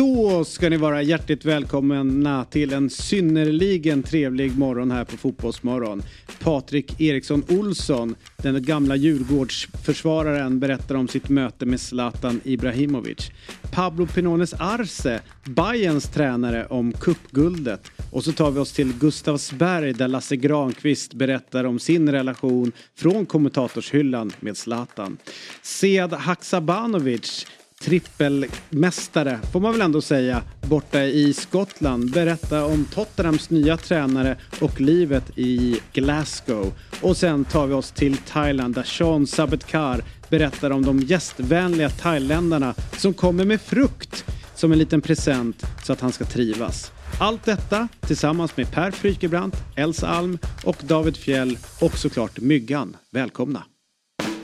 Då ska ni vara hjärtligt välkomna till en synnerligen trevlig morgon här på Fotbollsmorgon. Patrik Eriksson Olsson, den gamla Djurgårdsförsvararen, berättar om sitt möte med Zlatan Ibrahimovic. Pablo Pinones Arce, Bayerns tränare, om kuppguldet. Och så tar vi oss till Gustavsberg där Lasse Granqvist berättar om sin relation från kommentatorshyllan med Zlatan. Sead Haksabanovic trippelmästare, får man väl ändå säga, borta i Skottland. Berätta om Tottenhams nya tränare och livet i Glasgow. Och sen tar vi oss till Thailand där Sean Sabetkar berättar om de gästvänliga thailändarna som kommer med frukt som en liten present så att han ska trivas. Allt detta tillsammans med Per Frykebrant, Elsa Alm och David Fjell och såklart Myggan. Välkomna!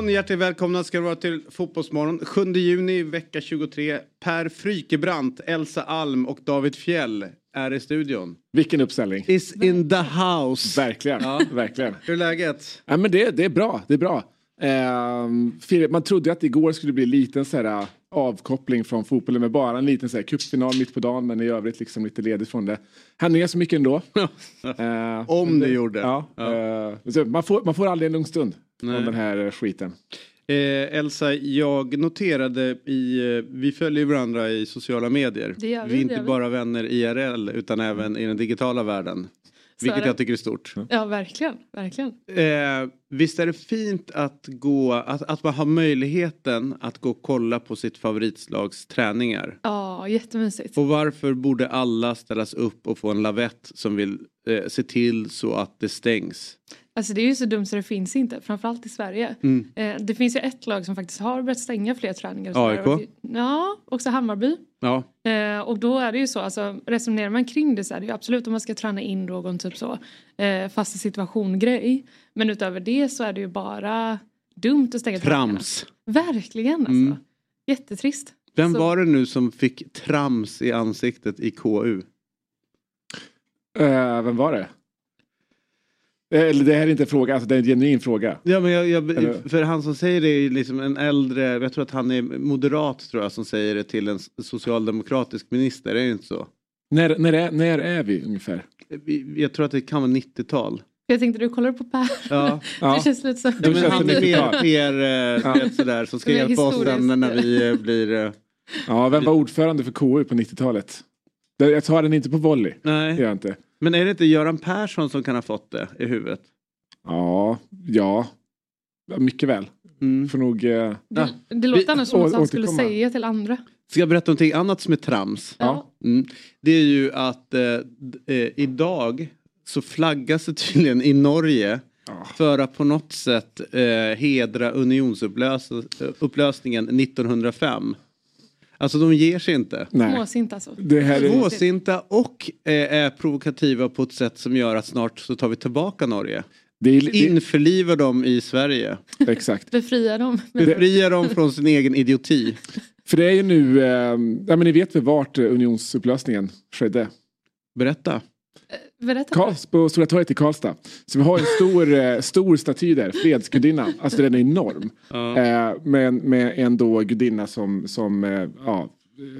Morgon, hjärtligt välkomna ska vara till Fotbollsmorgon. 7 juni, vecka 23. Per Frykebrant, Elsa Alm och David Fjell är i studion. Vilken uppställning. Is in the house. Verkligen. Ja. Verkligen. Hur är läget? Ja, men det, det är bra. Det är bra. För- man trodde att igår skulle bli liten så här, avkoppling från fotbollen med bara en liten så här, cupfinal mitt på dagen men i övrigt liksom lite ledigt från det. Han är så mycket ändå. Ehm, Om det gjorde. Ja. Ja. så man, får, man får aldrig en lugn stund Nej. om den här eh, skiten. Eh, Elsa, jag noterade i, eh, vi följer varandra i sociala medier. Det gör vi, vi är det inte gör vi. bara vänner IRL utan även i den digitala världen. Vilket jag tycker är stort. Ja, verkligen. verkligen. Eh, visst är det fint att, gå, att, att man har möjligheten att gå och kolla på sitt favoritslags träningar? Ja, jättemysigt. Och varför borde alla ställas upp och få en lavett som vill eh, se till så att det stängs? Alltså det är ju så dumt så det finns inte, framförallt i Sverige. Mm. Eh, det finns ju ett lag som faktiskt har börjat stänga fler träningar. AIK? Och Ja, också Hammarby. Ja, Eh, och då är det ju så, alltså resonerar man kring det så är det ju absolut om man ska träna in någon typ så eh, fasta situation grej. Men utöver det så är det ju bara dumt att stänga träningarna. trams. Verkligen alltså. Mm. Jättetrist. Vem Så- var det nu som fick trams i ansiktet i KU? Eh, vem var det? Eh, Eller det här är inte en fråga, alltså det är en genuin fråga. Ja, men jag, jag, för han som säger det är liksom en äldre, jag tror att han är moderat tror jag som säger det till en socialdemokratisk minister, är det inte så? När, när, är, när är vi ungefär? Vi- Jag tror att det kan vara 90-tal. Jag tänkte du kollar på Per. Ja. Ja. Det känns lite så. Ja, men känns han är mer, eh, Ja. sådär, som ska hjälpa oss sen när vi eh, blir... eh, Ja, vem var ordförande för KU på 90-talet? Det- Jag tar den inte på volley. Det gör Nej. jag inte. Men är det inte Göran Persson som kan ha fått det i huvudet? Ja, ja. Mycket väl. Mm. Får nog... Eh, Ja. Det, det låter Vi- annars som att han skulle säga till andra. Ska jag berätta någonting annat som är trams? Ja. Mm. Det är ju att eh, eh, idag så flaggas det tydligen i Norge Ja. för att på något sätt eh, hedra unionsupplösningen 1905. Alltså de ger sig inte. nej. Småsint alltså. Det här är... Småsinta och eh, är provokativa på ett sätt som gör att snart så tar vi tillbaka Norge. Det är, det, Införliva dem i Sverige. exakt. Befria dem. Befria dem från sin egen idioti. För det är ju nu... Eh, ja, men ni vet väl vart unionsupplösningen skedde? Berätta. Berätta. På Stora torget i Karlstad. Så vi har en stor, eh, stor staty där, fredsgudinnan. Alltså den är enorm. Ja. Eh, med, med en då gudinna som, som eh, ja,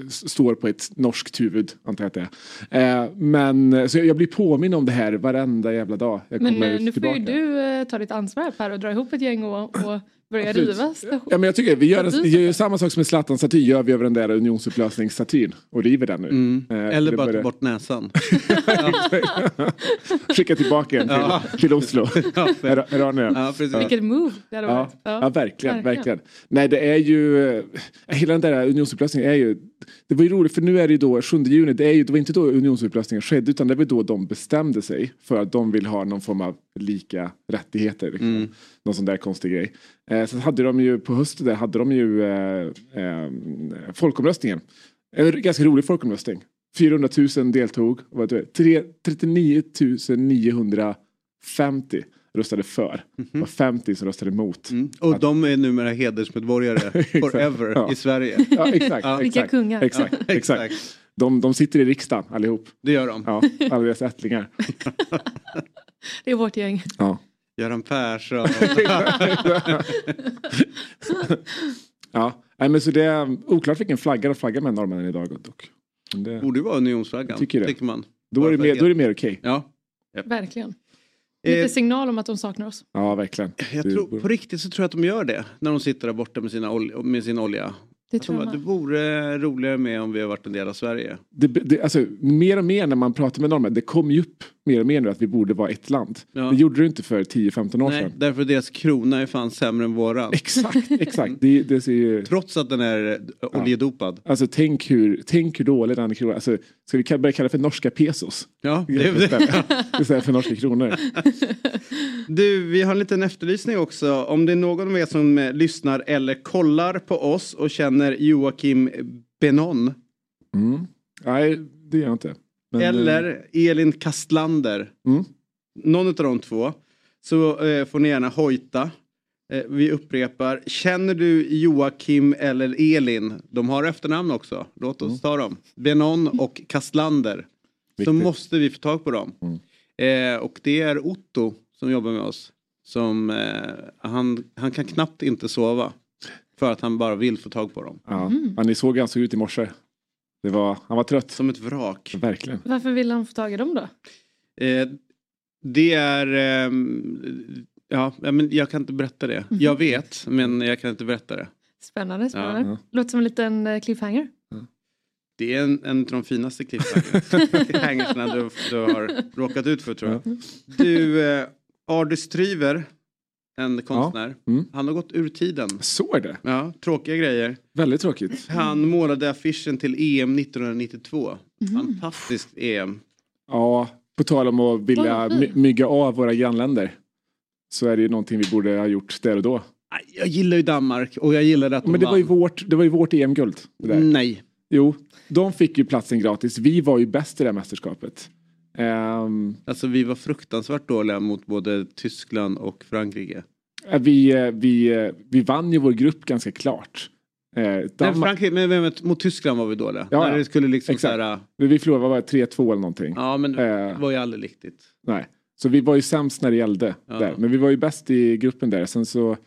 står på ett norskt huvud, antar jag att det är. Eh, men så jag blir påminn om det här varenda jävla dag jag Men nu får tillbaka. ju du eh, ta ditt ansvar Per och dra ihop ett gäng och, och börja Absolut. riva station. Ja, men jag tycker vi gör, vi gör ju samma sak som med Zlatan-staty gör vi över den där unionsupplösningsstatyn och river den nu. Mm. Eh, Eller bara ta börjar- bort näsan. Skicka tillbaka den till, Ja. till Oslo. Ja, Här, här har ni den. Ja, precis. Vilket move det hade Ja, varit. ja. verkligen, verkligen. verkligen. Nej, det är ju... Hela den där unionsupplösningen är ju... Det var ju roligt för nu är det ju då 7 juni, det, är ju, det var inte då unionsupplösningen skedde utan det var då de bestämde sig för att de vill ha någon form av lika rättigheter. Liksom. Mm. Någon sån där konstig grej. Eh, så hade de ju på hösten där hade de ju eh, eh, folkomröstningen. En ganska rolig folkomröstning. 400 000 deltog. Vad det, 3, 39 950 röstade för. Det var 50 som röstade emot. Mm. Och Att- de är numera hedersmedborgare forever Ja. i Sverige. Ja, exakt. Ja. Vilka kungar. Exakt, Ja, exakt. De, de sitter i riksdagen allihop. Det gör de. Ja, alla deras ättlingar. Det är vårt gäng. Ja. Göran Persson. ja. Nej, men så det är oklart vilken flagga de flaggar med norrmännen idag dock. Men Det, Borde ju vara unionsflaggan. Tycker det. Tycker man. då, är det mer, då är det mer okej. Ja. Verkligen. Lite Eh, signal om att de saknar oss. Ja, verkligen. jag tror, på riktigt så tror jag att de gör det. När de sitter där borta med, sina ol- med sin olja. Det de tror jag bara, det vore roligare med om vi har varit en del av Sverige. Det, det, alltså, mer och mer när man pratar med norrmän, det kommer ju upp mer och mer nu att vi borde vara ett land. Ja. Det gjorde det inte för 10-15 år Nej, sedan. därför deras krona är fan sämre än våran. Exakt, exakt. Det, det ser ju, Trots att den är eh, oljedopad. alltså tänk hur, tänk hur dålig den kronan alltså, Ska vi börja kalla det för norska pesos? Ja, det är det. Istället för norska kronor. Du, vi har en liten efterlysning också. Om det är någon av er som eh, lyssnar eller kollar på oss och känner Joakim Benon Mm. Nej, det gör jag inte. Men, eh, eller Elin Kastlander. Mm. Någon av de två. Så eh, får ni gärna hojta. Eh, vi upprepar. Känner du Joakim eller Elin? De har efternamn också. Låt oss ta dem. Benon och Kastlander. Så Mm. Viktigt. måste vi få tag på dem. Mm. Eh, och det är Otto som jobbar med oss. Som, eh, han, han kan knappt inte sova. För att han bara vill få tag på dem. Ja. Ja, ni såg hur han såg ut i morse. Det var, han var trött. Som ett vrak. Verkligen. Varför vill han få tag i dem då? Eh, det är... ehm, ja, ja, men jag kan inte berätta det. Mhm. Jag vet, men jag kan inte berätta det. Spännande, spännande. Ja. Låter som en liten eh, cliffhanger. Det är en, en av de finaste cliffhangersna du, du har råkat ut för tror jag. Du, eh, Ardy Stryver, en konstnär. Mm. Han har gått ur tiden. Såg det. Ja, tråkiga grejer. Väldigt tråkigt. Han målade affischen till EM 1992. Fantastiskt EM. Ja, på tal om att vilja my- mygga av våra grannländer. Så är det ju någonting vi borde ha gjort där och då. Jag gillar ju Danmark och jag gillade att de Men det var ju vann. vårt, det var ju vårt EM-guld. Nej. Jo, de fick ju platsen gratis. Vi var ju bäst i det här mästerskapet. Ehm, Alltså vi var fruktansvärt dåliga mot både Tyskland och Frankrike. vi, eh, vi, eh, vi vann ju vår grupp ganska klart. Eh, Nej, Frankrike, men, men, mot Tyskland var vi dåliga. Ja, När det skulle liksom Exakt. så här, vi förlorade, var det, 3-2 eller någonting. ja men det Eh. var ju aldrig riktigt. Nej. Så vi var ju sämst när det gällde. Ja. Där. Men vi var ju bäst i gruppen där. Sen så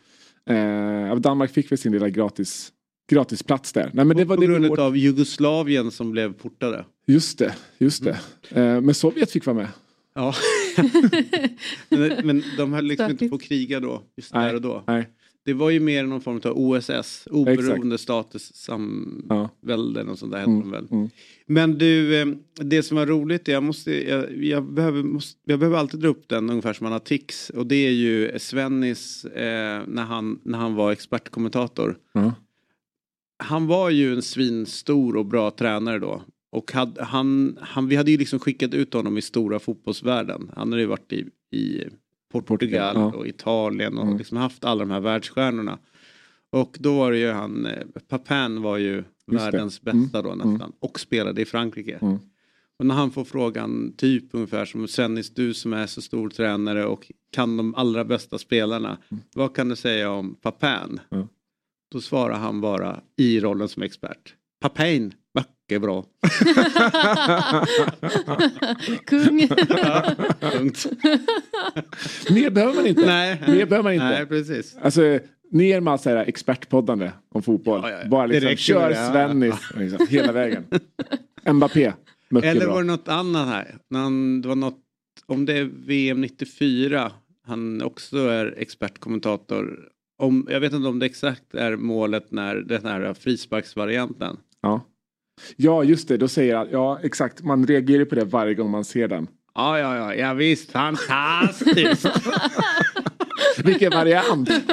eh, Danmark fick väl sin lilla gratis, gratisplats där. Nej, men det var på det grund vårt, av Jugoslavien som blev portade. Just det, just det. Mm. Eh, men Sovjet fick vara med. Ja. men, men de höll liksom inte Stökigt. på att kriga då, just Nej. där och då. Nej. Det var ju mer någon form av OSS, oberoende status samvälden och sånt där hette väl. mm. Men du, eh, det som var roligt, jag, måste, jag, jag, behöver, måste, jag behöver alltid dra upp den ungefär som man har tics. Och det är ju Svennis eh, när, han, när han var expertkommentator. Ja. Han var ju en svinstor och bra tränare då. Och hade, han, han, vi hade ju liksom skickat ut honom i stora fotbollsvärlden. Han hade ju varit i, i Portugal ja. och Italien och Mm. liksom haft alla de här världsstjärnorna. Och då var det ju han, eh, Papin var ju det. världens Mm. bästa då nästan. Och spelade i Frankrike. Mm. Och när han får frågan typ ungefär som Svennis du som är så stor tränare och kan de allra bästa spelarna. Vad kan du säga om Papin? Då svarar han bara i rollen som expert. Papin, mycket bra. Kung. Punkt. Mer behöver man inte. Nej. Mer behöver man inte. Nej, precis. Alltså, ner med allt expertpoddande om fotboll. Ja, ja, ja. Bara Det liksom, kör det, ja. Svennis liksom, hela vägen. Mbappé, mycket Eller bra. var det något annat här? När han, det var något, om det är VM 94, han också är expertkommentator. Om, jag vet inte om det exakt är målet när den här frisparksvarianten. Ja. ja, just det. Då säger han, ja exakt, man reagerar på det varje gång man ser den. Ja, ja, ja, ja visst, fantastiskt. Vilken variant!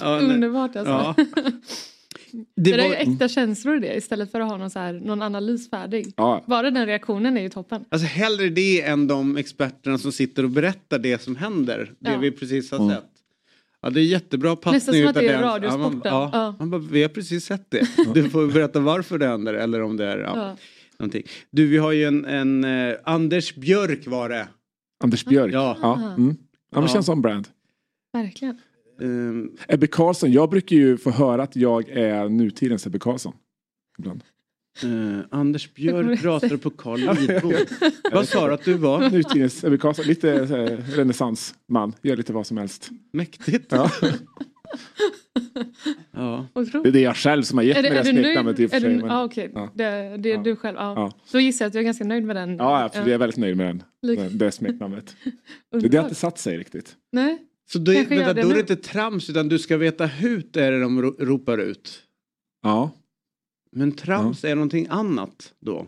ja. Underbart alltså. ja. Det, Det där är ju var, äkta känslor i det istället för att ha någon, så här, någon analys färdig. Ja, Bara den reaktionen är ju toppen. alltså hellre det än de experterna som sitter och berättar det som händer. Det Ja. vi precis har Mm. sett. Ja, det är jättebra passning. Nästan som att det är radiosporten. Ja, man, ja, Ja. man bara, vi har precis sett det. Du får berätta varför det händer eller om det är ja, Ja. någonting. Du, vi har ju en, en eh, Anders Björk var det. Anders Björk. Ja. Ja, mm. ja men känns som brand. Verkligen. Ehm, Ebbe Karlsson, jag brukar ju få höra att jag är nutidens Ebbe Karlsson. Ibland. eh, Anders Björk pratar på Carl Lidbom. Vad sa du att du var? Nutidens Ebbe Karlsson, lite så här, renässansman, gör lite vad som helst. Mäktigt. Ja. Ja. Det är det jag själv som har gett Är, mig det, det är här du smeknamnet i nöjd? och för Är sig. du, men- ah, okej. Ja. Det, det är Ja. du själv. Ja. Ja. Då gissar jag att jag är ganska nöjd med den. Ja, absolut, jag är väldigt nöjd med den. Det, det smeknamnet. Det, har inte satt sig riktigt. Nej. Så då, Kanske vänta, då är det inte trams utan du ska veta hut är det de ro- ropar ut. Ja. Men trams är någonting annat då.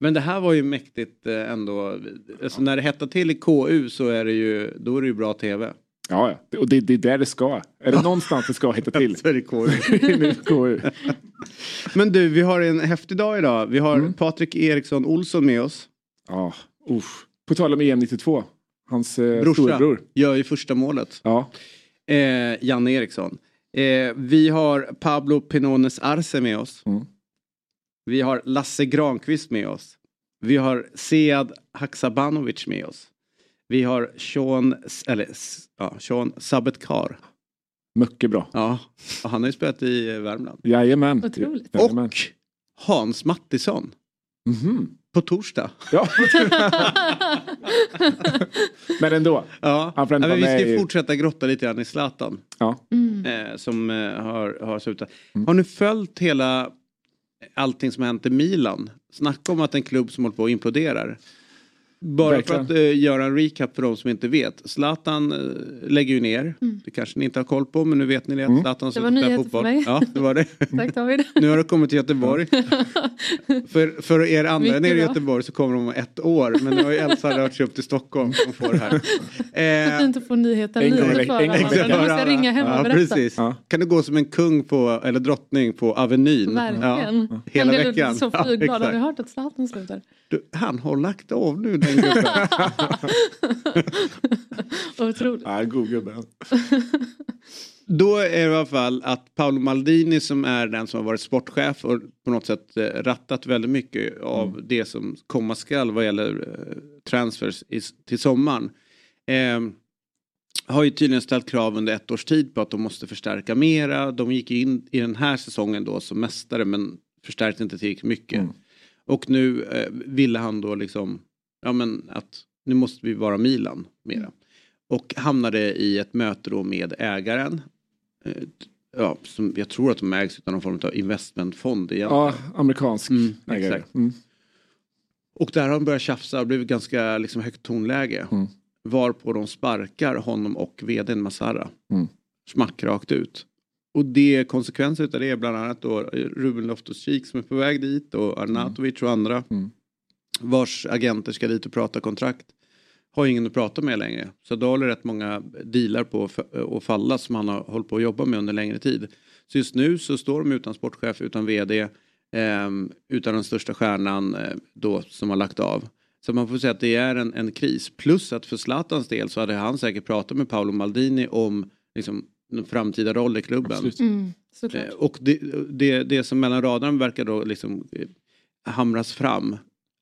Men det här var ju mäktigt eh, ändå. Alltså när det hettar till i KU så är det ju, då är det ju bra tv. Ja, ja. och det, det är där det ska. Är det någonstans det ska hitta till? Så är det KU. Ju. Men du, vi har en häftig dag idag. Vi har Mm. Patrik Eriksson Olsson med oss. Ja, usch. På tal om EM 92. Hans eh, Brorsa. storebror. Gör ju första målet. Ja. Eh, Janne Eriksson. Eh, vi har Pablo Pinones Arce med oss. Mm. Vi har Lasse Granqvist med oss. Vi har Sead Haksabanovic med oss. Vi har Sean, eller, ja, Sean Sabetkar. Mycket bra. Ja, och han har ju spelat i Värmland. Jajamän. Otroligt. Och Hans Mattisson. Mhm. På torsdag. Ja. Men ändå. Ja, Han får ja men vi ska i- fortsätta grotta lite grann i Zlatan. Ja. Mm. Eh, som eh, har, har slutat. Mm. Har ni följt hela allting som har hänt i Milan? Snacka om att en klubb som håller på att imploderar. Bara Verkligen. för att eh, göra en recap för de som inte vet. Zlatan eh, lägger ju ner. Mm. Det kanske ni inte har koll på men nu vet ni det. Mm. Zlatan Det var nyheter för mig. Ja, det var det. Tack David. Nu har det kommit till Göteborg. för, för er andra nere i. Göteborg så kommer de om ett år. Men nu har ju Elsa rört sig upp till Stockholm och får det här. Så Eh, fint att få nyheten lite före en veckan. Måste jag ringa hem och ja, berätta. precis. Ja. Kan du gå som en kung på, eller drottning på Avenyn? Verkligen. Ja, hela Han blev veckan. så Ja, flygglad. Har exakt. du hört att Zlatan slutar? Du, han har lagt av nu den gubben. Otroligt. Ja, god gubbe. Då är det i alla fall att Paolo Maldini som är den som har varit sportchef och på något sätt eh, rattat väldigt mycket av Mm. det som komma skall vad gäller eh, transfers till sommaren. Eh, har ju tydligen ställt krav under ett års tid på att de måste förstärka mera. De gick in i den här säsongen då som mästare men förstärkte inte tillräckligt mycket. Mm. Och nu eh, ville han då liksom, ja men att nu måste vi vara Milan mera. Och hamnade i ett möte då med ägaren. Eh, Ja, som jag tror att de ägs av någon form av investmentfond egentligen. Ja, amerikansk Mm, ägare. exakt. Mm. Och där har de börjat tjafsa och blivit ganska liksom, högt tonläge. Mm. Varpå de sparkar honom och vdn Masara. Mm. Smack rakt ut. Och det konsekvenser av det är bland annat då Ruben Loftus-Cheek som är på väg dit och Arnautovic och andra. Mm. Vars agenter ska dit och prata kontrakt. Har ingen att prata med längre. Så då håller rätt många dealar på att falla som han har hållit på att jobba med under längre tid. Så just nu så står de utan sportchef, utan vd, ehm, utan den största stjärnan eh, då som har lagt av. Så man får säga att det är en, en kris. Plus att för Zlatans del så hade han säkert pratat med Paolo Maldini om liksom, framtida roll i klubben. Mm. Eh, Och det, det, det som mellan raderna verkar då liksom eh, hamras fram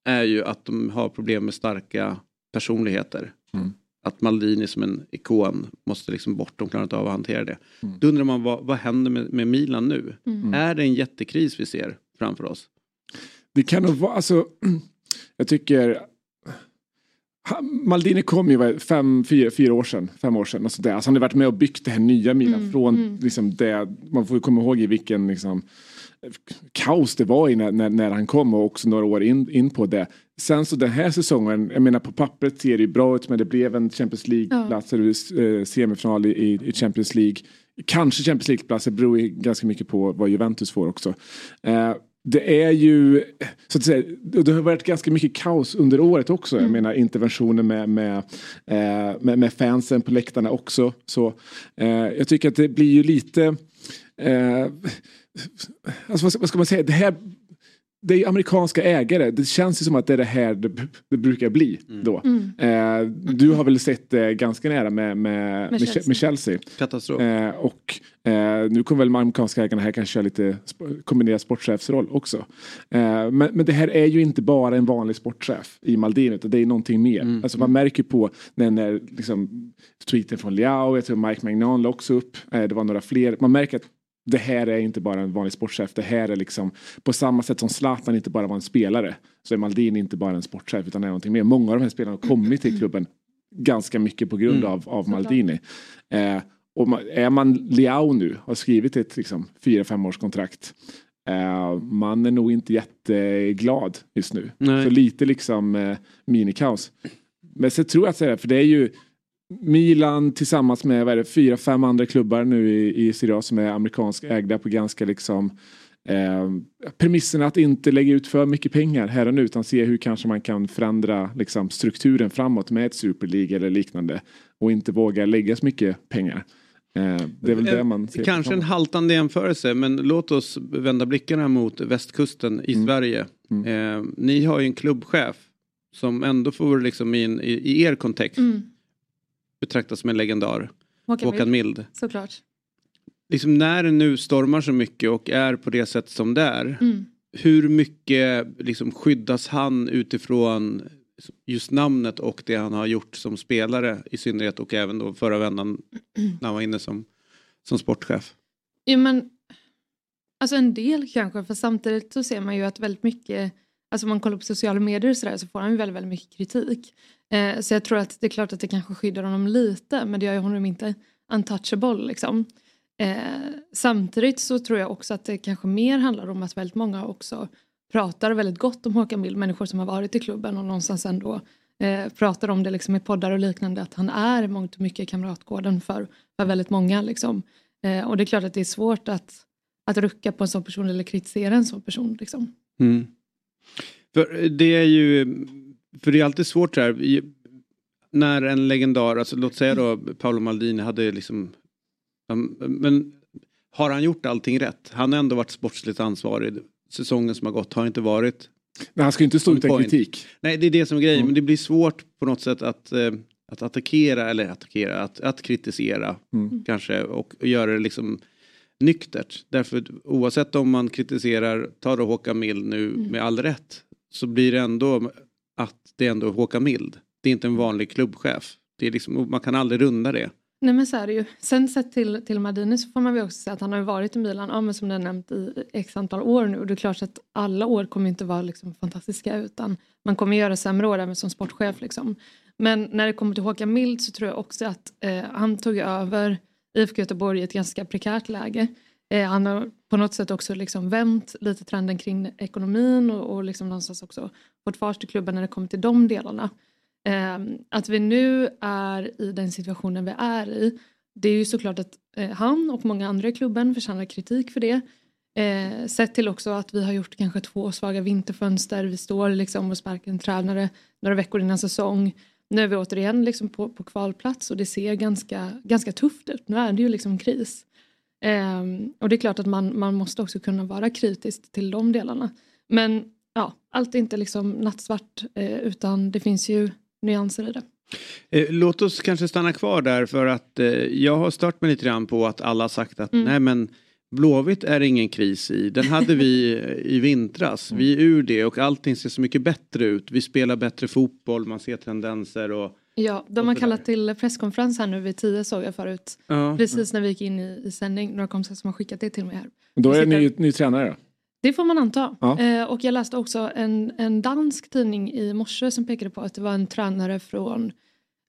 är ju att de har problem med starka personligheter. Mm. Att Maldini som en ikon måste liksom bort, de klarar inte av att hantera det. Mm. Då undrar man vad, vad händer med, med Milan nu? Mm. Är det en jättekris vi ser framför oss? Det kan nog vara, alltså, jag tycker Maldini kom ju fem, fyra, fyra år sedan, fem år sedan. Alltså det. Alltså han har varit med och byggt det här nya Milan Mm, från mm. liksom det, man får komma ihåg i vilken liksom, kaos det var i när, när, när han kom och också några år in, in på det. Sen så den här säsongen, jag menar på pappret ser det ju bra ut men det blev en Champions League-plats, eller eh, semifinal i, i- i Champions League. Kanske Champions League-plats, det beror ju ganska mycket på vad Juventus får också. Eh, det är ju, så att säga, det har varit ganska mycket kaos under året också. Jag menar interventioner med, med, eh, med, med fansen på läktarna också. Så, eh, jag tycker att det blir ju lite, eh, alltså vad ska man säga, det här det är amerikanska ägare. Det känns ju som att det är det här det, det brukar bli Mm. då. Mm. Eh, du har väl sett det ganska nära med, med, med, Chelsea. med Chelsea. Katastrof. Eh, och eh, nu kommer väl de amerikanska ägarna här kanske köra lite kombinerad sportchefsroll också. Eh, men, men det här är ju inte bara en vanlig sportchef i Maldini utan det är någonting mer. Mm. Alltså man märker på när, när liksom, tweeten från Liao, jag tror Mike Magnan la också upp, eh, det var några fler. Man märker att det här är inte bara en vanlig sportchef. Det här är liksom på samma sätt som Zlatan inte bara var en spelare så är Maldini inte bara en sportchef utan är någonting mer. Många av de här spelarna har kommit till klubben ganska mycket på grund Mm. av, av Maldini. Eh, och är man Liao nu, har skrivit ett liksom, fyra fem års kontrakt. Eh, man är nog inte jätteglad just nu. Nej. Så lite liksom eh, minikaos. Men så tror jag att så här, för det är ju Milan tillsammans med vad är det, fyra, fem andra klubbar nu i, i Serie A som är amerikansk ägda på ganska liksom eh, premisserna att inte lägga ut för mycket pengar här och nu utan se hur kanske man kan förändra liksom, strukturen framåt med ett superliga eller liknande och inte våga lägga så mycket pengar. Eh, det är väl det man ser Kanske en haltande jämförelse men låt oss vända blickarna mot västkusten i Mm. Sverige. Eh, ni har ju en klubbchef som ändå får liksom i, en, i, i er kontext Mm. Betraktas som en legendar. Håkan Håkan Mild, Mild. såklart. Liksom när det nu stormar så mycket och är på det sätt som det är. Mm. Hur mycket liksom skyddas han utifrån just namnet och det han har gjort som spelare i synnerhet och även då förra vändan när han var inne som, som sportchef. Jo men, alltså en del kanske, för samtidigt så ser man ju att väldigt mycket, alltså om man kollar på sociala medier och sådär så får han ju väldigt, väldigt mycket kritik. Eh, så jag tror att det är klart att det kanske skyddar honom lite, men det gör ju honom inte untouchable liksom. Eh, samtidigt så tror jag också att det kanske mer handlar om att väldigt många också pratar väldigt gott om Håkan Mild, människor som har varit i klubben och någonstans ändå eh, pratar om det liksom i poddar och liknande, att han är i mångt och mycket kamratgården för, för väldigt många. Liksom. Eh, och det är klart att det är svårt att, att rucka på en sån person eller kritisera en sån person. Liksom. Mm. För eh, det är ju, för det är alltid svårt så här, när en legendar, alltså låt säga då Paolo Maldini hade liksom, men har han gjort allting rätt? Han har ändå varit sportsligt ansvarig. Säsongen som har gått har inte varit Men han ska ju inte stå utan kritik. Nej, det är det som är grejen. Mm. Men det blir svårt på något sätt att, eh, att attackera, eller attackera, att, att kritisera Mm. kanske och göra det liksom nyktert. Därför oavsett om man kritiserar, tar då Håkan Mild nu med all rätt, så blir det ändå att det är ändå Håkan Mild. Det är inte en vanlig klubbchef. Det är liksom, man kan aldrig runda det. Nej men så är det ju. Sen sett till, till Maldini så får man väl också säga att han har ju varit i Milan, ja, men som ni har nämnt i x antal år nu. Och det är klart att alla år kommer inte vara liksom fantastiska utan man kommer göra sämre år även som sportchef. Liksom. Men när det kommer till Håkan Mild så tror jag också att eh, han tog över IFK Göteborg i ett ganska prekärt läge. Eh, han har på något sätt också liksom vänt lite trenden kring ekonomin och, och liksom någonstans också vårt fart till klubben när det kommer till de delarna. Eh, att vi nu är i den situationen vi är i. Det är ju såklart att eh, han och många andra i klubben förtjänar kritik för det. Eh, sett till också att vi har gjort kanske två svaga vinterfönster. Vi står liksom och sparkar en tränare några veckor innan säsong. Nu är vi återigen liksom på, på kvalplats och det ser ganska, ganska tufft ut. Nu är det ju liksom kris. Eh, och det är klart att man, man måste också kunna vara kritisk till de delarna. Men ja, allt är inte liksom nattsvart eh, utan det finns ju nyanser i det. Eh, Låt oss kanske stanna kvar där för att eh, jag har stört mig lite grann på att alla har sagt att Mm. nej men Blåvitt är ingen kris i. Den hade vi i vintras. Vi är ur det och allting ser så mycket bättre ut. Vi spelar bättre fotboll, man ser tendenser och Ja, de har kallat till presskonferens här nu vid tio såg jag förut. ja. Precis när vi gick in i, i sändning. Några kompisar som har skickat det till mig här. Då är det ny, tränare då? Det får man anta. Ja. Eh, och jag läste också en, en dansk tidning i morse som pekade på att det var en tränare från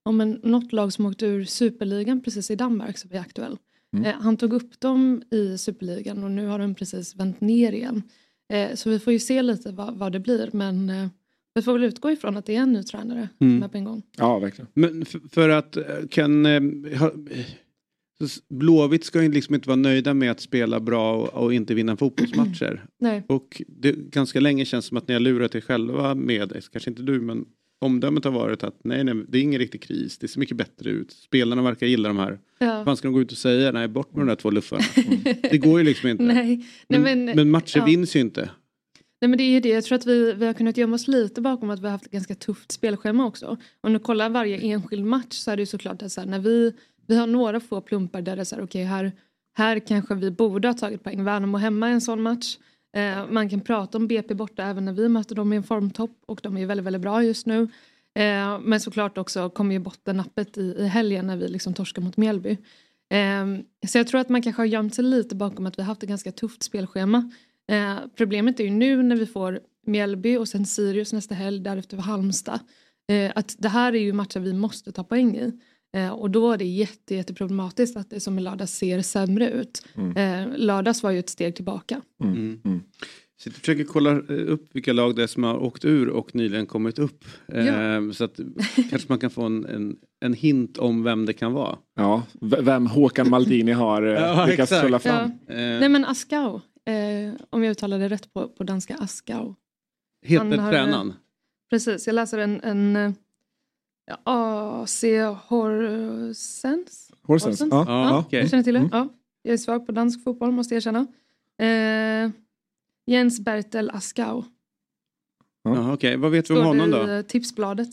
om en, något lag som åkte ur superligan precis i Danmark som är aktuell. Mm. Eh, han tog upp dem i superligan och nu har den precis vänt ner igen. Eh, så vi får ju se lite vad, vad det blir men eh, vi får väl utgå ifrån att det är en ny tränare Mm. är på en gång. Ja, verkligen. Men f- för att eh, kan eh, ha, så Blåvitt ska ju liksom inte vara nöjda med att spela bra och, och inte vinna fotbollsmatcher. Nej. Och det ganska länge känns som att ni har lurat er själva med, eh, kanske inte du men omdömet har varit att nej, nej det är ingen riktig kris, det ser mycket bättre ut. Spelarna verkar gilla de här. Ja. Vad ska de gå ut och säga? Nej, bort med de där två luffarna. Det går ju liksom inte. Nej, nej Men, men, men matcher ja. vinns ju inte. Nej men det är ju det, jag tror att vi, vi har kunnat gömma oss lite bakom att vi har haft ett ganska tufft spelschema också. Om du kollar varje enskild match så är det ju såklart att så här, när vi, vi har några få plumpar där det är så här, okej okay, här, här kanske vi borde ha tagit poäng. Värnamo hemma i en sån match. Eh, man kan prata om BP borta även när vi möter dem i en formtopp och de är väldigt, väldigt bra just nu. Eh, men såklart också kommer ju bottennappet i, i helgen när vi liksom torskar mot Mjällby. Eh, så jag tror att man kanske har gömt sig lite bakom att vi har haft ett ganska tufft spelschema. Eh, problemet är ju nu när vi får Mjällby och sen Sirius nästa helg, därefter Halmstad. Eh, att det här är ju matcher vi måste ta poäng i. Eh, och då är det jätte, jätteproblematiskt att det som i lördags ser sämre ut. Mm. Eh, lördags var ju ett steg tillbaka. Mm. Mm. mm. Så jag försöker kolla eh, upp vilka lag det är som har åkt ur och nyligen kommit upp. Ja. Så att kanske man kan få en, en, en, hint om vem det kan vara. Ja, vem Håkan Maldini har ja, lyckats trolla fram. Ja. Nej men Askau, eh, om jag uttalar det rätt på, på danska, Askau. Heter tränaren? Precis, jag läser en, en AC Horsens. Horsens, ja. ja. okay. Känner till det. Mm. Ja. Jag är svag på dansk fotboll måste jag erkänna. Eh, Jens Bertel Askau. Ja, Okej, okay. vad vet vi om honom då? i tipsbladet.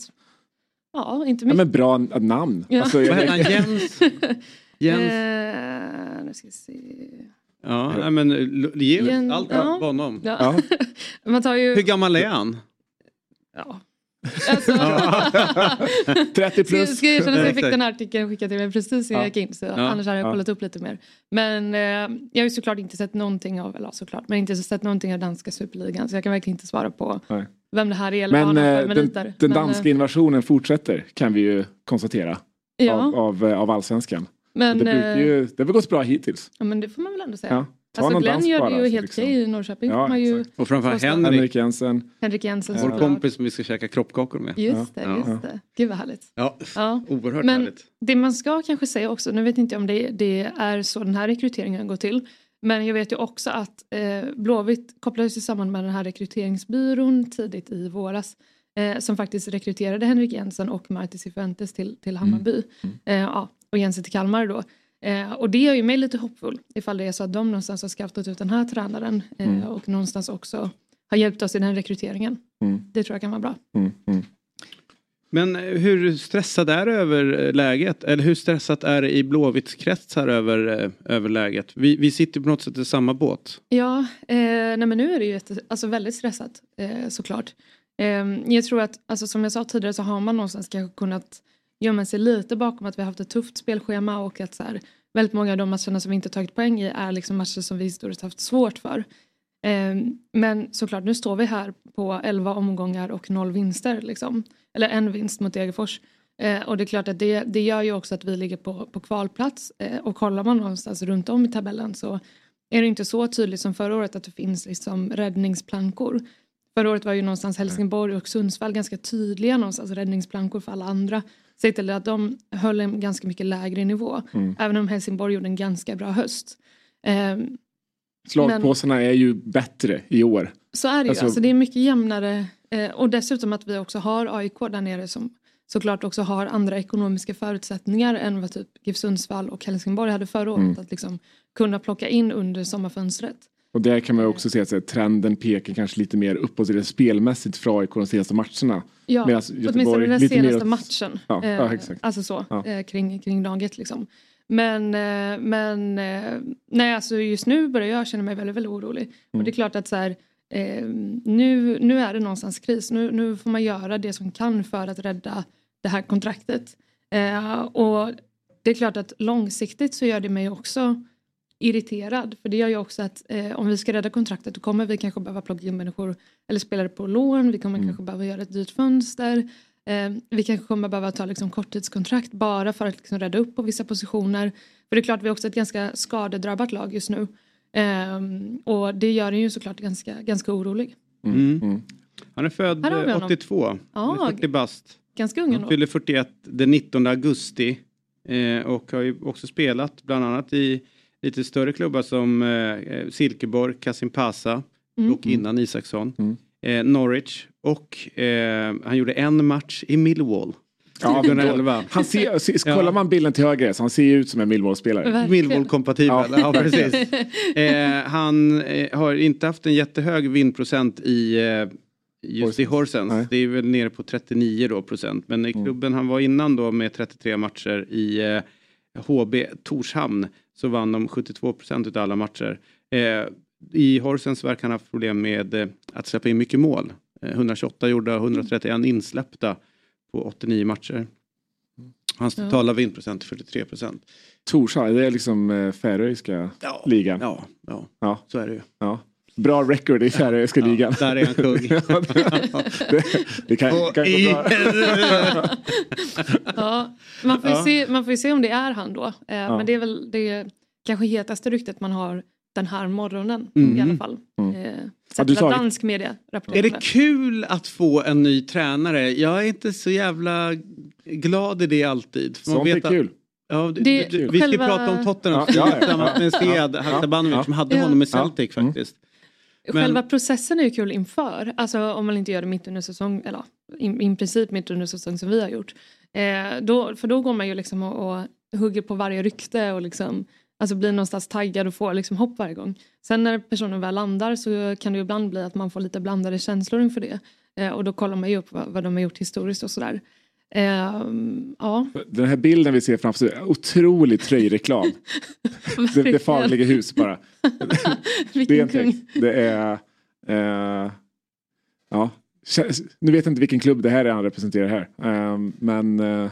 Ja, inte mycket. Ja, men bra namn. Ja. Alltså, vad heter han? Jens? Jens? Eh, nu ska vi se. Ja, men ge Jens, allt ja. på honom. Ja. Man tar ju... Hur gammal är han? Ja, Alltså, 30 plus. Ska, jag erkänna att jag fick den här artikeln skickad till mig precis innan jag gick in så ja. annars hade jag kollat upp lite mer. Men eh, jag har ju såklart inte sett någonting av, eller såklart, men inte sett någonting av danska superligan så jag kan verkligen inte svara på Nej. vem det här är eller men, vad han den, den danska men, invasionen fortsätter kan vi ju konstatera ja. av, av, eh, av allsvenskan. Men, det, brukar ju, det har väl gått bra hittills. Ja men det får man väl ändå säga. Ja. Alltså Glenn gör det ju helt liksom. okej i Norrköping. Ja, ju och framförallt Henrik. Henrik Jensen. Henrik Jensen Vår kompis som vi ska käka kroppkakor med. Just det, ja. just det. Gud vad härligt. Ja, ja. oerhört Men härligt. Det man ska kanske säga också, nu vet inte jag om det, det är så den här rekryteringen går till. Men jag vet ju också att eh, Blåvitt kopplades samman med den här rekryteringsbyrån tidigt i våras. Eh, som faktiskt rekryterade Henrik Jensen och Marti Cifuentes till, till Hammarby. Mm. Mm. Eh, ja, och Jensen till Kalmar då. Eh, och det gör ju mig lite hoppfull ifall det är så att de någonstans har scoutat ut den här tränaren eh, mm. och någonstans också har hjälpt oss i den rekryteringen. Mm. Det tror jag kan vara bra. Mm. mm. Men eh, hur stressad är det över eh, läget? Eller hur stressat är det i Blåvitts kretsar över, eh, över läget? Vi, vi sitter på något sätt i samma båt. Ja, eh, nej men nu är det ju ett, alltså väldigt stressat eh, såklart. Eh, jag tror att, alltså som jag sa tidigare så har man någonstans kanske kunnat gömmer sig lite bakom att vi har haft ett tufft spelschema och att så här, väldigt många av de matcherna som vi inte tagit poäng i är liksom matcher som vi historiskt haft svårt för. Eh, men såklart, nu står vi här på 11 omgångar och noll vinster. Liksom. Eller en vinst mot Degerfors. Eh, och det är klart att det, det gör ju också att vi ligger på, på kvalplats. Eh, och kollar man någonstans runt om i tabellen så är det inte så tydligt som förra året att det finns liksom räddningsplankor. Förra året var ju någonstans Helsingborg och Sundsvall ganska tydliga någonstans räddningsplankor för alla andra säg till att de höll en ganska mycket lägre nivå. Mm. Även om Helsingborg gjorde en ganska bra höst. Eh, Slagpåsarna men, är ju bättre i år. Så är det ju. Alltså, alltså det är mycket jämnare. Eh, och dessutom att vi också har AIK där nere som såklart också har andra ekonomiska förutsättningar än vad typ GIF Sundsvall och Helsingborg hade förra året. Mm. Att liksom kunna plocka in under sommarfönstret. Och där kan man också se att här, trenden pekar kanske lite mer uppåt spelmässigt för AIK de senaste matcherna. Ja, åtminstone den senaste matchen. Ja, eh, ja. Alltså så, ja. eh, kring, kring laget liksom. Men, eh, men eh, nej, alltså just nu börjar jag känna mig väldigt, väldigt orolig. Mm. Och det är klart att så här, eh, nu, nu är det någonstans kris. Nu, nu får man göra det som kan för att rädda det här kontraktet. Eh, och det är klart att långsiktigt så gör det mig också irriterad. För det gör ju också att eh, om vi ska rädda kontraktet då kommer vi kanske behöva plocka in människor eller spelare på lån. Vi kommer mm. kanske behöva göra ett dyrt fönster. Eh, vi kanske kommer behöva ta liksom, korttidskontrakt bara för att liksom, rädda upp på vissa positioner. För det är klart vi är också ett ganska skadedrabbat lag just nu. Eh, och det gör en ju såklart ganska, ganska orolig. Mm. Mm. mm. Han är född 82, ja, 40 bast. Ganska ung Han fyller 41 den 19 augusti. Eh, och har ju också spelat bland annat i lite större klubbar som eh, Silkeborg, Kasimpasa mm. och innan Isaksson. Mm. Eh, Norwich och eh, han gjorde en match i Millwall. Ja, 2011. Han ser, ser, kollar man bilden till höger så han ser ut som en Millwall-spelare. Millwall-kompatibel. Ja. Ja. precis. Eh, han eh, har inte haft en jättehög vinnprocent i eh, just i Horsens. Nej. Det är väl nere på 39 då procent. Men i klubben han var innan då med 33 matcher i eh, HB Torshamn så vann de 72 procent av alla matcher. Eh, I Horsens verkar han ha haft problem med eh, att släppa in mycket mål. Eh, 128 gjorda, 131 insläppta på 89 matcher. Hans totala vinnprocent är 43 procent. Torshavn, det är liksom eh, färöiska Ja. ligan. Ja, ja, Ja. så är det ju. Ja. Bra record i färöiska ligan. Där är han kung. Ja, det, det, det kan, kan gå bra. Ja, man, får ju Ja. se, man får ju se om det är han då. Eh, Men det är väl det kanske hetaste ryktet man har den här morgonen i alla fall. Mm. Eh, Har du dansk media Är det kul att få en ny tränare? Jag är inte så jävla glad i det alltid. Sånt är vet att- kul. Ja, det, Det- det, vi ska själva- prata om Tottenham Ja, ja, ja. tillsammans med Sead Ja, Haksabanovic ja. som hade Ja. honom i Ja. Celtic Mm. faktiskt. Men- Själva processen är ju kul inför, alltså om man inte gör det mitt under säsong, eller i, princip mitt under säsong som vi har gjort. Eh, då, för då går man ju liksom och, och hugger på varje rykte och liksom, alltså blir någonstans taggad och får liksom hopp varje gång. Sen när personen väl landar så kan det ju ibland bli att man får lite blandade känslor inför det. Eh, och då kollar man ju upp vad, vad de har gjort historiskt och sådär. Eh, ja, Den här bilden vi ser framför oss, otrolig tröjreklam. det, det farliga hus bara. Det är en text. Det är... Eh, ja. Nu vet jag inte vilken klubb det här är han representerar här. Eh, men eh,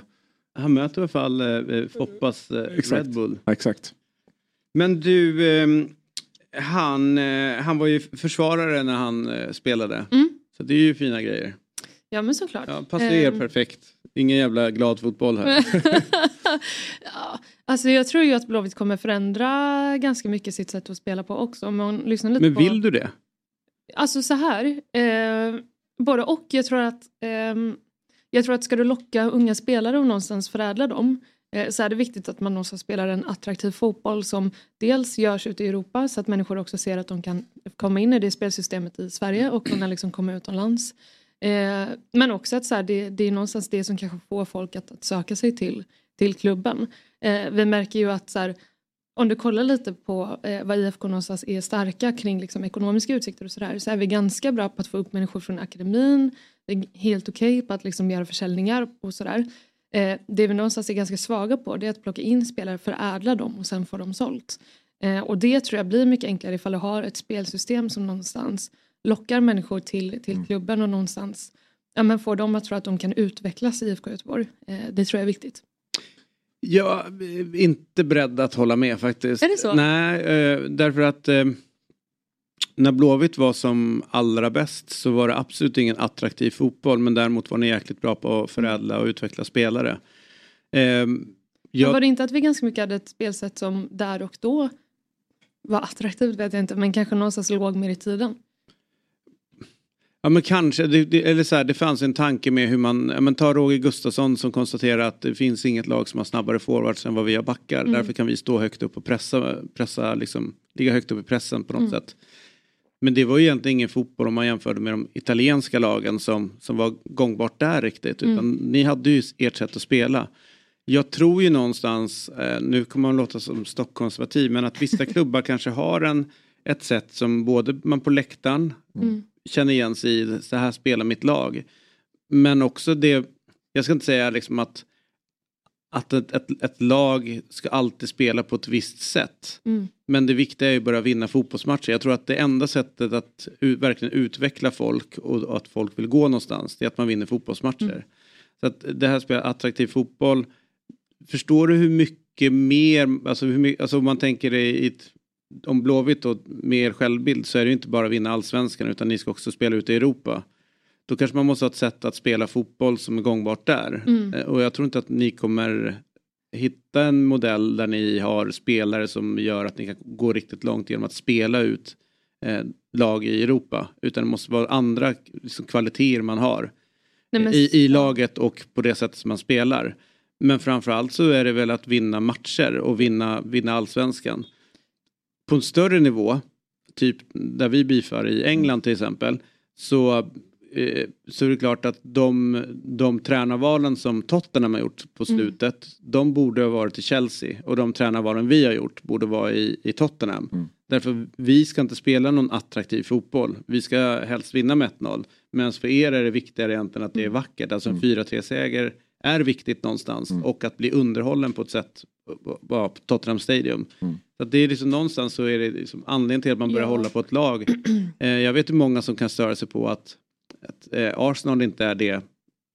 Han möter i alla fall eh, Foppas Exakt. Red Bull. ja, exakt. Men du, eh, han, han var ju försvarare när han spelade. Mm. Så det är ju fina grejer. Ja men såklart. Ja, passar er Ehm. perfekt. Ingen jävla glad fotboll här. ja, alltså jag tror ju att Blåvitt kommer förändra ganska mycket sitt sätt att spela på också. Om man lyssnar lite Men på... vill du det? Alltså så här. Eh, både och. Jag tror att ehm, jag tror att ska du locka unga spelare och någonstans förädla dem eh, så är det viktigt att man någonstans spelar en attraktiv fotboll som dels görs ute i Europa så att människor också ser att de kan komma in i det spelsystemet i Sverige och kunna liksom komma utomlands. Eh, men också att så här, det, det är någonstans det som kanske får folk att, att söka sig till, till klubben. Eh, vi märker ju att så här, om du kollar lite på eh, vad IFK någonstans är starka kring liksom, ekonomiska utsikter och sådär så är vi ganska bra på att få upp människor från akademin. Vi är helt okej på att liksom, göra försäljningar och sådär. Eh, det vi någonstans är ganska svaga på det är att plocka in spelare, förädla dem och sen få dem sålt. Eh, och det tror jag blir mycket enklare ifall du har ett spelsystem som någonstans lockar människor till, till klubben och någonstans ja, men får dem att tro att de kan utvecklas i IFK Göteborg. Eh, det tror jag är viktigt. Jag är inte beredd att hålla med faktiskt. Är det så? Nej, eh, därför att eh, när Blåvitt var som allra bäst så var det absolut ingen attraktiv fotboll men däremot var ni jäkligt bra på att förädla och utveckla spelare. Eh, Men jag, var det inte att vi ganska mycket hade ett spelsätt som där och då var attraktivt vet jag inte men kanske någonstans låg mer i tiden. Ja men kanske, det, det, eller så här, det fanns en tanke med hur man, ja, men ta Roger Gustafsson som konstaterar att det finns inget lag som har snabbare forwards än vad vi har backar. Mm. Därför kan vi stå högt upp och pressa, pressa liksom, ligga högt upp i pressen på något Mm. sätt. Men det var ju egentligen ingen fotboll om man jämförde med de italienska lagen som, som var gångbart där riktigt. Utan Mm. ni hade ju ert sätt att spela. Jag tror ju någonstans, eh, nu kommer man låta som stockkonservativ, men att vissa klubbar kanske har en, ett sätt som både man på läktaren Mm. Känner igen sig i, så här spelar mitt lag. Men också det, jag ska inte säga liksom att, att ett, ett, ett lag ska alltid spela på ett visst sätt. Mm. Men det viktiga är ju bara att vinna fotbollsmatcher. Jag tror att det enda sättet att u- verkligen utveckla folk och, och att folk vill gå någonstans, det är att man vinner fotbollsmatcher. Mm. Så att det här spelar attraktiv fotboll. Förstår du hur mycket mer, alltså, hur mycket, alltså om man tänker i ett, om Blåvitt då med er självbild så är det ju inte bara att vinna allsvenskan utan ni ska också spela ute i Europa. Då kanske man måste ha ett sätt att spela fotboll som är gångbart där. Mm. Eh, Och jag tror inte att ni kommer hitta en modell där ni har spelare som gör att ni kan gå riktigt långt genom att spela ut eh, lag i Europa. Utan det måste vara andra liksom, kvaliteter man har Nej, men- i, i laget och på det sättet som man spelar. Men framförallt så är det väl att vinna matcher och vinna, vinna allsvenskan. På en större nivå, typ där vi bifar i England till exempel, så eh, så är det klart att de, de tränarvalen som Tottenham har gjort på Mm. slutet, de borde ha varit i Chelsea och de tränarvalen vi har gjort borde vara i, i Tottenham. Mm. Därför vi ska inte spela någon attraktiv fotboll. Vi ska helst vinna med 1-0. Medan för er är det viktigare egentligen att det är vackert. Alltså en 4-3-seger är viktigt någonstans och att bli underhållen på ett sätt på på Tottenham Stadium. Så att det är liksom någonstans så är det liksom anledningen till att man börjar Ja. hålla på ett lag. Eh, jag vet ju många som kan störa sig på att, att eh, Arsenal inte är det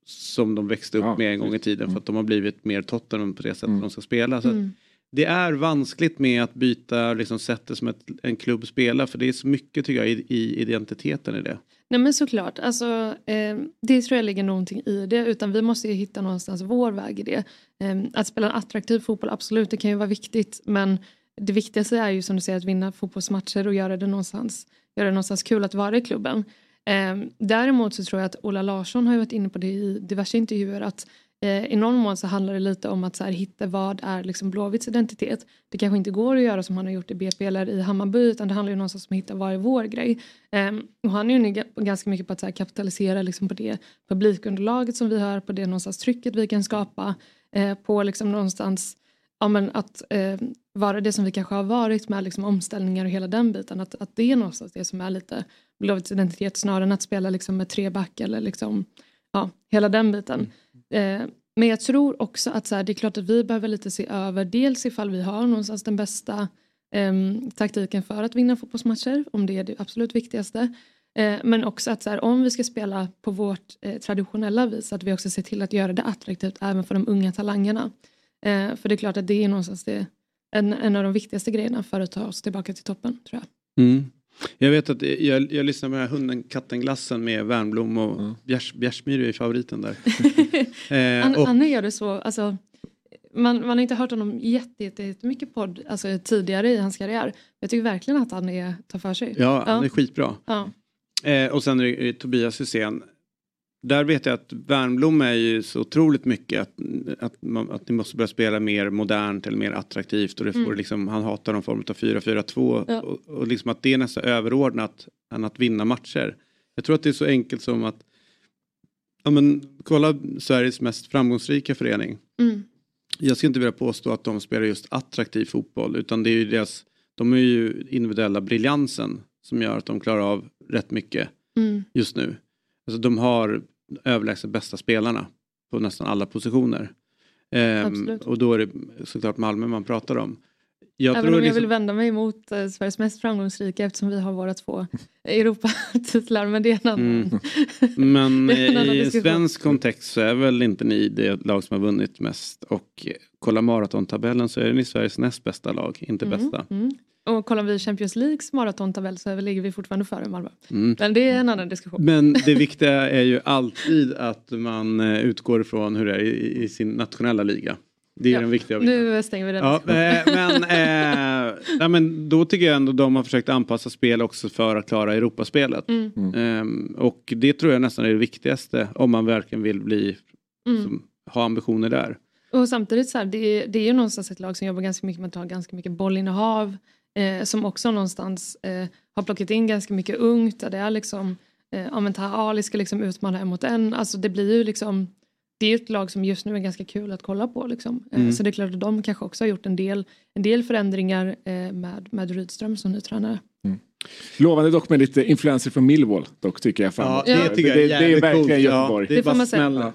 som de växte upp Ja, med en gång i tiden för att de har blivit mer Tottenham på det sättet Mm. de ska spela. Så att Mm. det är vanskligt med att byta liksom, sättet som ett, en klubb spelar för det är så mycket tycker jag i, i identiteten i det. Nej men såklart, alltså, eh, det tror jag ligger någonting i det utan vi måste ju hitta någonstans vår väg i det. Eh, att spela en attraktiv fotboll, absolut det kan ju vara viktigt men det viktigaste är ju som du säger att vinna fotbollsmatcher och göra det någonstans, göra det någonstans kul att vara i klubben. Eh, däremot så tror jag att Ola Larsson har ju varit inne på det i diverse intervjuer att Eh, i någon mån så handlar det lite om att så här, hitta vad är liksom Blåvitts identitet. Det kanske inte går att göra som han har gjort i BP eller i Hammarby utan det handlar ju någonstans om att hitta vad är vår grej. Um, och han är ju ganska mycket på att så här, kapitalisera liksom på det publikunderlaget som vi har, på det någonstans trycket vi kan skapa, eh, på liksom någonstans ja, men att eh, vara det som vi kanske har varit med liksom omställningar och hela den biten. Att, att det är någonstans det som är lite Blåvitts identitet snarare än att spela liksom med tre back eller liksom, ja, hela den biten. Eh, men jag tror också att så här, det är klart att vi behöver lite se över dels ifall vi har någonstans den bästa eh, taktiken för att vinna fotbollsmatcher, om det är det absolut viktigaste. Eh, men också att så här, om vi ska spela på vårt eh, traditionella vis, att vi också ser till att göra det attraktivt även för de unga talangerna. Eh, för det är klart att det är någonstans det, en, en av de viktigaste grejerna för att ta oss tillbaka till toppen, tror jag. Mm. Jag vet att jag, jag lyssnar med hunden katten-glassen med Värnblom och Bjärs, Bjärsmyr är ju favoriten där. eh, An, och, gör det så, alltså, man, man har inte hört honom jätte, jätte, jättemycket podd alltså, tidigare i hans karriär. Jag tycker verkligen att han är, tar för sig. ja, han är Ja. skitbra. Ja. Eh, och sen är det Tobias Hysén. Där vet jag att Värnblom är ju så otroligt mycket att, att, man, att ni måste börja spela mer modernt eller mer attraktivt och det får Mm. liksom, han hatar någon form av 4-4-2 Ja. och, och liksom att det är nästan överordnat än att vinna matcher. Jag tror att det är så enkelt som att ja, men, kolla Sveriges mest framgångsrika förening. Mm. Jag ska inte vilja påstå att de spelar just attraktiv fotboll utan det är ju deras, de är ju individuella briljansen som gör att de klarar av rätt mycket Mm. just nu. Alltså de har överlägset bästa spelarna på nästan alla positioner. Ehm, och då är det såklart Malmö man pratar om. Jag Även om jag liksom, vill vända mig mot eh, Sveriges mest framgångsrika eftersom vi har våra två Europatitlar. Men det är en annan. Mm. Men en annan i diskussion. svensk kontext så är väl inte ni det lag som har vunnit mest. Och eh, kolla maratontabellen så är ni Sveriges näst bästa lag, inte bästa. Mm. Och kollar vi Champions Leagues maratontabell så ligger vi fortfarande före Malmö. Mm. Men det är en annan diskussion. Men det viktiga är ju alltid att man eh, utgår ifrån hur det är i, i sin nationella liga. Det är Ja, den viktiga biten. Nu stänger vi den. Ja, eh, men, eh, nej, men då tycker jag ändå de har försökt anpassa spel också för att klara Europaspelet. Mm. Ehm, och det tror jag nästan är det viktigaste om man verkligen vill bli, Mm. som, ha ambitioner där. Och samtidigt så här, det, är- det är ju någonstans ett lag som jobbar ganska mycket med att ta ganska mycket bollinnehav. Eh, som också någonstans eh, har plockat in ganska mycket ungt. Där det är liksom, eh, ja men Taha Ali ska liksom utmana en mot en. Alltså det blir ju liksom, det är ju ett lag som just nu är ganska kul att kolla på. Liksom. Eh, Mm. Så det är klart att de kanske också har gjort en del, en del förändringar eh, med, med Rydström som ny tränare. Lovande dock med lite influenser från Millwall dock tycker jag framåt. det tycker jag är det, det är jävligt verkligen coolt. Göteborg. Ja, det, Det får man säga.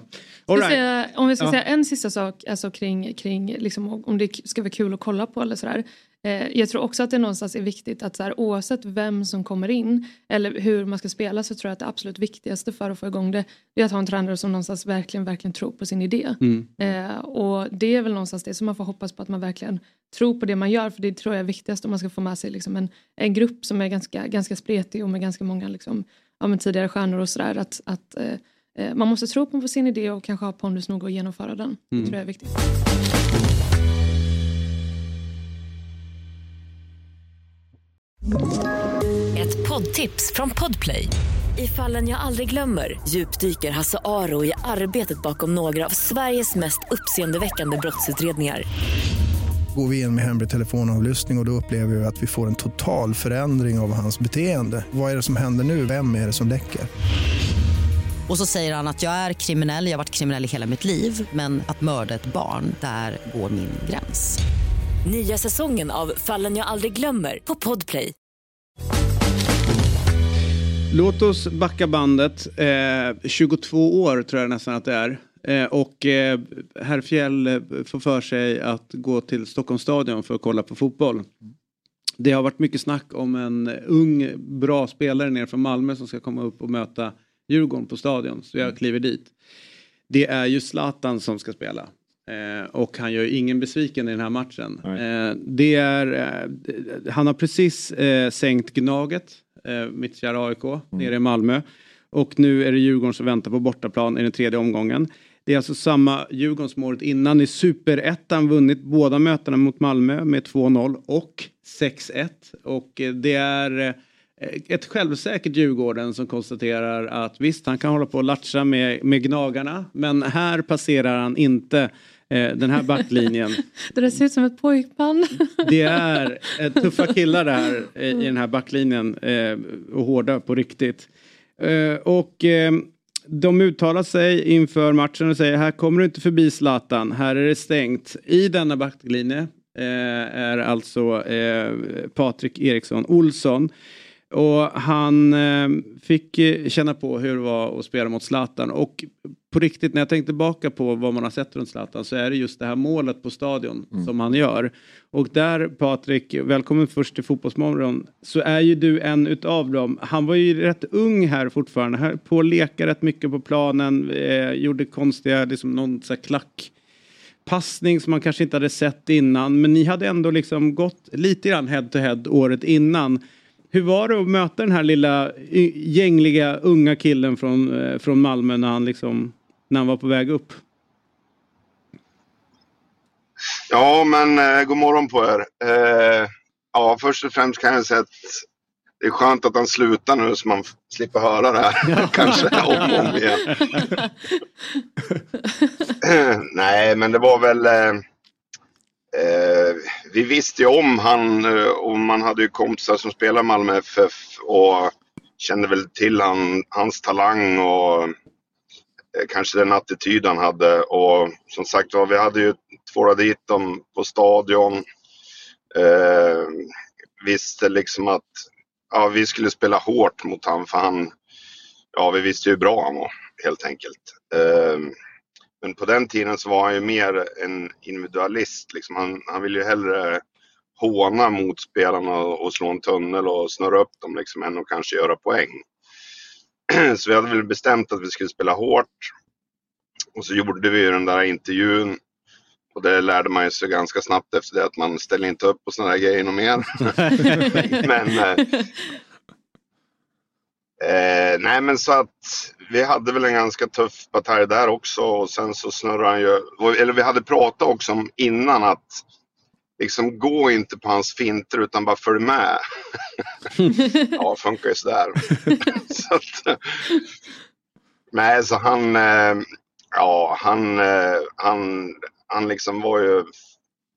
Right. säga, om vi ska Ja. säga en sista sak alltså kring, kring liksom, om det ska vara kul att kolla på eller sådär. Eh, jag tror också att det någonstans är viktigt att så här, oavsett vem som kommer in eller hur man ska spela så tror jag att det absolut viktigaste för att få igång det är att ha en tränare som någonstans verkligen, verkligen tror på sin idé. Mm. Eh, och det är väl någonstans det som man får hoppas på att man verkligen tror på det man gör för det tror jag är viktigast om man ska få med sig liksom en, en grupp som är ganska, ganska spretig och med ganska många liksom, ja, tidigare stjärnor och sådär. Att, att, eh, man måste tro på sin idé och kanske ha pondus nog att genomföra den. Det tror jag är viktigt. Ett poddtips från Podplay. I fallen jag aldrig glömmer djupdyker Hasse Aro i arbetet bakom några av Sveriges mest uppseendeväckande brottsutredningar. Går vi in med hemlig telefonavlyssning och, och då upplever vi att vi får en total förändring av hans beteende. Vad är det som händer nu? Vem är det som läcker? Och så säger han att jag är kriminell, jag har varit kriminell i hela mitt liv men att mörda ett barn, där går min gräns. Nya säsongen av Fallen jag aldrig glömmer på Podplay. Låt oss backa bandet. Eh, 22 år tror jag nästan att det är. Eh, och eh, herr Fjäll eh, får för sig att gå till Stockholms stadion för att kolla på fotboll. Det har varit mycket snack om en ung bra spelare ner från Malmö som ska komma upp och möta Djurgården på stadion. Så jag kliver dit. Det är ju Zlatan som ska spela. Eh, och han gör ju ingen besviken i den här matchen. Eh, det är, eh, han har precis eh, sänkt Gnaget, mitt kära AIK, nere i Malmö. Och nu är det Djurgården som väntar på bortaplan i den tredje omgången. Det är alltså samma Djurgården som året innan i superettan vunnit båda mötena mot Malmö med 2-0 och 6-1. Och eh, det är eh, ett självsäkert Djurgården som konstaterar att visst, han kan hålla på och latcha med, med Gnagarna, men här passerar han inte eh, den här backlinjen. Det där ser ut som ett pojkband. Det är eh, tuffa killar där eh, i den här backlinjen eh, och hårda på riktigt. Eh, och eh, de uttalar sig inför matchen och säger här kommer du inte förbi Zlatan, här är det stängt. I denna backlinje eh, är alltså eh, Patrik Eriksson Olsson. Och han eh, fick eh, känna på hur det var att spela mot Zlatan. Och på riktigt, när jag tänkte tillbaka på vad man har sett runt Zlatan så är det just det här målet på stadion som han gör. Och där Patrik, välkommen först till Fotbollsmorgon, så är ju du en utav dem. Han var ju rätt ung här fortfarande, här på att leka rätt mycket på planen, eh, gjorde konstiga, liksom någon så här klack passning som man kanske inte hade sett innan. Men ni hade ändå liksom gått lite grann head to head året innan. Hur var det att möta den här lilla gängliga unga killen från, eh, från Malmö när han, liksom, när han var på väg upp? Ja, men eh, god morgon på er. Eh, ja, först och främst kan jag säga att det är skönt att han slutar nu så man slipper höra det här kanske om och om igen. Nej, men det var väl... Eh, eh, vi visste ju om han eh, och man hade ju kompisar som spelar i Malmö FF och kände väl till han, hans talang och eh, kanske den attityd han hade. Och som sagt var, vi hade ju tvålat dit dem på stadion. Eh, visste liksom att ja, vi skulle spela hårt mot han för han, ja vi visste ju hur bra han var helt enkelt. Eh, Eh, men på den tiden så var han ju mer en individualist. Liksom. Han, han ville ju hellre håna motspelarna och slå en tunnel och snurra upp dem liksom, än att kanske göra poäng. Så vi hade väl bestämt att vi skulle spela hårt. Och så gjorde vi ju den där intervjun. Och det lärde man ju sig ganska snabbt efter det att man ställer inte upp på sådana där grejer något mer. men, eh, nej men så att vi hade väl en ganska tuff batalj där också och sen så snurrade han ju, eller vi hade pratat också om innan att liksom gå inte på hans finter utan bara följ med. ja, funkar ju sådär. så att, nej, så han, eh, ja, han, eh, han, han liksom var ju,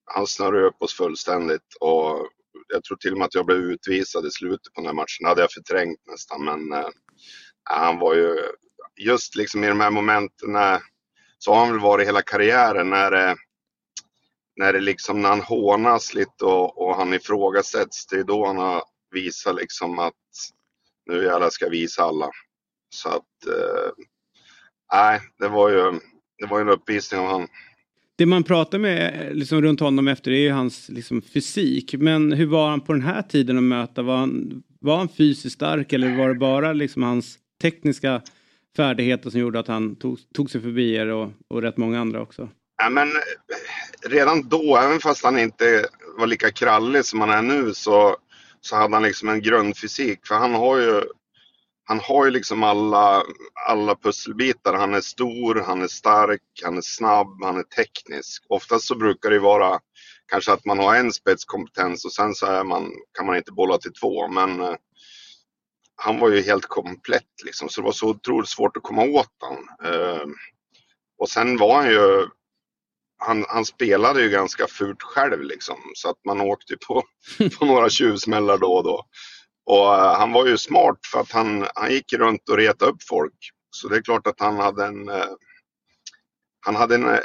han snurrade upp oss fullständigt och jag tror till och med att jag blev utvisad i slutet på den här matchen. Det hade jag förträngt nästan, men eh, han var ju just liksom i de här momenten när, så har han väl varit hela karriären när det, när det liksom när han hånas lite och, och han ifrågasätts. Det är då han har visat liksom att nu jävlar ska jag visa alla. Så att eh, nej, det var ju det var ju en uppvisning av honom. Det man pratar med liksom, runt honom efter är ju hans liksom, fysik. Men hur var han på den här tiden att möta? Var han, var han fysiskt stark eller var det bara liksom, hans tekniska färdigheter som gjorde att han tog, tog sig förbi er och, och rätt många andra också? Ja, men redan då, även fast han inte var lika krallig som han är nu så, så hade han liksom en grundfysik. För han har ju, han har ju liksom alla, alla pusselbitar. Han är stor, han är stark, han är snabb, han är teknisk. Oftast så brukar det ju vara kanske att man har en spetskompetens och sen så är man, kan man inte bolla till två. Men eh, han var ju helt komplett liksom, så det var så otroligt svårt att komma åt honom. Eh, och sen var han ju han, han spelade ju ganska fult själv liksom så att man åkte på, på några tjuvsmällar då och då. Och eh, han var ju smart för att han, han gick runt och retade upp folk Så det är klart att han hade en eh, han hade en, eh,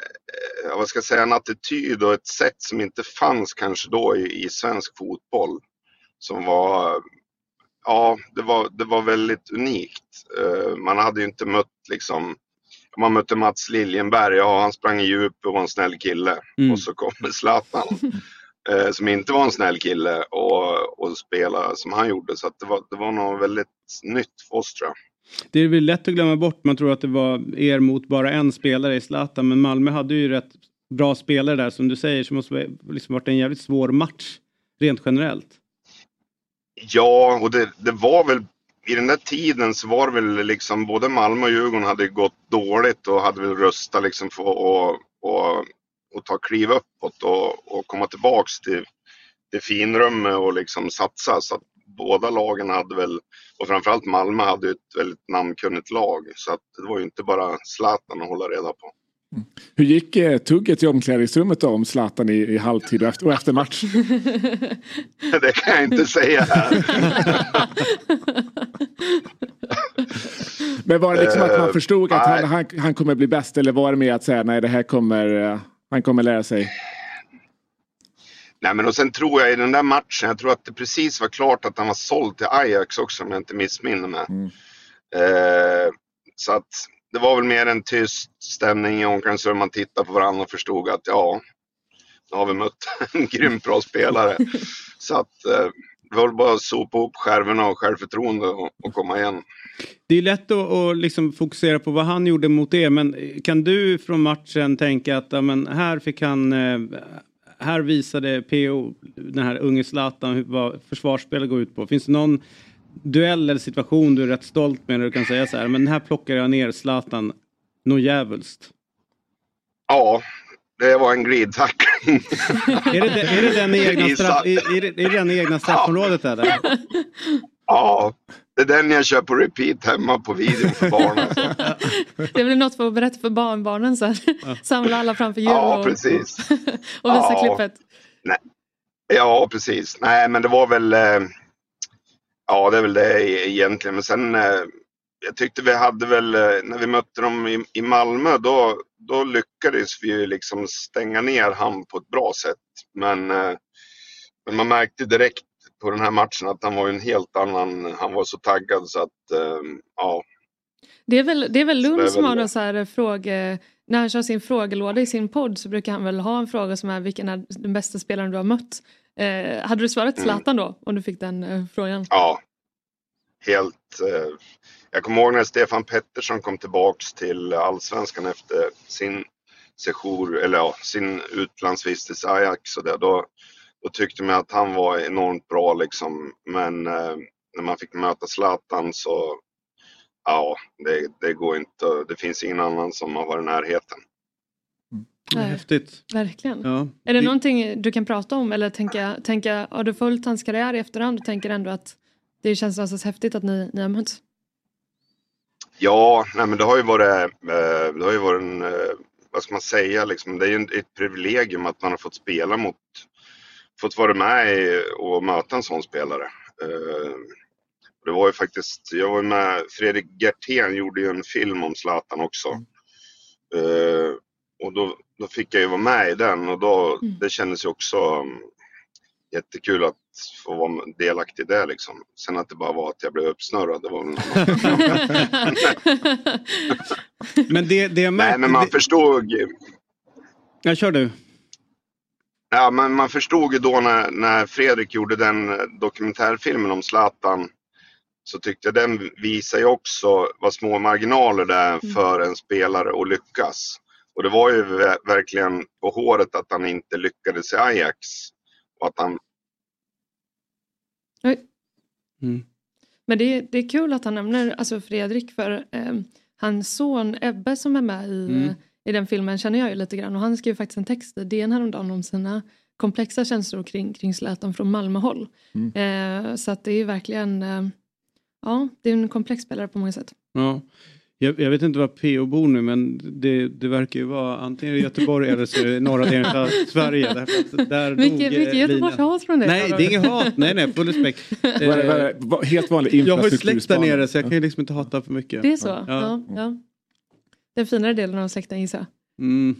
vad ska jag säga, en attityd och ett sätt som inte fanns kanske då i, i svensk fotboll. Som var, ja, det var, det var väldigt unikt. Man hade ju inte mött liksom, man mötte Mats Liljenberg, ja han sprang i djup och var en snäll kille. Mm. Och så kommer Zlatan eh, som inte var en snäll kille och, och spela som han gjorde. Så det, var, det var något väldigt nytt för oss tror jag. Det är väl lätt att glömma bort. Man tror att det var er mot bara en spelare i Zlatan. Men Malmö hade ju rätt bra spelare där. Som du säger så måste det liksom varit en jävligt svår match. Rent generellt. Ja, och det, det var väl i den där tiden så var det väl liksom både Malmö och Djurgården hade gått dåligt och hade väl röstat liksom för att och, ta kliv uppåt och, och komma tillbaks till, till finrummet och liksom satsa. Så att båda lagen hade väl, och framförallt Malmö hade ett väldigt namnkunnigt lag. Så att det var ju inte bara Zlatan att hålla reda på. Hur gick eh, tugget i omklädningsrummet då om Zlatan i, i halvtid och efter, och efter match? Det kan jag inte säga här. Men var det liksom att man Eh, förstod att han, han, han kommer bli bäst eller var det mer att säga nej det här kommer, eh, han kommer lära sig? Nej men och sen tror jag i den där matchen, jag tror att det precis var klart att han var såld till Ajax också om jag inte missminner mig. Mm. Eh, så att det var väl mer en tyst stämning i omklädningsrummet. Man tittade på varandra och förstod att ja, nu har vi mött en grymt bra spelare. Så att eh, det var väl bara att sopa upp skärvorna och självförtroende och, och komma igen. Det är lätt att, att liksom fokusera på vad han gjorde mot er. Men kan du från matchen tänka att ja, men här fick han... eh, Här visade PO, den här unge Zlatan, vad försvarsspelet går ut på. Finns det någon duell eller situation du är rätt stolt med när du kan säga så här, men här plockar jag ner Zlatan något djävulskt. Ja, det var en glidtackling. Är det, är det den i egna, straff, är, är det, är det den i egna straffområdet eller? Ja, det är den jag kör på repeat hemma på videon för barnen. Det blir något för att berätta för barnbarnen sen. Samla alla framför jul Ja, och, precis. och visa Ja. klippet. Ja, precis. Nej, men det var väl... Eh, ja, det är väl det e- egentligen. Men sen... Eh, jag tyckte vi hade väl, eh, när vi mötte dem i, i Malmö, då, då lyckades vi ju liksom stänga ner han på ett bra sätt. Men, eh, men man märkte direkt på den här matchen att han var en helt annan, han var så taggad så att, eh, ja. Det är väl, det är väl Lund är som har någon så här fråge... När han kör sin frågelåda i sin podd så brukar han väl ha en fråga som är vilken är den bästa spelaren du har mött? Eh, hade du svarat Mm. Zlatan då om du fick den eh, frågan? Ja. Helt... Eh, jag kommer ihåg när Stefan Pettersson kom tillbaks till Allsvenskan efter sin sejour, eller ja, sin utlandsvistelse i Ajax och det. Då, då tyckte man att han var enormt bra liksom. Men eh, när man fick möta Zlatan så... Ja, det, det går inte. Det finns ingen annan som har varit i närheten. Nej. Häftigt. Verkligen. Ja. Är det någonting du kan prata om eller tänka, tänka har du följt hans karriär i efterhand och tänker ändå att det känns någonstans häftigt att ni, ni har mötts? Ja, nej men det har ju varit, eh, det har ju varit en, eh, vad ska man säga, liksom, det är ju ett privilegium att man har fått spela mot, fått vara med och möta en sån spelare. Eh, Det var ju faktiskt, jag var med, Fredrik Gertén gjorde ju en film om Zlatan också. Eh, Och då, då fick jag ju vara med i den och då, Mm. det kändes ju också mm, jättekul att få vara delaktig i det liksom. Sen att det bara var att jag blev uppsnurrad, det var Men det, det jag Nej, märkte... men man det- förstod ju. Ja, kör du. Ja, men man förstod ju då när, när Fredrik gjorde den eh, dokumentärfilmen om Zlatan. Så tyckte jag den visar ju också vad små marginaler det är för en spelare att lyckas. Och det var ju ver- verkligen på håret att han inte lyckades i Ajax. Han. Mm. Men det, är- det är kul att han nämner alltså Fredrik för eh, hans son Ebbe som är med i, Mm. i den filmen känner jag ju lite grann och han skrev faktiskt en text i DN häromdagen om sina komplexa känslor kring, kring Zlatan från Malmöhåll. Eh, så att det är verkligen, eh, ja det är en komplex spelare på många sätt. Ja. Jag, jag vet inte var PO bor nu men det, det verkar ju vara antingen i Göteborg eller så det norra delen av Sverige. Därför där Mycket, eh, mycket Göteborgshat från dig. Nej, det är inget hat. Nej, nej, full respekt. Va- Helt vanlig Jag har ju släkt där nere så jag kan ju liksom inte hata för mycket. Det är så? Ja. Ja. Ja, Den finare delen av släkten gissar jag. Mm.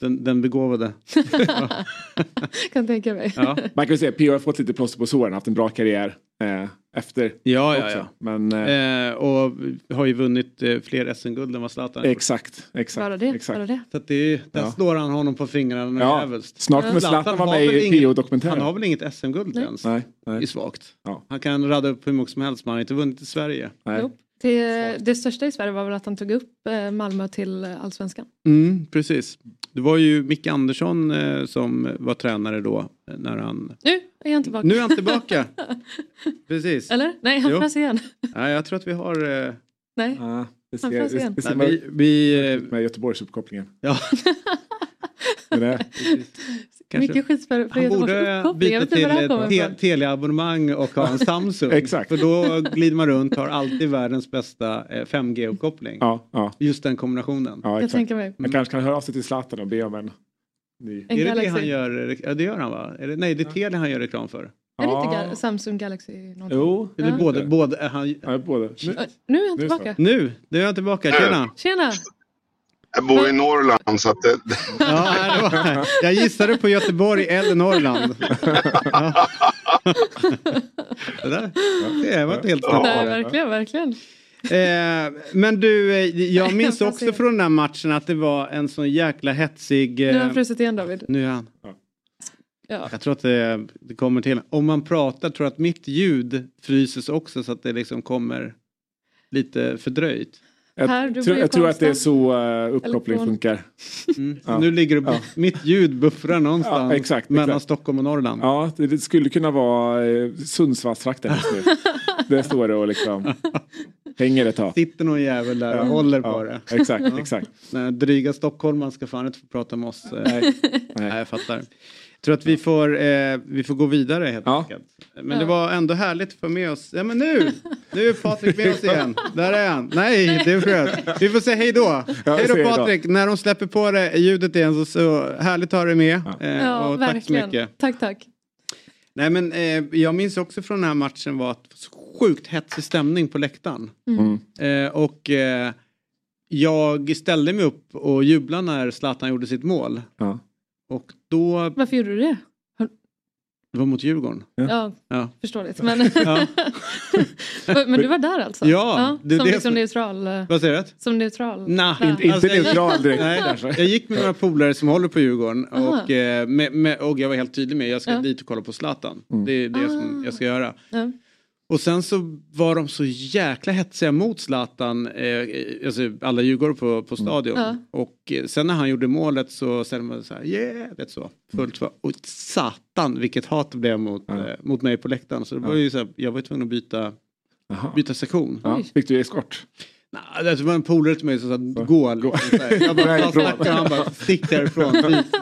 Den, den begåvade. Kan tänka mig. Ja, Man kan säga att P.O. har fått lite plåster på såren, haft en bra karriär eh, efter ja, ja. också. ja. Men eh, Eh, och har ju vunnit eh, fler SM-guld än vad Zlatan exakt, exakt. Bara det. exakt. Bara det. Så att det är, där Ja. slår han honom på fingrarna Ja, jävligt. snart kommer Zlatan vara med i P.O.-dokumentären. Han har väl inget SM-guld Nej. ens? Nej, Det är nej, svagt. Ja. Han kan radda upp hur mycket som helst men han har inte vunnit i Sverige. nej. Jo. Det, det största i Sverige var väl att han tog upp eh, Malmö till allsvenskan. Mm, precis. Det var ju Micke Andersson eh, som var tränare då. När han... Nu är han tillbaka. Nu är han tillbaka. precis. Eller? Nej, han Jo. frös igen. Nej, jag tror att vi har... Eh... Nej. Ja, det Han ser, får se. det, det ser Nej, vi, vi, eh, med Göteborgsuppkopplingen. ja, Men det, kanske. Mycket skit för, för Han borde byta till det ett te- ifrån. teleabonnemang och ha en Samsung. Exakt. För då glider man runt har alltid världens bästa eh, 5G-uppkoppling. ja, ja, Just den kombinationen. ja, Jag exakt. tänker mig. Man kanske kan höra av sig till Zlatan och be om en ny. En är det Galaxy. det han gör? Ja, det gör han va? Är det, nej, det är Telia han gör reklam för. Är det inte Samsung Galaxy? någonting? Jo, Eller Ja. både, både, är han, ja, båda. Ö, Nu är han Nu är det tillbaka. nu, nu är jag tillbaka. Tjena! Tjena! Jag bor i Norrland så att det, Ja, det var, jag gissade på Göteborg eller Norrland. Ja. Det där det var inte helt snett. Nej, verkligen, verkligen. Eh, men du, eh, jag minns Jag också från den här matchen att det var en sån jäkla hetsig... Nu har Eh, han frusit igen David. nu är han. Ja. Jag tror att det, det kommer till. Om man pratar tror jag att mitt ljud fryses också så att det liksom kommer lite fördröjt. Jag, Här, i jag tror att det är så uh, uppkoppling funkar. Mm. Ja. Nu ligger det, Ja. mitt ljud buffrar någonstans Ja, exakt, mellan exakt. Stockholm och Norrland. Ja, det, det skulle kunna vara eh, Sundsvallstrakten just nu. det står det och liksom hänger ett tag. Sitter någon jävel där och håller på det. Exakt, exakt. Nej, dryga stockholmaren ska fan inte få prata med oss. Eh, Nej. Nej, jag fattar. Jag tror att vi får, eh, vi får gå vidare helt Ja. enkelt. Men det var ändå härligt att få med oss. Ja men nu! Nu är Patrik med oss igen. Där är han. Nej, det är skönt. Vi får säga hej då. Ja, hej då. Patrik. När de släpper på det ljudet igen så, så härligt att ha dig med. Eh, Ja, och tack så verkligen. mycket. Tack, tack. Nej men eh, jag minns också från den här matchen var att sjukt hetsig stämning på läktaren. Mm. Eh, och eh, jag ställde mig upp och jublade när Zlatan gjorde sitt mål. Ja. Och då, Varför gjorde du det? det var mot Djurgården. Ja, Ja. förståeligt. Men, men du var där alltså? Ja, det är som det liksom som- neutral? eh, Vad säger du? Som neutral? Nah. Inte, inte Alltså, jag- neutral direkt Nej, kanske. jag gick med några polare som håller på Djurgården och, eh, med, med, och jag var helt tydlig med jag ska Ja. dit och kolla på Zlatan. Mm. Det är det som Ah. jag ska göra. Och sen så var de så jäkla hetsiga mot Zlatan, eh, alltså alla Djurgårdare på, på stadion. Ja. Och eh, sen när han gjorde målet så ställde man så här, yeah, vet så. Fullt så. Och satan vilket hat det blev mot, Ja. eh, mot mig på läktaren. Så det var ju så här, jag var ju tvungen att byta, byta sektion. Ja. Fick du eskort? Nej, det var en polare till mig som sa gå. liksom, här. Jag bara, jag snackar han bara stick därifrån.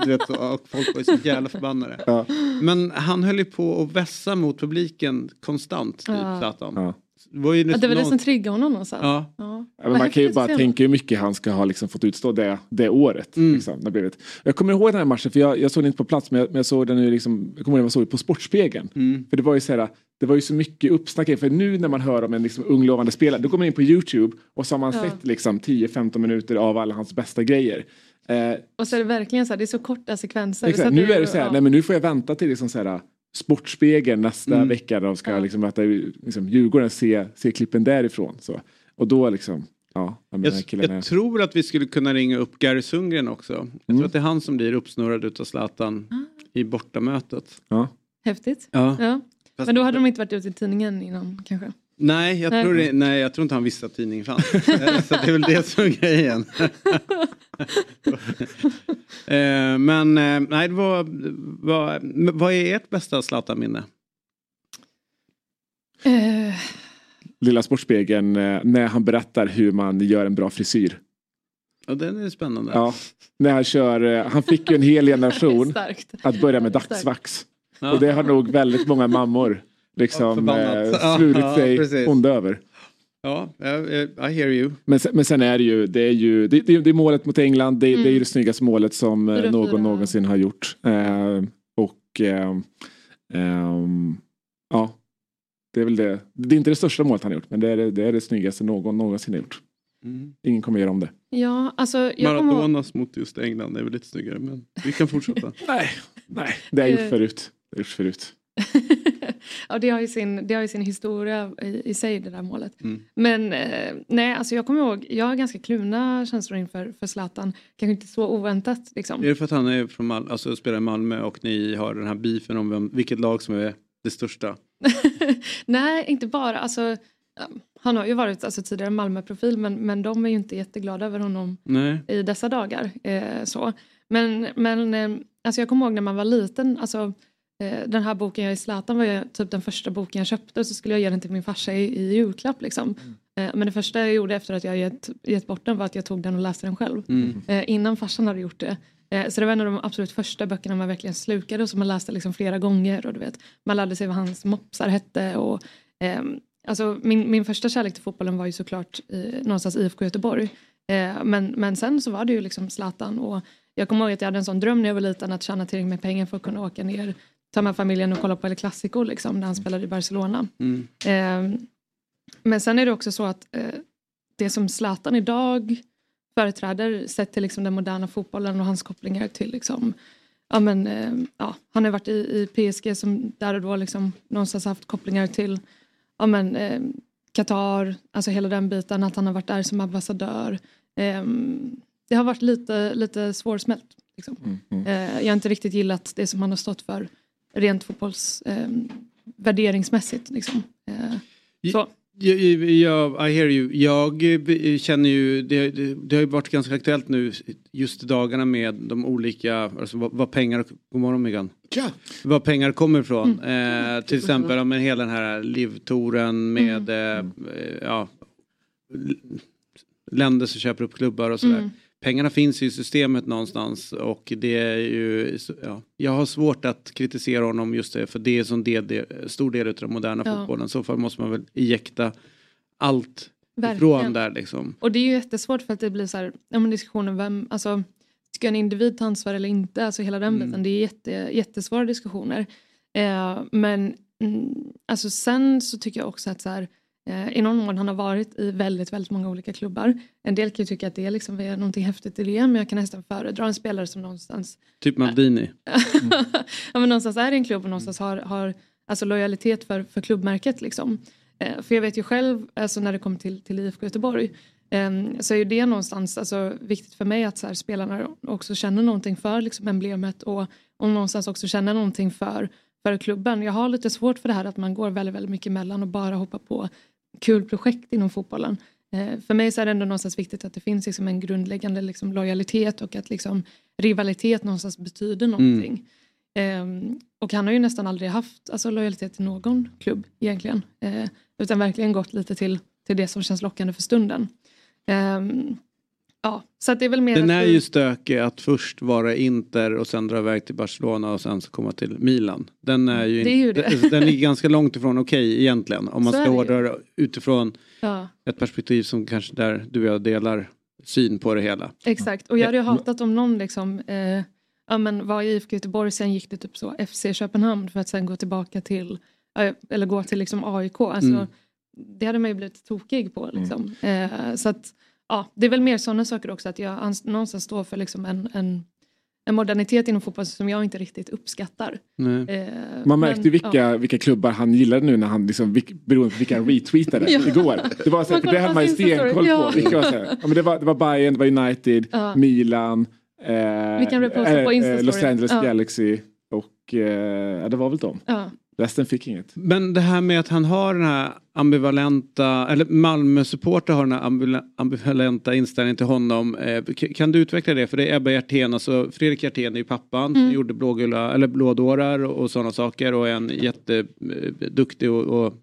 Du vet, och folk var ju så jävla förbannade. Ja. Men han höll ju på att vässa mot publiken konstant, typ, Ja. Zlatan. Ja. Det var ju Ja, det nästan var det någon- som triggade honom någonstans. Ja. Ja. Man kan ju bara tänka hur mycket han ska ha liksom fått utstå det, det året. Mm. Liksom, det. Jag kommer ihåg den här matchen, för jag, jag såg den inte på plats, men jag, men jag såg den ju liksom, jag kommer ihåg jag såg det på Sportspegeln. Mm. För det var ju så här, det var ju så mycket uppsnack, för nu när man hör om en liksom ung lovande spelare, då går man in på YouTube och så har man Ja. sett liksom 10-15 minuter av alla hans bästa grejer. Eh, Och så är det verkligen så här, det är så korta sekvenser. Exakt. Så Nu är det så här, ja. nej men nu får jag vänta till liksom så här, Sportspegeln nästa Mm. vecka då ska Ja. jag liksom möta liksom, Djurgården se, se klippen därifrån. Så. Och då liksom, ja, Jag, är... jag tror att vi skulle kunna ringa upp Gary Sundgren också. Jag Mm. tror att det är han som blir uppsnurrad utav Zlatan Ah. i bortamötet. Ja. Häftigt. Ja. Ja. Men då hade de inte varit ute i tidningen innan kanske? Nej, jag Nej. tror, det, nej, jag tror inte han visste att tidningen fanns. Eh, Så det är väl det som är grejen. Eh, Men eh, nej, det var, var, vad är ert bästa Zlatan-minne? Lilla Sportspegeln när han berättar hur man gör en bra frisyr. Ja, den är spännande. Ja. När han kör, han fick ju en hel generation att börja med dagsvax. Ja. Och det har nog väldigt många mammor liksom eh, Ja, svurit ja, sig precis. onda över. Ja, I hear you. Men, sen, men sen är det ju, det är ju, det, det, det är målet mot England, det, mm. det är ju det snyggaste målet som eh, någon någonsin har gjort. Eh, och eh, eh, ja, det är väl det. Det är inte det största målet han har gjort, men det är det, det, är det snyggaste någon någonsin har gjort. Mm. Ingen kommer göra om det. Ja, alltså, Maradonas kommer... mot just England är väl lite snyggare, men vi kan fortsätta. nej, nej, det har gjort eh. förut. Det har gjort förut. ja, det har ju sin, det har ju sin historia i, i sig det där målet. Mm. Men eh, nej, alltså jag kommer ihåg, jag har ganska kluna känslor inför för Zlatan. Kanske inte så oväntat liksom. Är det för att han är från Mal alltså, spelar i Malmö och ni har den här beefen om vem, vilket lag som är det största? nej, inte bara. Alltså, han har ju varit alltså, tidigare Malmö-profil men, men de är ju inte jätteglada över honom nej. i dessa dagar. Eh, så. Men, men eh, alltså jag kommer ihåg när man var liten, alltså den här boken jag i Zlatan var ju typ den första boken jag köpte och så skulle jag ge den till min farsa i, i julklapp liksom. Mm. Men det första jag gjorde efter att jag gett, gett bort den var att jag tog den och läste den själv. Mm. Eh, innan farsan hade gjort det. Så det var en av de absolut första böckerna man verkligen slukade och som man läste liksom flera gånger. Och du vet, man lärde sig vad hans mopsar hette. Och, eh, alltså min, min första kärlek till fotbollen var ju såklart eh, någonstans IFK Göteborg. Eh, men, men sen så var det ju liksom Zlatan och jag kommer ihåg att jag hade en sån dröm när jag var liten att tjäna tillräckligt med pengar för att kunna åka ner ta med familjen och kolla på El Clasico liksom, när han spelade i Barcelona. Mm. Eh, men sen är det också så att eh, det som Zlatan idag företräder sett till liksom, den moderna fotbollen och hans kopplingar till liksom, ja, men, eh, ja, han har varit i, i, PSG som där och då liksom, någonstans haft kopplingar till ja, men, eh, Qatar, alltså hela den biten, att han har varit där som ambassadör. Ehm, det har varit lite, lite svårsmält. Liksom. Mm, mm. Eh, jag har inte riktigt gillat det som han har stått för rent fotbolls eh, värderingsmässigt. Liksom. Eh, så. Jag, jag, I hear you. Jag eh, känner ju, det, det, det, har ju varit ganska aktuellt nu just i dagarna med de olika, alltså vad, vad pengar, god morgon Megan. Ja. Vad pengar kommer ifrån. Mm. Eh, till exempel med hela den här livtouren med mm. eh, ja, länder som köper upp klubbar och sådär. Mm pengarna finns i systemet någonstans och det är ju, ja, jag har svårt att kritisera honom just det för det är en del, stor del av den moderna ja. fotbollen. Så fall måste man väl ejekta allt Verkligen. ifrån där liksom. Och det är ju jättesvårt för att det blir så här, ja men diskussionen vem, alltså ska en individ ta ansvar eller inte, alltså hela den mm. biten, det är jätte, jättesvåra diskussioner. Eh, men mm, alltså sen så tycker jag också att så här, Eh, I någon mån han har varit i väldigt, väldigt många olika klubbar. En del kan ju tycka att det liksom är någonting häftigt i det men jag kan nästan föredra en spelare som någonstans... Typ Maldini? Mm. ja, men någonstans är i en klubb och någonstans har, har alltså lojalitet för, för klubbmärket. Liksom. Eh, för jag vet ju själv alltså när det kommer till, till IFK Göteborg eh, så är det någonstans alltså, viktigt för mig att så här, spelarna också känner någonting för liksom, emblemet och, och någonstans också känner någonting för för klubben. Jag har lite svårt för det här att man går väldigt, väldigt mycket emellan och bara hoppar på kul projekt inom fotbollen. Eh, för mig så är det ändå någonstans viktigt att det finns liksom en grundläggande liksom lojalitet och att liksom rivalitet någonstans betyder någonting. Mm. Um, och han har ju nästan aldrig haft alltså, lojalitet till någon klubb egentligen. Uh, utan verkligen gått lite till, till det som känns lockande för stunden. Um, Ja, så det är väl mer Den är du... ju stökig att först vara Inter och sen dra iväg till Barcelona och sen så komma till Milan. Den är ju, det är ju det. den är ganska långt ifrån okej okay, egentligen. Om man så ska hårdra utifrån ja. ett perspektiv som kanske där du och jag delar syn på det hela. Exakt, och jag hade ju hatat om någon liksom eh, ja, men var i IFK Göteborg, sen gick det typ så FC Köpenhamn för att sen gå tillbaka till, eller gå till liksom AIK. Alltså, mm. Det hade man ju blivit tokig på. Liksom. Mm. Eh, så att, ja, det är väl mer sådana saker också att jag någonstans står för liksom en, en, en modernitet inom fotboll som jag inte riktigt uppskattar. Eh, Man märkte men, vilka, ja. vilka klubbar han gillade nu när han liksom, beroende på vilka han retweetade ja. igår. Det var så, det hade man ju stenkoll ja. på. Vilka var så ja, men det, var, det var Bayern, det var United, ja. Milan, eh, eh, Los Angeles Galaxy och eh, det var väl dem. Resten fick inget. Men det här med att han har den här ambivalenta, eller Malmö-supporter har den här ambivalenta inställningen till honom. Eh, kan du utveckla det? För det är Ebba Hjertén, alltså Fredrik Hjertén är ju pappan mm. som gjorde blågula, eller blådårar och, och sådana saker och är en jätteduktig och, och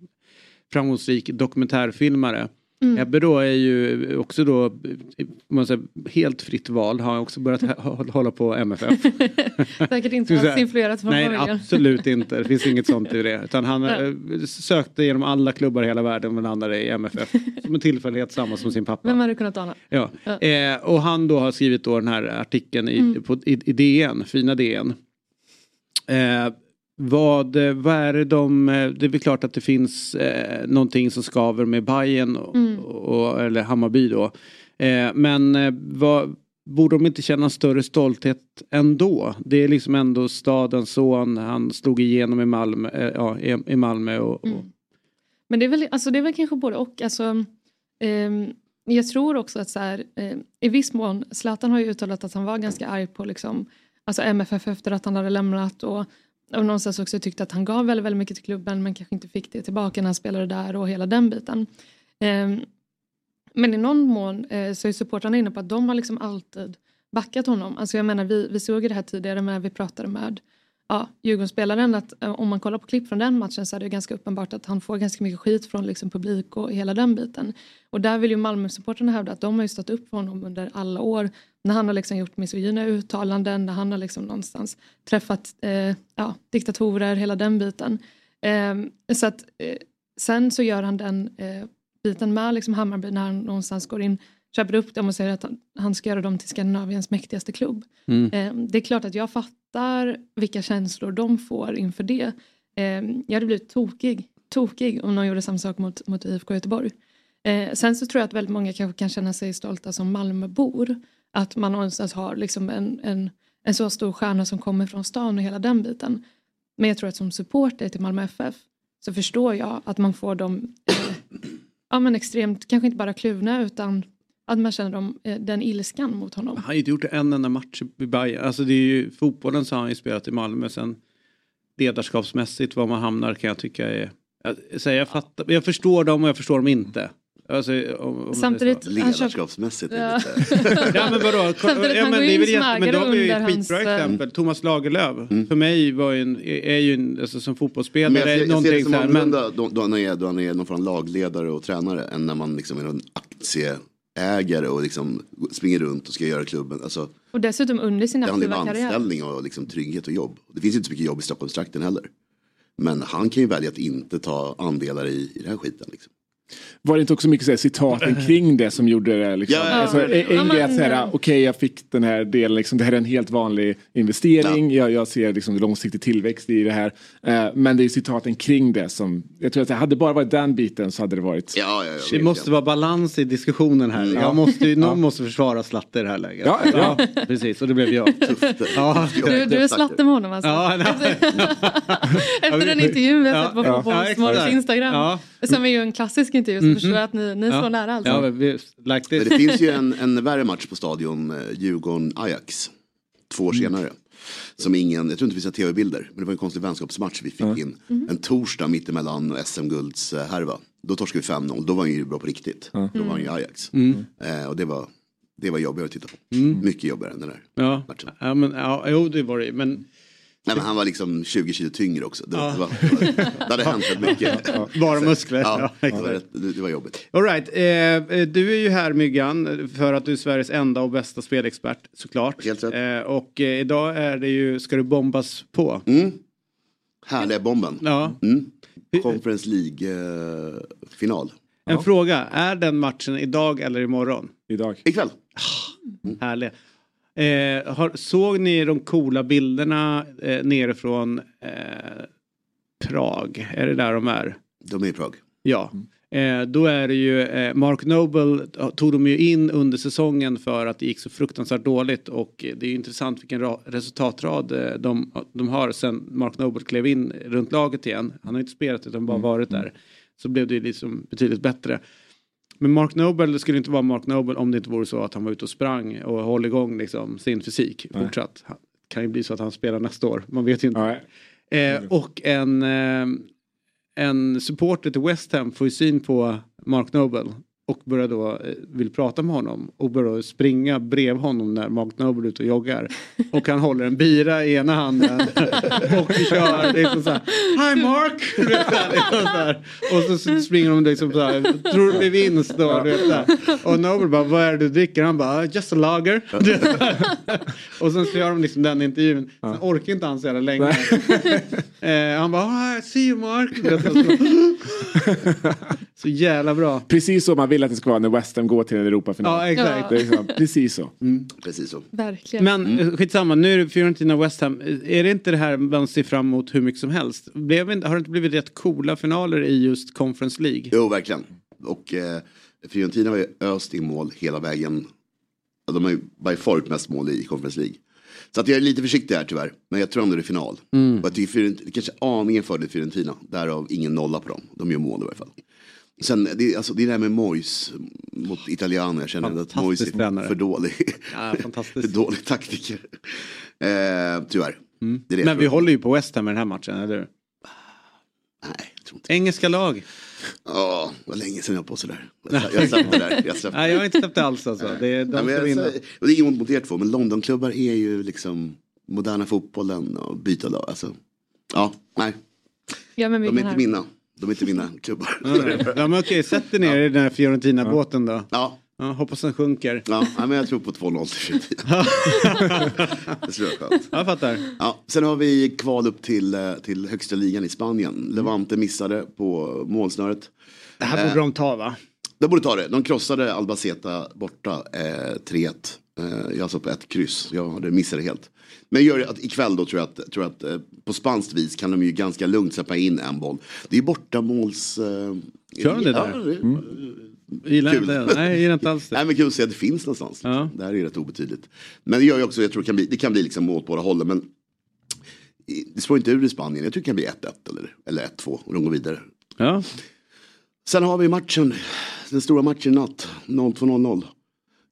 framgångsrik dokumentärfilmare. Mm. Ebbe då är ju också då man säger, helt fritt val. Har också börjat hå- hålla på MFF. Säkert inte Ska vi säga- alls influerat från Nej familjen. absolut inte. Det finns inget sånt i det. Utan han Ja. eh, sökte genom alla klubbar i hela världen men landade i MFF. Som en tillfällighet samma som sin pappa. Vem hade kunnat ana? Ja. Ja. Eh, och han då har skrivit då den här artikeln i, Mm. på, i, i DN, fina DN. Eh, vad, eh, vad är det de, eh, det är väl klart att det finns eh, någonting som skaver med Bayern och, Mm. och, eller Hammarby då. Eh, men eh, vad, borde de inte känna större stolthet ändå? Det är liksom ändå stadens son, han slog igenom i Malmö, eh, ja, i, i Malmö och, och Mm. Men det är väl, alltså det är väl kanske både och. Alltså, ehm, jag tror också att så här, eh, i viss mån, Zlatan har ju uttalat att han var ganska arg på liksom, alltså MFF efter att han hade lämnat och, och någonstans också tyckte att han gav väldigt, väldigt mycket till klubben men kanske inte fick det tillbaka när han spelade där och hela den biten. Ehm, men i någon mån eh, så är supportrarna inne på att de har liksom alltid backat honom. Alltså jag menar vi, vi såg ju det här tidigare när vi pratade med ja, Djurgårdsspelaren att eh, om man kollar på klipp från den matchen så är det ganska uppenbart att han får ganska mycket skit från liksom, publik och hela den biten. Och där vill ju Malmö-supportrarna hävda att de har ju stått upp för honom under alla år när han har liksom gjort misogyna uttalanden, när han har liksom någonstans träffat eh, ja, diktatorer, hela den biten. Eh, så att eh, sen så gör han den eh, biten med liksom Hammarby när han någonstans går in, köper upp dem och säger att han, han ska göra dem till Skandinaviens mäktigaste klubb. Mm. Eh, det är klart att jag fattar vilka känslor de får inför det. Eh, jag hade blivit tokig, tokig om någon gjorde samma sak mot, mot IFK Göteborg. Eh, sen så tror jag att väldigt många kanske kan känna sig stolta som Malmöbor. Att man någonstans har liksom en, en, en så stor stjärna som kommer från stan och hela den biten. Men jag tror att som supporter till Malmö FF så förstår jag att man får dem eh, ja, men extremt, kanske inte bara kluvna utan att man känner dem, eh, den ilskan mot honom. Han har inte gjort en enda match i Bayern. Alltså det är ju fotbollen så har han ju spelat i Malmö sen ledarskapsmässigt var man hamnar kan jag tycka är... Jag, så jag, fattar, jag förstår dem och jag förstår dem inte. Alltså, om, om Samtidigt- det Han Ledarskapsmässigt är Ja. lite... Ja men vadå? Samtidigt, ja, han men går det är in men har vi ju under ett hans, skitbra eh, exempel. Thomas Lagerlöf. För mig var en, är ju en, alltså, som Men fotbollsspelare jag, ser, jag ser det som här, men annorlunda då, då, han är, då han är någon form av lagledare och tränare än när man liksom är en aktieägare och liksom springer runt och ska göra klubben. Alltså, Och dessutom under sin det handlar ju aktiva om karriär. anställning och liksom trygghet och jobb. Det finns ju inte så mycket jobb i Stockholmstrakten heller. Men han kan ju välja att inte ta andelar i, i den här skiten. Liksom. Var det inte också mycket så här, citaten kring det som gjorde det? Liksom? Ja, ja, alltså, ja. en en Ja, grej att säga, okej jag fick den här delen, liksom, det här är en helt vanlig investering, jag, jag ser liksom, långsiktig tillväxt i det här. Eh, men det är citaten kring det som, jag tror att det hade bara varit den biten så hade det varit... Ja, ja, ja, det måste vara balans i diskussionen här. Jag måste, ju- någon måste försöra Slatte i det här läget. Ja, ja. precis och det blev jag. Ja. Du, du är slatte med honom alltså? Ja, nej. Efter den intervjun vi har sett på ja. Fotbollsmorgons Ja, exakt. Instagram. Ja. Som är ju en klassisk intervju så Mhm. förstår jag att ni, ni Ja. står nära alltså. Ja, vi, like det finns ju en, en värre match på stadion, eh, Djurgården-Ajax. Två år senare. Som ingen, jag tror inte vi ser tv-bilder, men det var en konstig vänskapsmatch vi fick in. En torsdag mittemellan SM-gulds härva. Då torskade vi 5-0, då var han ju bra på riktigt. Då var han ju Ajax. Eh, och det var, det var jobbigare att titta på. Mycket jobbigare än den där. Ja, matchen. ja, men, ja, jo det var det men Nej, men han var liksom 20 kilo tyngre också. Det, det, var, det, var, det hade hänt rätt mycket. Bara muskler. Ja, Ja, det, var det, var jobbigt. All right. eh, eh, du är ju här Myggan för att du är Sveriges enda och bästa spelexpert såklart. Helt rätt. Eh, och eh, idag är det ju, ska du bombas på? Mm. Härliga bomben. Ja. Mm. Conference League-final. En fråga, är den matchen idag eller imorgon? Idag. Ikväll. Härlig. Eh, har, såg ni de coola bilderna eh, nerifrån eh, Prag? Är det där de är? De är i Prag. Ja. Eh, då är det ju eh, Mark Noble tog de ju in under säsongen för att det gick så fruktansvärt dåligt och eh, det är ju intressant vilken ra- resultatrad eh, de, de har sen Mark Noble klev in runt laget igen. Han har inte spelat utan bara varit där. Så blev det ju liksom betydligt bättre. Men Mark Noble skulle inte vara Mark Noble om det inte vore så att han var ute och sprang och höll igång liksom sin fysik fortsatt. Han- kan ju bli så att han spelar nästa år, man vet ju inte. Eh, och en, eh, en supporter till West Ham får ju syn på Mark Noble och börjar då, eh, vill prata med honom och börjar springa bredvid honom när Mark Noble är ute och joggar. Och han håller en bira i ena handen och kör liksom såhär Hi Mark! Du så liksom så här. Och så springer de liksom såhär, tror det blir vinst då. Du så. Och Noble bara, vad är det du dricker? Han bara, just a lager. och sen så gör de liksom den intervjun. Sen orkar inte han så jävla länge. eh, han bara, I see you Mark. Du så, så jävla bra. Precis så man vill att det ska vara när West Ham går till en Europafinal. Ja, exakt. Ja. Det är liksom, precis så. Precis så. Verkligen. Men mm. skitsamma, nu är det Fiorentina West Ham. Är det inte det här man ser fram emot hur mycket som helst? Blev, har det inte blivit rätt coola finaler i just Conference League? Jo, verkligen. Och eh, Fiorentina har ju öst in mål hela vägen. De har ju by far mest mål i Conference League. Så att jag är lite försiktig här tyvärr. Men jag tror ändå det är final. Och jag tycker Fiorentina, det kanske är aningen fördel Fiorentina. Därav ingen nolla på dem. De gör mål i alla fall. Sen, det, är- alltså, det är det här med Mois mot Italianer. Jag känner att Mois är tränare. för dålig. Ja, för dålig taktiker. Eh, tyvärr. Det är det Men vi håller ju på West Ham i den här matchen, eller hur? Nej, jag tror inte. Engelska lag. Ja, vad länge sedan jag var på sådär. Jag, jag släppte det där. Jag släppte. Nej, jag har inte släppt det alls alltså. Det är, de Nej, jag, vinna. säger- och det är inget ont mot er två, men Londonklubbar är ju liksom moderna fotbollen och byta lag. Alltså, ja, nej, ja, men vi de är inte här. mina. De är inte mina klubbar. Ja, men okej, sätt dig ner i den här Fiorentina-båten då. Ja, Ja, hoppas den sjunker. ja, men jag tror på 2-0 till Fiorentina. Det skulle vara skönt. Jag fattar. Ja, sen har vi kval upp till, eh, till högsta ligan i Spanien. Levante missade på målsnöret. Det här borde de ta va? De borde ta det. De krossade Albaceta borta eh, 3-1. Eh, jag sa på ett kryss. Jag hade missat det helt. Men gör att ikväll då tror jag att, tror jag att eh, på spanskt vis kan de ju ganska lugnt släppa in en boll. Det är bortamåls... Eh, Kör de det ja, där? det- Gillar Kul. inte. Nej, gillar inte alls det. Nej men kul att se att det finns någonstans. Ja. Det här är rätt obetydligt. Men det gör ju också, jag tror det kan bli, det kan bli liksom på båda hållen. Men det slår inte ur i Spanien. Jag tror det kan bli 1-1 eller, eller 1-2 och de går vidare. Ja. Sen har vi matchen, den stora matchen i natt, 02.00.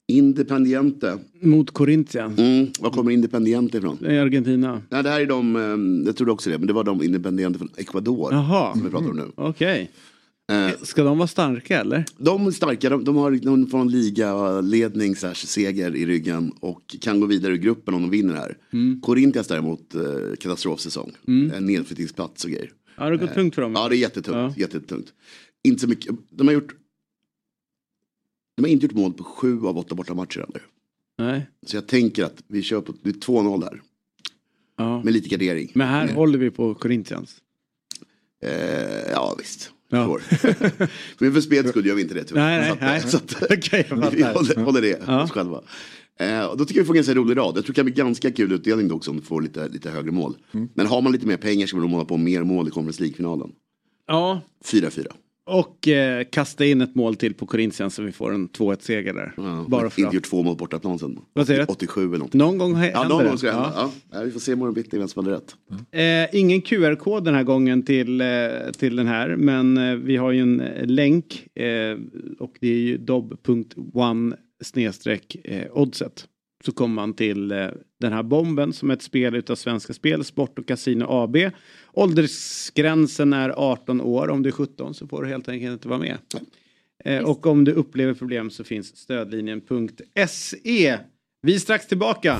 Independiente. Mot Corinthians Mm, var kommer Independiente ifrån? i Argentina. Nej, det här är de, eh, jag trodde också det, men det var de Independiente från Ecuador. Jaha. Som vi pratar om nu. Okej. Eh, Ska de vara starka eller? De är starka, de, de har någon från ligaledning seger i ryggen och kan gå vidare i gruppen om de vinner här. Corinthians däremot, eh, katastrofsäsong. Mm. Nedflyttningsplats och grejer. Ja, det går tungt för dem. Ja, det är jättetungt. Ja. jättetungt. Inte så mycket, de har gjort de har inte gjort mål på sju av åtta bortamatcher eller. Nej. Så jag tänker att vi kör på det är 2-0 här. Ja. Med lite gardering. Men här Men, håller vi på Corinthians. eh, ja visst. Ja. Men för spelets skull gör vi inte det tyvärr. Nej, nej, så att, nej. Så att, jag vi håller, håller det Ja. oss själva. Eh, och då tycker jag vi får en ganska rolig rad. Jag tror det kan bli ganska kul utdelning då också om du får lite, lite högre mål. Mm. Men har man lite mer pengar ska man nog måla på mer mål i Conference League-finalen. Ja, 4-4. Och eh, kasta in ett mål till på Corinthians så vi får en 2-1 seger där. Ja, Bara för inte att. gjort två mål bortaplan sen. Vad säger du? 87 eller något. Någon gång händer Ja, någon gång ska det. Ja. Ja. Vi får se imorgon bitti vem som hade rätt. Eh, ingen QR-kod den här gången till, eh, till den här men eh, vi har ju en eh, länk eh, och det är ju dob.one snedstreck oddset. Så kommer man till eh, den här bomben som är ett spel utav Svenska Spel, Sport och Casino AB. Åldersgränsen är 18 år. Om du är 17 så får du helt enkelt inte vara med. Eh, och om du upplever problem så finns stödlinjen.se. Vi är strax tillbaka.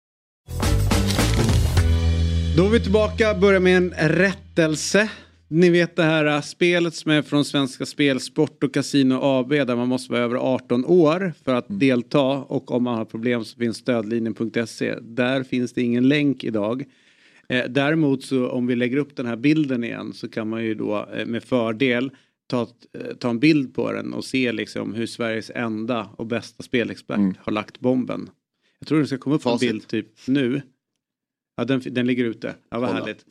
Då är vi tillbaka, börjar med en rättelse. Ni vet det här spelet som är från Svenska Spel, Sport och Casino AB där man måste vara över 18 år för att delta och om man har problem så finns stödlinjen.se. Där finns det ingen länk idag. Eh, däremot så om vi lägger upp den här bilden igen så kan man ju då eh, med fördel ta, eh, ta en bild på den och se liksom hur Sveriges enda och bästa spelexpert har lagt bomben. Jag tror det ska komma upp Facit. en bild typ nu. Ja, den, den ligger ute. Ja, vad Kolla. härligt.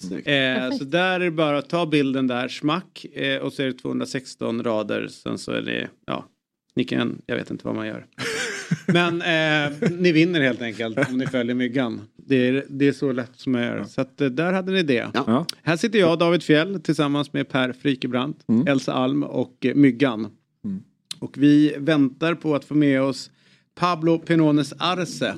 Eh, så där är det bara att ta bilden där, smack, eh, och så är det 216 rader. Sen så är det, ja, ni kan, jag vet inte vad man gör. Men eh, ni vinner helt enkelt om ni följer myggan. Det är, det är så lätt som jag gör. Så att, eh, där hade ni det. Ja. Här sitter jag, David Fjell, tillsammans med Per Frykebrant, Elsa Alm och eh, Myggan. Och vi väntar på att få med oss Pablo Penones Arce.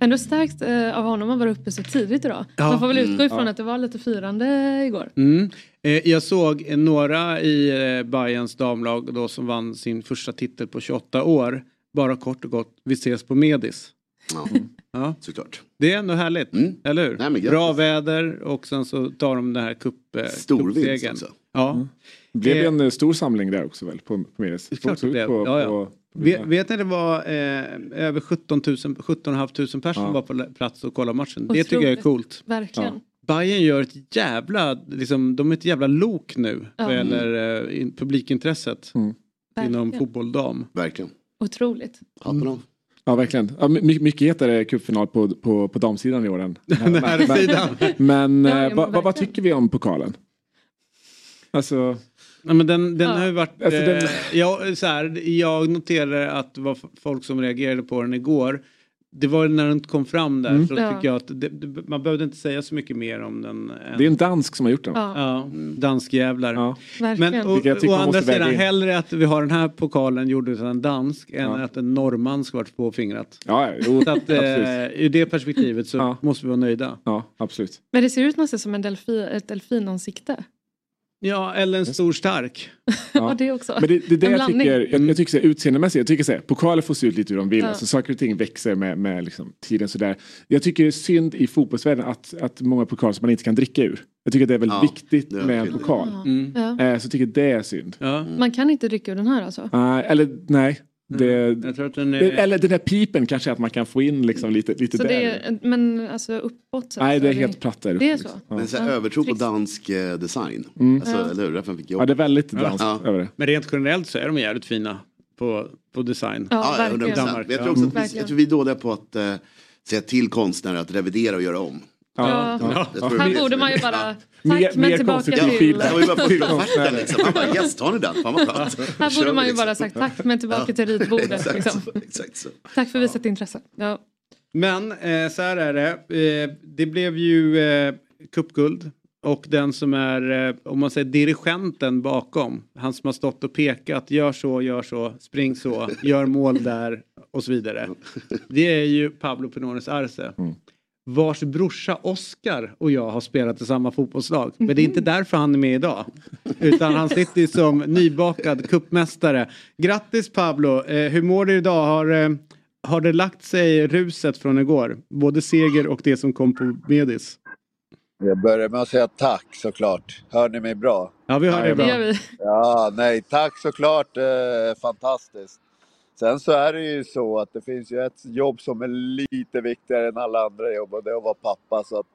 Ändå starkt eh, av honom att vara uppe så tidigt idag. Ja. Man får väl utgå Mm, ifrån ja. att det var lite firande igår. Mm. Eh, jag såg några i eh, Bayerns damlag då som vann sin första titel på 28 år. Bara kort och gott, vi ses på Medis. Ja, Ja. såklart. Det är ändå härligt, eller hur? Nej. Bra väder och sen så tar de den här cup, eh, Stor vinst cupsegern. också. Ja. Det blev Eh, en eh, stor samling där också väl? På, på Medis. Det är klart det blev. på- Ja, ja. på- Vet, vet ni det var eh, över 17 000, 17 500 personer Ja. var på plats och kollade matchen. Det tycker jag är coolt. Verkligen. Bayern gör ett jävla, liksom, de är ett jävla lok nu Ja. vad gäller eh, in, publikintresset inom Verkligen. fotboll dam. Verkligen. Otroligt. Hatten Ja, verkligen. Ja, my- mycket hetare cupfinal på, på, på damsidan i år än Den här sidan. Men Ja, eh, ja, men vad, vad, tycker vi om pokalen? Alltså... Ja, men den, den har ju varit... Alltså, den- eh, jag, så här, jag noterade att det var folk som reagerade på den igår. Det var när den inte kom fram där Mm. så Ja. tycker jag att det, det, man behövde inte säga så mycket mer om den. än- Det är en dansk som har gjort den. Ja. Ja, danskjävlar. Verkligen. Men å, andra sidan in. hellre att vi har den här pokalen gjord av en dansk än Ja. att en norrman ska varit påfingrat. Ja, jo, så att, eh, ur det perspektivet så måste vi vara nöjda. Ja, absolut. Men det ser ut nästan som en delfi, ett delfinansikte. Ja, eller en stor stark. Ja, det också. Men det, det är det En jag blandning. tycker, jag, jag tycker så här, utseendemässigt, jag tycker så här, pokaler får se ut lite hur de vill, Ja. alltså, saker och ting växer med, med liksom, tiden sådär. Jag tycker det är synd i fotbollsvärlden att, att många pokaler som man inte kan dricka ur. Jag tycker det är väldigt Ja, viktigt är med en pokal. Ja. Eh, så jag tycker det är synd. Man kan inte dricka ur den här alltså? Nej, eller nej. Det, Jag tror att den är... det, eller den där pipen kanske att man kan få in liksom lite, lite Så där. det är, men alltså uppåt? Så Nej, det är helt platt där uppe, Det är så? liksom. Men så här, Ja. övertro på dansk eh, design. Mm. Alltså, Ja. eller hur? Därför fick jag Ja, det är väldigt danskt Ja. över det. Men rent generellt så är de jävligt fina på, på design. Ja, Ja, verkligen. 100%. Danmark, Men jag ja. tror också att vi, jag tror vi är dåliga på att eh, säga till konstnärer att revidera och göra om. Ja. Jag tror Här borde man ju bara... Mer- Tack men mer tillbaka konstruktiv till... var ju bara på Till offerten konstnärer. liksom. Han bara yes, tar ni den? Fan vad skönt. Här borde vi, man ju liksom. bara sagt tack men tillbaka till ritbordet. Exakt Liksom. Exakt så. Tack för visat intresse. Ja. Men eh, så här är det. Eh, det blev ju eh, cupguld. Och den som är, eh, om man säger dirigenten bakom. Han som har stått och pekat. Gör så, gör så, spring så, gör mål där och så vidare. Det är ju Pablo Pinones Arce. Vars brorsa Oscar och jag har spelat i samma fotbollslag. Men det är inte därför han är med idag. Utan han sitter ju som nybakad kuppmästare. Grattis Pablo! Eh, hur mår du idag? Har, eh, har det lagt sig ruset från igår? Både seger och det som kom på Medis. Jag börjar med att säga tack såklart. Hör ni mig bra? Ja, vi hör dig Det bra. gör vi. Ja, nej, tack såklart. Eh, fantastiskt. Sen så är det ju så att det finns ju ett jobb som är lite viktigare än alla andra jobb och det är att vara pappa. Så att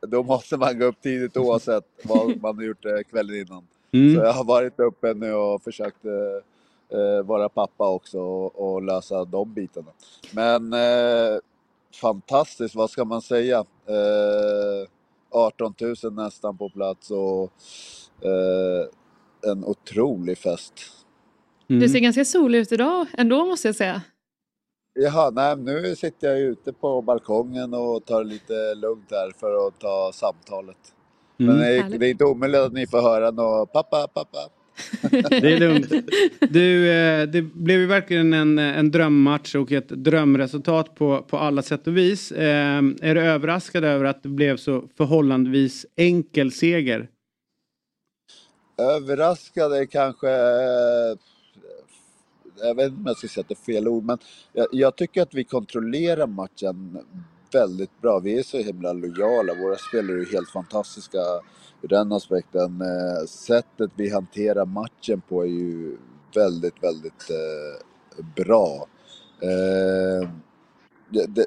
då måste man gå upp tidigt oavsett vad man har gjort eh, kvällen innan. Mm. Så jag har varit uppe nu och försökt eh, eh, vara pappa också och, och lösa de bitarna. Men eh, fantastiskt, vad ska man säga? Eh, 18 000 nästan på plats och eh, en otrolig fest. Mm. Det ser ganska soligt ut idag ändå måste jag säga. Jaha, nej, nu sitter jag ute på balkongen och tar lite lugnt här för att ta samtalet. Mm. Men det är, det är inte omöjligt att ni får höra något pappa, pappa. Det är lugnt. Du, eh, det blev ju verkligen en, en drömmatch och ett drömresultat på, på alla sätt och vis. Eh, är du överraskad över att det blev så förhållandevis enkel seger? Överraskade kanske... Jag vet inte om jag ska säga att det är fel ord, men jag, jag tycker att vi kontrollerar matchen väldigt bra. Vi är så himla lojala. Våra spelare är helt fantastiska ur den aspekten. Eh, sättet vi hanterar matchen på är ju väldigt, väldigt eh, bra. Eh, det, det,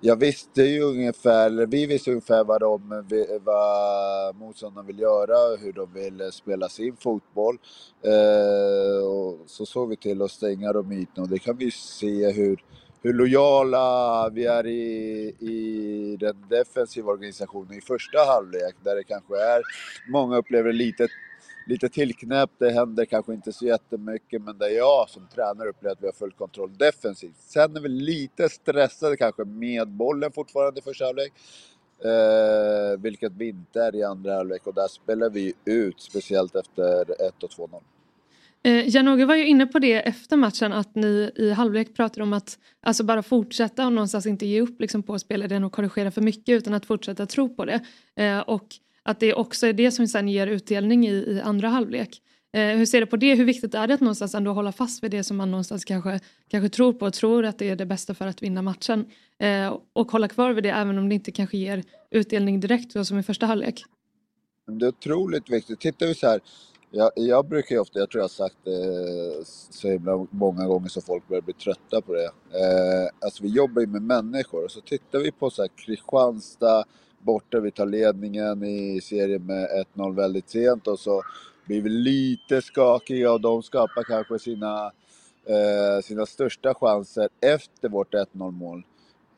jag visste ju ungefär, eller vi visste ungefär vad, de, vad motståndarna vill göra, hur de vill spela sin fotboll. Eh, och så såg vi till att stänga de ytorna och det kan vi se hur, hur lojala vi är i, i den defensiva organisationen i första halvlek där det kanske är, många upplever lite lite tillknäppt, det händer kanske inte så jättemycket men där jag som tränare upplever att vi har full kontroll defensivt. Sen är vi lite stressade kanske med bollen fortfarande i första halvlek. Eh, vilket vi inte är i andra halvlek och där spelar vi ut, speciellt efter 1 och 2-0. Eh, jan var ju inne på det efter matchen att ni i halvlek pratade om att alltså bara fortsätta och någonstans inte ge upp liksom, på spelidén och korrigera för mycket utan att fortsätta tro på det. Eh, och att det också är det som sen ger utdelning i, i andra halvlek. Eh, hur ser du på det? Hur viktigt är det att någonstans ändå hålla fast vid det som man någonstans kanske, kanske tror på och tror att det är det bästa för att vinna matchen eh, och hålla kvar vid det även om det inte kanske ger utdelning direkt som i första halvlek? Det är otroligt viktigt. Tittar vi så här, jag, jag brukar ju ofta, jag tror jag har sagt det så himla många gånger så folk börjar bli trötta på det. Eh, alltså vi jobbar ju med människor och så tittar vi på så här Kristianstad borta, vi tar ledningen i serien med 1-0 väldigt sent och så blir vi lite skakiga och de skapar kanske sina, eh, sina största chanser efter vårt 1-0 mål.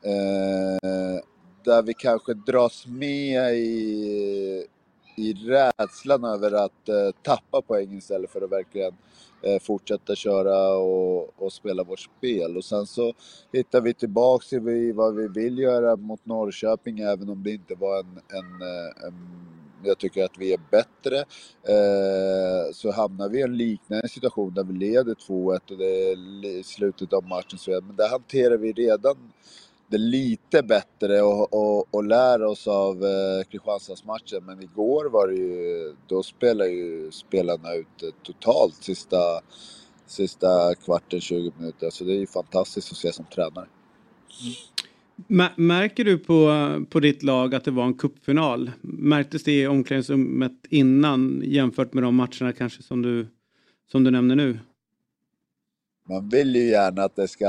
Eh, där vi kanske dras med i, i rädslan över att eh, tappa poäng istället för att verkligen eh, fortsätta köra och, och, spela vårt spel. Och sen så hittar vi tillbaks i vad vi vill göra mot Norrköping även om det inte var en, en, eh, en jag tycker att vi är bättre. Eh, så hamnar vi i en liknande situation där vi leder 2-1 och det är slutet av matchen. Men det hanterar vi redan det lite bättre och, och, och lär oss av eh, Kristianstadsmatchen. Men igår var det ju, då spelade ju spelarna ut eh, totalt sista, sista kvarten, 20 minuter. Så det är ju fantastiskt att se som tränare. Mm. Märker du på, på ditt lag att det var en kuppfinal? Märktes det i omklädningsrummet innan jämfört med de matcherna kanske som du, som du nämner nu? Man vill ju gärna att det ska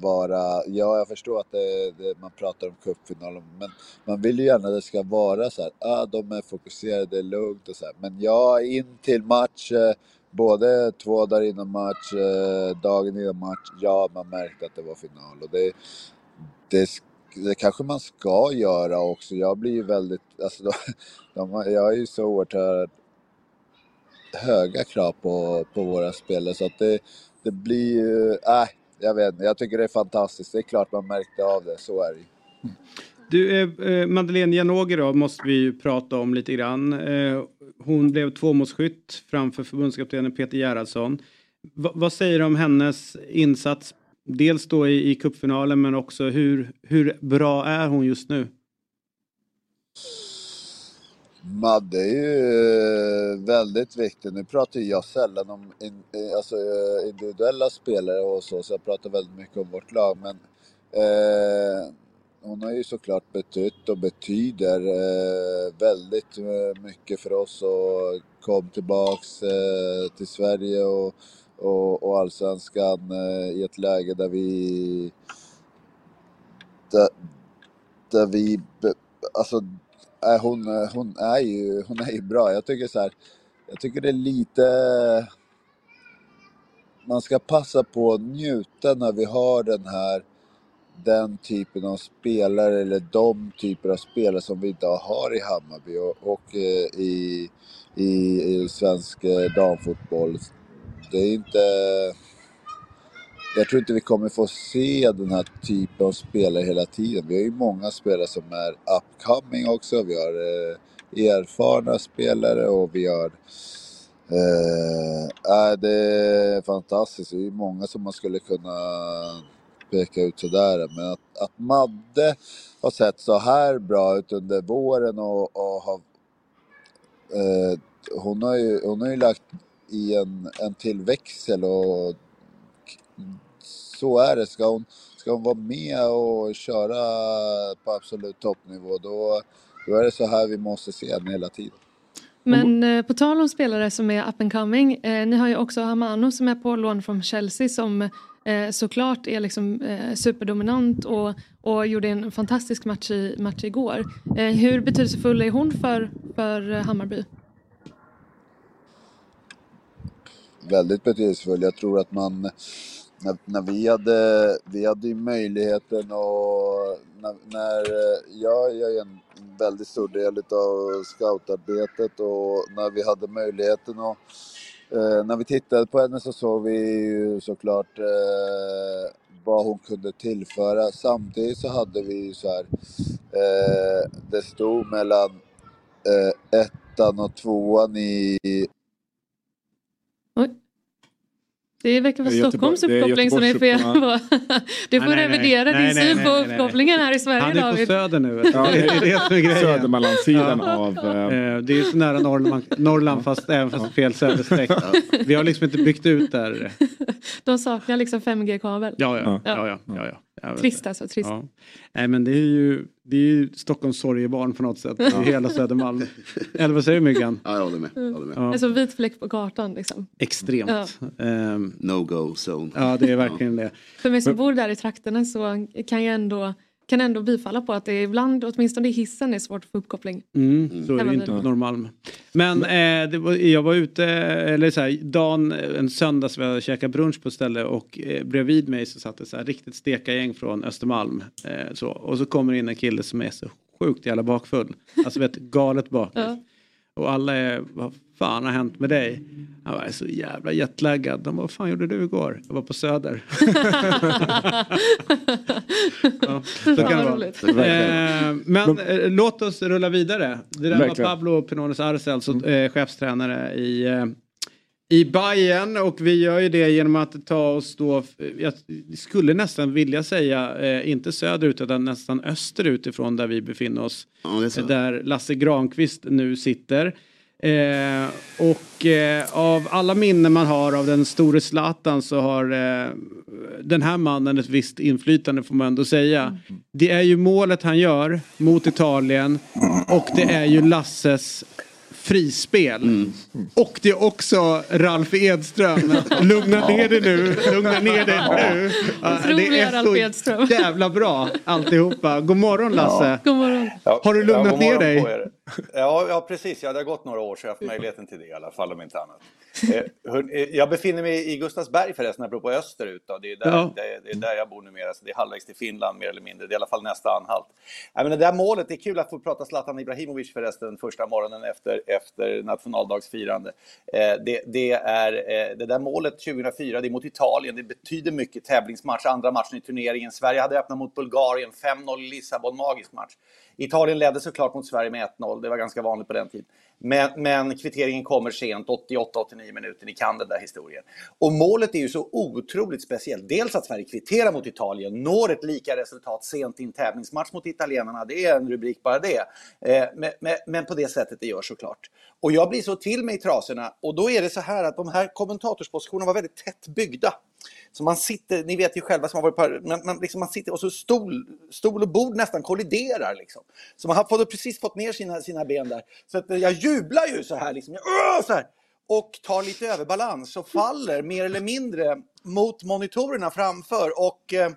vara, ja jag förstår att det, det, man pratar om cupfinalen, men man vill ju gärna att det ska vara så här, ah, de är fokuserade, det är lugnt och så här. Men ja, in till match, eh, både två dagar innan match, eh, dagen innan match, ja man märkte att det var final. Och det, det, det kanske man ska göra också. Jag blir ju väldigt, alltså de, de, jag är ju så oerhört höga krav på, på våra spelare så att det, det blir ju, äh, jag vet inte, jag tycker det är fantastiskt. Det är klart man märkte av det, så är det du, eh, eh, Madeleine Janogy då måste vi ju prata om lite grann. Eh, hon blev tvåmålsskytt framför förbundskaptenen Peter Gerhardsson. Va, vad säger du om hennes insats? Dels då i, i cupfinalen men också hur, hur bra är hon just nu? Madde är ju eh, väldigt viktig. Nu pratar jag sällan om in, eh, alltså, eh, individuella spelare och så, så jag pratar väldigt mycket om vårt lag. Men eh, hon har ju såklart betytt och betyder eh, väldigt mycket för oss och kom tillbaks eh, till Sverige och, och, och allsvenskan i ett läge där vi där, där vi alltså hon, eh, hon, är ju, hon är ju bra. Jag tycker så här, jag tycker det är lite... Man ska passa på att njuta när vi har den här den typen av spelare eller de typer av spelare som vi idag har i Hammarby och, och eh, i, i, i svensk eh, damfotboll. Det är inte jag tror inte vi kommer få se den här typen av spelare hela tiden. Vi har ju många spelare som är upcoming också. Vi har eh, erfarna spelare och vi har... Eh, äh, det är fantastiskt. Det är många som man skulle kunna peka ut sådär. Men att, att Madde har sett så här bra ut under våren och, och har... Eh, hon, har ju, hon har ju lagt i en, en till växel och så är det. Ska hon, ska hon vara med och köra på absolut toppnivå då, då är det så här vi måste se henne hela tiden. Men eh, på tal om spelare som är up and coming, eh, ni har ju också Hamano som är på lån från Chelsea som eh, såklart är liksom eh, superdominant och, och gjorde en fantastisk match, i, match igår. Eh, hur betydelsefull är hon för, för Hammarby? Väldigt betydelsefull. Jag tror att man när, när vi hade, vi hade ju möjligheten och när, när eh, jag gör ju en väldigt stor del av scoutarbetet och när vi hade möjligheten och eh, när vi tittade på henne så såg vi ju såklart eh, vad hon kunde tillföra. Samtidigt så hade vi ju så här, eh, det stod mellan eh, ettan och tvåan i Oj. Det verkar vara Stockholms uppkoppling som är fel på. Du får Nej, revidera Nej, din nej, syn nej, på uppkopplingen här i Sverige Han är på David. söder nu. Ja, det är det som är grejen. Södermanlandssidan Ja. av... Eh, Eh, Det är ju så nära Norrland, Norrland fast även fast fel söderstreck. Vi har liksom inte byggt ut där. De saknar liksom 5G-kabel. Ja, ja, Ja. ja, ja, ja, ja. Trist alltså, trist. Ja. Nej men det är ju, det är ju Stockholms sorgebarn på något sätt. I hela Södermalm. Eller vad säger du Myggan? Ja, jag håller med. Jag håller med. Ja. Alltså vit fläck på kartan liksom. Extremt. Ja. Ehm, No-go zone. ja det är verkligen det. För mig som bor där i trakterna så kan jag ändå kan ändå bifalla på att det ibland, åtminstone i hissen, är svårt att få uppkoppling. Mm, så är det inte på. Norrmalm. Men eh, det var, jag var ute, eller så här, dagen, en söndag så var jag och käkade brunch på ett ställe och eh, bredvid mig så satt det så här riktigt stekargäng från Östermalm. Eh, så, och så kommer in en kille som är så sjukt jävla bakfull. Alltså vet, galet bakfull. Ja. Och alla är, vad fan har hänt med dig? Han var så jävla jetlaggad. De bara, vad fan gjorde du igår? Jag var på Söder. ja, så kan det vara. Eh, men eh, låt oss rulla vidare. Det där Verkligen. var Pablo Pinones Arce, alltså eh, chefstränare i, eh, i Bayern och vi gör ju det genom att ta oss då, jag skulle nästan vilja säga, eh, inte söderut utan nästan österut ifrån där vi befinner oss. Ja. Där Lasse Granqvist nu sitter. Eh, och eh, av alla minnen man har av den store Zlatan så har eh, den här mannen ett visst inflytande får man ändå säga. Det är ju målet han gör mot Italien och det är ju Lasses frispel. Och det är också Ralf Edström. Lugna ner dig nu, lugna ner dig nu. Ja, det är Ralf Edström. så jävla bra alltihopa. God morgon Lasse. God morgon. Ja, Har du lugnat god ner dig? Ja, ja, precis. Ja, det har gått några år så jag har haft möjligheten till det i alla fall om inte annat. Eh, eh, jag befinner mig i Gustavsberg förresten, apropå österut. Då. Det, är där, Ja. det, det är där jag bor numera, så det är halvvägs till Finland mer eller mindre. Det är i alla fall nästa anhalt. Men det där målet, det är kul att få prata Zlatan Ibrahimovic förresten första morgonen efter, efter nationaldagsfirande. Eh, det, det, är, eh, det där målet 2004, det är mot Italien, det betyder mycket tävlingsmatch, andra matchen i turneringen. Sverige hade öppnat mot Bulgarien, 5-0 i Lissabon, magisk match. Italien ledde såklart mot Sverige med 1-0, det var ganska vanligt på den tiden. Men, men kvitteringen kommer sent, 88-89 minuter, ni kan den där historien. Och målet är ju så otroligt speciellt. Dels att Sverige kvitterar mot Italien, når ett lika resultat sent i en tävlingsmatch mot italienarna, det är en rubrik bara det. Eh, men, men, men på det sättet det gör såklart. Och jag blir så till mig i trasorna och då är det så här att de här kommentatorspositionerna var väldigt tätt byggda. Så man sitter, ni vet ju själva som har varit på, man, man, liksom man sitter och så stol, stol och bord nästan kolliderar liksom. Så man har fått, precis fått ner sina, sina ben där. Så att jag jublar ju så här liksom. Så här. Och tar lite överbalans och faller mer eller mindre mot monitorerna framför och eh,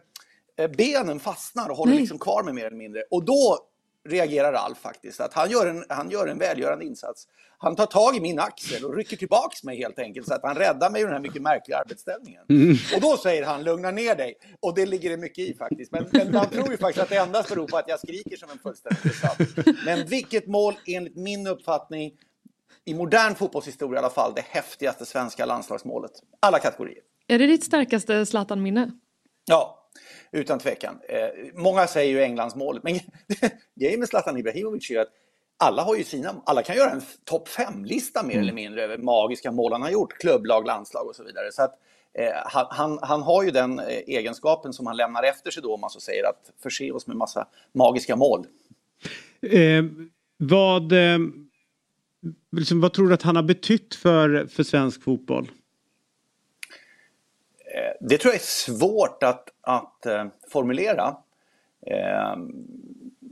eh, benen fastnar och håller liksom kvar mig mer eller mindre. Och då reagerar Alf faktiskt. Att han, gör en, han gör en välgörande insats. Han tar tag i min axel och rycker tillbaks mig helt enkelt så att han räddar mig ur den här mycket märkliga arbetsställningen. Och då säger han lugna ner dig. Och det ligger det mycket i faktiskt. Men, men man tror ju faktiskt att det endast beror på att jag skriker som en fullständig besatt. Men vilket mål enligt min uppfattning i modern fotbollshistoria i alla fall det häftigaste svenska landslagsmålet. Alla kategorier. Är det ditt starkaste Zlatan-minne? Ja, utan tvekan. Eh, många säger ju Englandsmålet, men grejen med Zlatan Ibrahimovic är att alla har ju sina, alla kan göra en topp 5-lista mer eller mindre över magiska mål han har gjort, klubblag, landslag och så vidare. Så att, eh, han, han, han har ju den eh, egenskapen som han lämnar efter sig då, om man så säger, att förse oss med massa magiska mål. Eh, vad, eh, liksom, vad tror du att han har betytt för, för svensk fotboll? Eh, det tror jag är svårt att, att eh, formulera. Eh,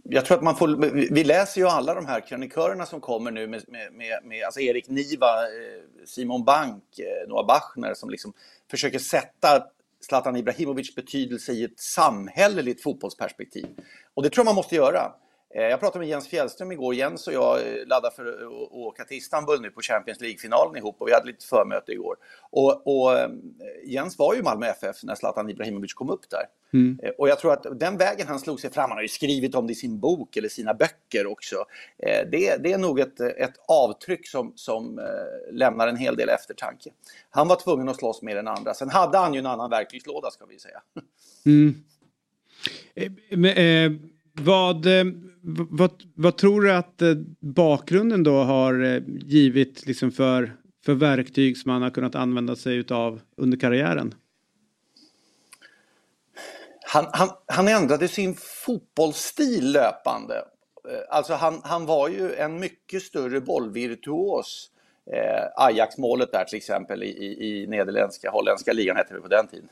jag tror att man får, vi läser ju alla de här krönikörerna som kommer nu med, med, med, alltså Erik Niva, Simon Bank, Noah Bachner som liksom försöker sätta Zlatan Ibrahimovics betydelse i ett samhälleligt fotbollsperspektiv. Och det tror jag man måste göra. Eh, jag pratade med Jens Fjällström igår. Jens och jag eh, laddar för att åka till Istanbul nu på Champions League-finalen ihop och vi hade lite förmöte igår. Och, och eh, Jens var ju Malmö FF när Zlatan Ibrahimovic kom upp där. Mm. Och jag tror att den vägen han slog sig fram, han har ju skrivit om det i sin bok eller sina böcker också. Det, det är nog ett, ett avtryck som, som lämnar en hel del eftertanke. Han var tvungen att slåss mer än andra. Sen hade han ju en annan verktygslåda ska vi säga. Mm. Men, eh, vad, eh, vad, vad tror du att eh, bakgrunden då har eh, givit liksom för, för verktyg som man har kunnat använda sig utav under karriären? Han, han, han ändrade sin fotbollsstil löpande. Alltså han, han var ju en mycket större bollvirtuos. Eh, Ajax-målet där till exempel i, i, i nederländska, holländska ligan hette det på den tiden.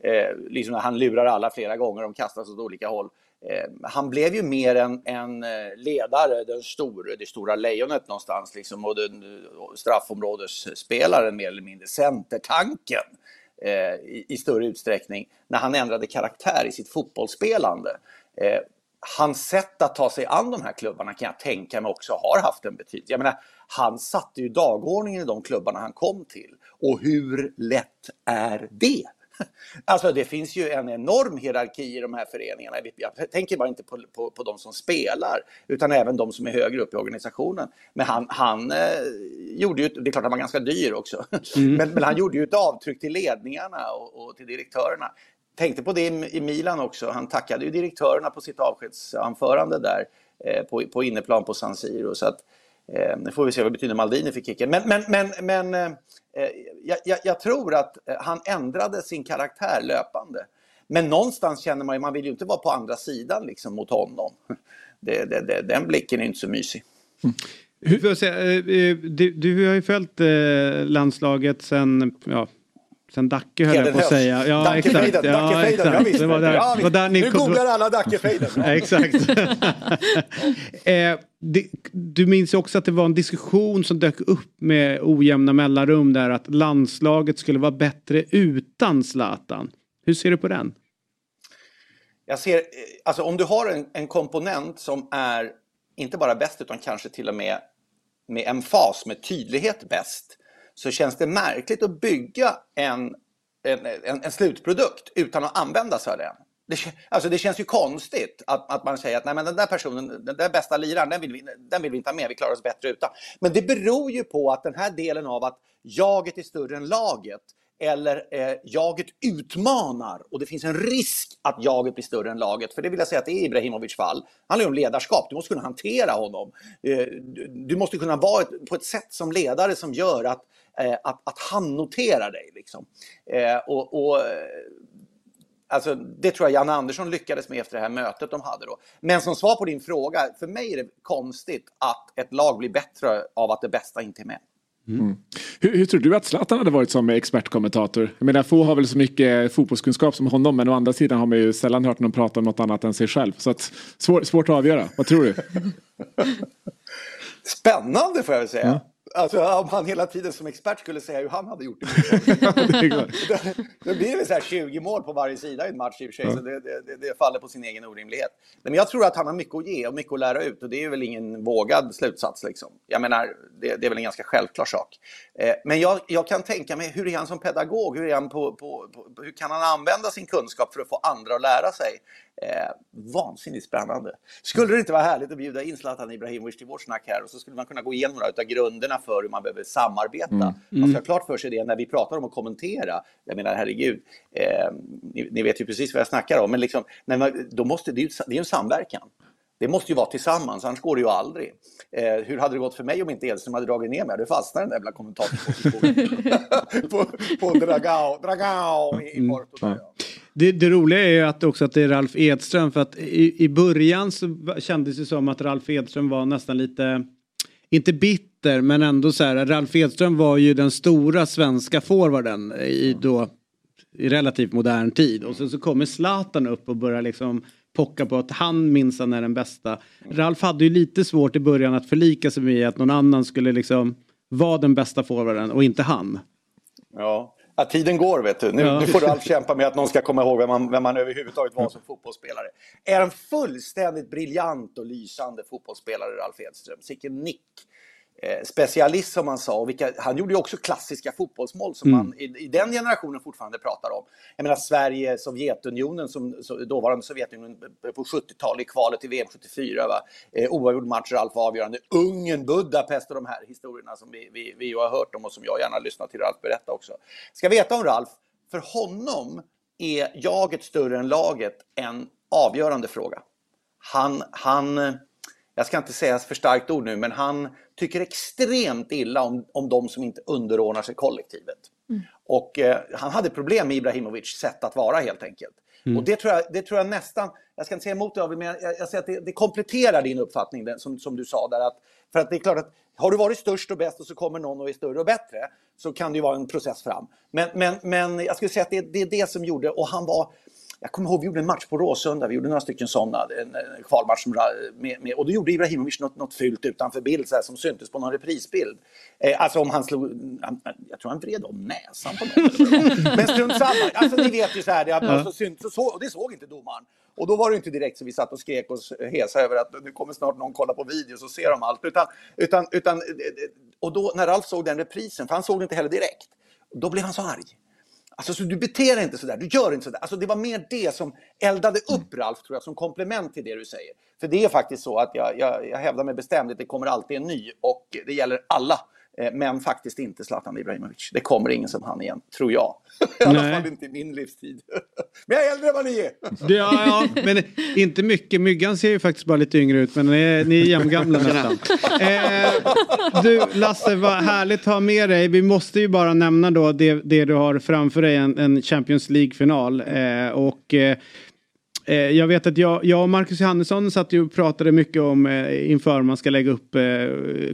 Eh, liksom han lurar alla flera gånger, de kastas åt olika håll. Eh, han blev ju mer en, en eh, ledare, den store, det stora lejonet någonstans, liksom, och den eh, straffområdesspelaren mer eller mindre, centertanken eh, i, i, större utsträckning, när han ändrade karaktär i sitt fotbollsspelande. Eh, hans sätt att ta sig an de här klubbarna kan jag tänka mig också har haft en betydelse. Jag menar, han satte ju dagordningen i de klubbarna han kom till. Och hur lätt är det? Alltså det finns ju en enorm hierarki i de här föreningarna. Jag tänker bara inte på, på, på de som spelar utan även de som är högre upp i organisationen. Men han, han eh, gjorde ju, det är klart han var ganska dyr också, mm. men, men, han gjorde ju ett avtryck till ledningarna och, och till direktörerna. Tänkte på det i, i Milan också, han tackade ju direktörerna på sitt avskedsanförande där eh, på, på inneplan på San Siro. Så att, Eh, nu får vi se vad det betyder Maldini för kicken. Men, men, men, men eh, Eh, jag, jag, jag, tror att eh, han ändrade sin karaktär löpande. Men någonstans känner man ju, man vill ju inte vara på andra sidan liksom mot honom. Det, det, det, den blicken är inte så mysig. Mm. Hur, säga, eh, du, du har ju följt landslaget sen ja, Sen Dacke höll jag på att säga. Ja, Dackefejden, exakt. Ja, exakt. Jag visste det. Var där, ja, var där nu googlar alla Dackefejden. Ja. exakt. eh, det, du minns också att det var en diskussion som dök upp med ojämna mellanrum där att landslaget skulle vara bättre utan Zlatan. Hur ser du på den? Jag ser, alltså om du har en, en komponent som är inte bara bäst utan kanske till och med med en fas med tydlighet bäst så känns det märkligt att bygga en, en, en, en slutprodukt utan att använda sig av den. Det, alltså det känns ju konstigt att, att man säger att Nej, men den där personen, den där bästa liraren, den vill, vi, den vill vi inte ha med, vi klarar oss bättre utan. Men det beror ju på att den här delen av att jaget är större än laget eller eh, jaget utmanar och det finns en risk att jaget blir större än laget. För det vill jag säga att det är Ibrahimovic fall. Det handlar ju om ledarskap, du måste kunna hantera honom. Eh, du, du, måste kunna vara ett, på ett sätt som ledare som gör att eh, att, att han noterar dig. Liksom. Eh, och, och eh, Alltså, det tror jag Janne Andersson lyckades med efter det här mötet de hade då. Men som svar på din fråga, för mig är det konstigt att ett lag blir bättre av att det bästa inte är med. Mm. mm. Hur, hur, tror du att Zlatan hade varit som expertkommentator? Jag menar, få har väl så mycket fotbollskunskap som honom, men å andra sidan har man ju sällan hört någon prata om något annat än sig själv. Så att, svår, svårt att avgöra. Vad tror du? Spännande får jag väl säga. Ja. Alltså om han hela tiden som expert skulle säga hur han hade gjort det. Då blir det väl så här 20 mål på varje sida i en match i och för sig. Så det, det, det, faller på sin egen orimlighet. Men jag tror att han har mycket att ge och mycket att lära ut. Och det är väl ingen vågad slutsats. Liksom. Jag menar, det, det är väl en ganska självklar sak. Eh, men jag, jag, kan tänka mig, hur är han som pedagog? Hur, är han på, på, på, hur kan han använda sin kunskap för att få andra att lära sig? Eh, vansinnigt spännande. Skulle det inte vara härligt att bjuda in Zlatan Ibrahimovic till vårt snack här och så skulle man kunna gå igenom några av grunderna för hur man behöver samarbeta. Mm. Man ska ha klart för sig det när vi pratar om att kommentera. Jag menar herregud, eh, ni, ni, vet ju precis vad jag snackar om, men liksom, man, då måste, det, är ju, det är en samverkan. Det måste ju vara tillsammans, annars går det ju aldrig. Eh, hur hade det gått för mig om inte Edström hade dragit ner mig? Jag hade fastnat den där jävla kommentatorpositionen på, på Dragao, Dragao i, i Porto. Mm. Det, det, roliga är ju att också att det är Ralf Edström för att i, i början så kändes det som att Ralf Edström var nästan lite, inte bitter men ändå så här, Ralf Edström var ju den stora svenska forwarden i då i relativt modern tid och sen så kommer Zlatan upp och börjar liksom pocka på att han minsann är den bästa. Ralf hade ju lite svårt i början att förlika sig med att någon annan skulle liksom vara den bästa forwarden och inte han. Ja, Ja, tiden går vet du. Nu, Ja. nu får du allt kämpa med att någon ska komma ihåg vem man, vem man överhuvudtaget var som fotbollsspelare. Är en fullständigt briljant och lysande fotbollsspelare, Ralf Edström. Sicken nick. Eh, specialist som man sa. Vilka, han gjorde ju också klassiska fotbollsmål som Mm. man i, i den generationen fortfarande pratar om. Jag menar Sverige, Sovjetunionen, som, så, dåvarande Sovjetunionen på 70-talet i kvalet till VM 74. Va? Eh, oavgjord match, Ralf var avgörande. Ungern, Budapest och de här historierna som vi, vi, vi har hört om och som jag gärna lyssnar till Ralf berätta också. Ska veta om Ralf, för honom är jaget större än laget en avgörande fråga. Han, han, jag ska inte säga för starkt ord nu, men han tycker extremt illa om, om de som inte underordnar sig kollektivet. Och eh, han hade problem med Ibrahimovic sätt att vara helt enkelt. Mm. Och det tror, jag, det tror jag nästan, jag ska inte säga emot det, David, men jag, jag säger att det, det kompletterar din uppfattning den, som, som du sa där. Att, för att det är klart att har du varit störst och bäst och så kommer någon och är större och bättre så kan det ju vara en process fram. Men, men, men jag skulle säga att det, det är det som gjorde, och han var, jag kommer ihåg vi gjorde en match på Råsunda, vi gjorde några stycken sådana, en, kvalmatch som, med, med, och då gjorde Ibrahimovic något, något fult utanför bild så här, som syntes på någon reprisbild. Eh, alltså om han slog, han, jag tror han vred om näsan på var. Men strunt samma, alltså ni vet ju så här, det, Ja. så synt, så, så, och det såg inte domaren. Och då var det inte direkt så vi satt och skrek oss hesa över att nu kommer snart någon kolla på video så ser de allt. Utan, utan, utan, och då när Ralf såg den reprisen, för han såg det inte heller direkt, då blev han så arg. Alltså så du beter dig inte sådär, du gör inte sådär. Alltså det var mer det som eldade upp Ralf tror jag som komplement till det du säger. För det är faktiskt så att jag, jag, jag hävdar med bestämdhet, det kommer alltid en ny och det gäller alla. Eh, Men faktiskt inte Zlatan Ibrahimovic. Det kommer ingen som han igen, tror jag. I alla fall inte i min livstid. Men jag är äldre än vad ni är. Ja, ja, men inte mycket. Myggan ser ju faktiskt bara lite yngre ut men ni är, ni är jämngamla nästan. Eh, du Lasse, vad härligt att ha med dig. Vi måste ju bara nämna då det, det du har framför dig, en, en Champions League-final. Eh, och eh, Eh, jag vet att jag, jag och Marcus Johannesson satt ju och pratade mycket om eh, inför man ska lägga upp eh,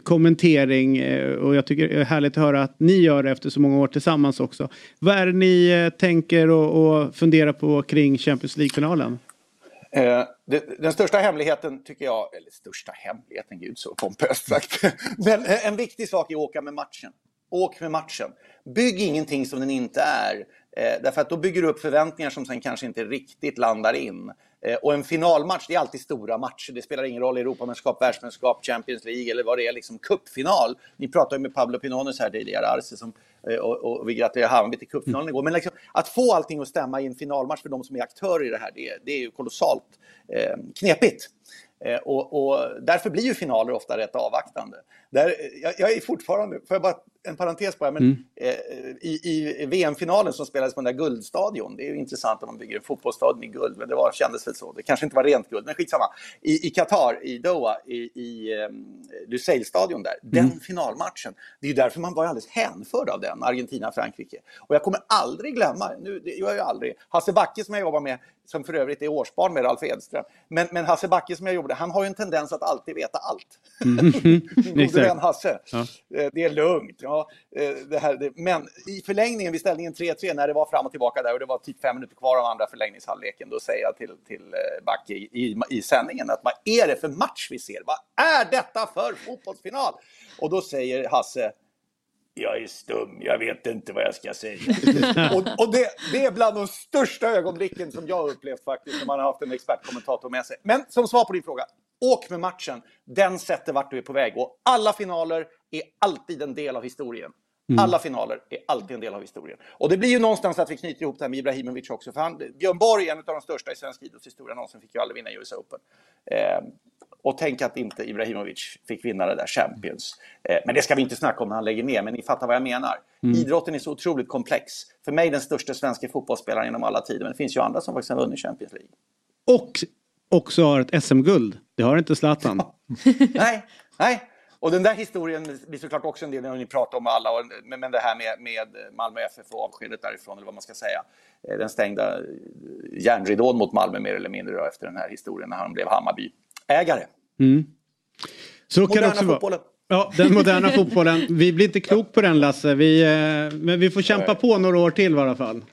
kommentering eh, och jag tycker det är härligt att höra att ni gör det efter så många år tillsammans också. Vad är det ni eh, tänker och, och funderar på kring Champions League-finalen? Eh, det, den största hemligheten tycker jag, eller största hemligheten, gud så pompöst sagt. Men eh, en viktig sak är att åka med matchen. Åk med matchen. Bygg ingenting som den inte är. Eh, därför att då bygger du upp förväntningar som sen kanske inte riktigt landar in. Eh, och en finalmatch, det är alltid stora matcher. Det spelar ingen roll Europamästerskap, världsmästerskap, Champions League eller vad det är, liksom cupfinal. Ni pratade ju med Pablo Pinones här tidigare, Arce, som, eh, och, och vi gratulerar Hammarby till cupfinalen igår. Men liksom, att få allting att stämma i en finalmatch för de som är aktörer i det här, det, det är ju kolossalt eh, knepigt. Eh, och, och därför blir ju finaler ofta rätt avvaktande. Där, eh, jag, jag är fortfarande, får jag bara en parentes bara, men Mm. eh, i, i VM-finalen som spelades på den där guldstadion, det är ju intressant om man bygger en fotbollsstadion i guld, men det var, kändes väl så. Det kanske inte var rent guld, men skitsamma. I, i Qatar, i Doha, i, i um, Lusail-stadion där, den finalmatchen, det är ju därför man var alldeles hänförd av den, Argentina-Frankrike. Och jag kommer aldrig glömma, nu, det gör jag ju aldrig, Hasse Backe som jag jobbar med, som för övrigt är årsbarn med Ralf Edström, men, men Hasse Backe som jag jobbade, han har ju en tendens att alltid veta allt. Min gode vän Hasse. Ja. Eh, Det är lugnt. Ja, eh, det här, det, men i förlängningen vid ställningen 3-3 när det var fram och tillbaka där och det var typ fem minuter kvar av andra förlängningshalvleken då säger jag till, till eh, Backe i, i, i sändningen att vad är det för match vi ser? Vad är detta för fotbollsfinal? Och då säger Hasse jag är stum, jag vet inte vad jag ska säga. och och det, det är bland de största ögonblicken som jag har upplevt faktiskt när man har haft en expertkommentator med sig. Men som svar på din fråga, åk med matchen. Den sätter vart du är på väg. Och alla finaler är alltid en del av historien. Alla finaler är alltid en del av historien. Och det blir ju någonstans att vi knyter ihop det här med Ibrahimovic också. För han, Björn Borg, en av de största i svensk idrottshistoria någonsin, fick ju aldrig vinna US Open. Eh, och tänk att inte Ibrahimovic fick vinna det där Champions. Eh, men det ska vi inte snacka om när han lägger ner, men ni fattar vad jag menar. Mm. Idrotten är så otroligt komplex. För mig den största svenska fotbollsspelaren genom alla tider, men det finns ju andra som faktiskt har vunnit Champions League. Och också har ett SM-guld. Det har inte Zlatan. nej, nej. Och den där historien blir såklart också en del när ni pratar om alla, och, men det här med, med Malmö FF och avskedet därifrån, eller vad man ska säga. Eh, Den stängda eh, järnridån mot Malmö mer eller mindre då, efter den här historien när han blev Hammarby-ägare. Mm. Så kan Moderna det också fotbollen. vara. Ja, den moderna fotbollen. Vi blir inte klok på den Lasse. Vi, eh, men vi får kämpa på några år till i alla fall.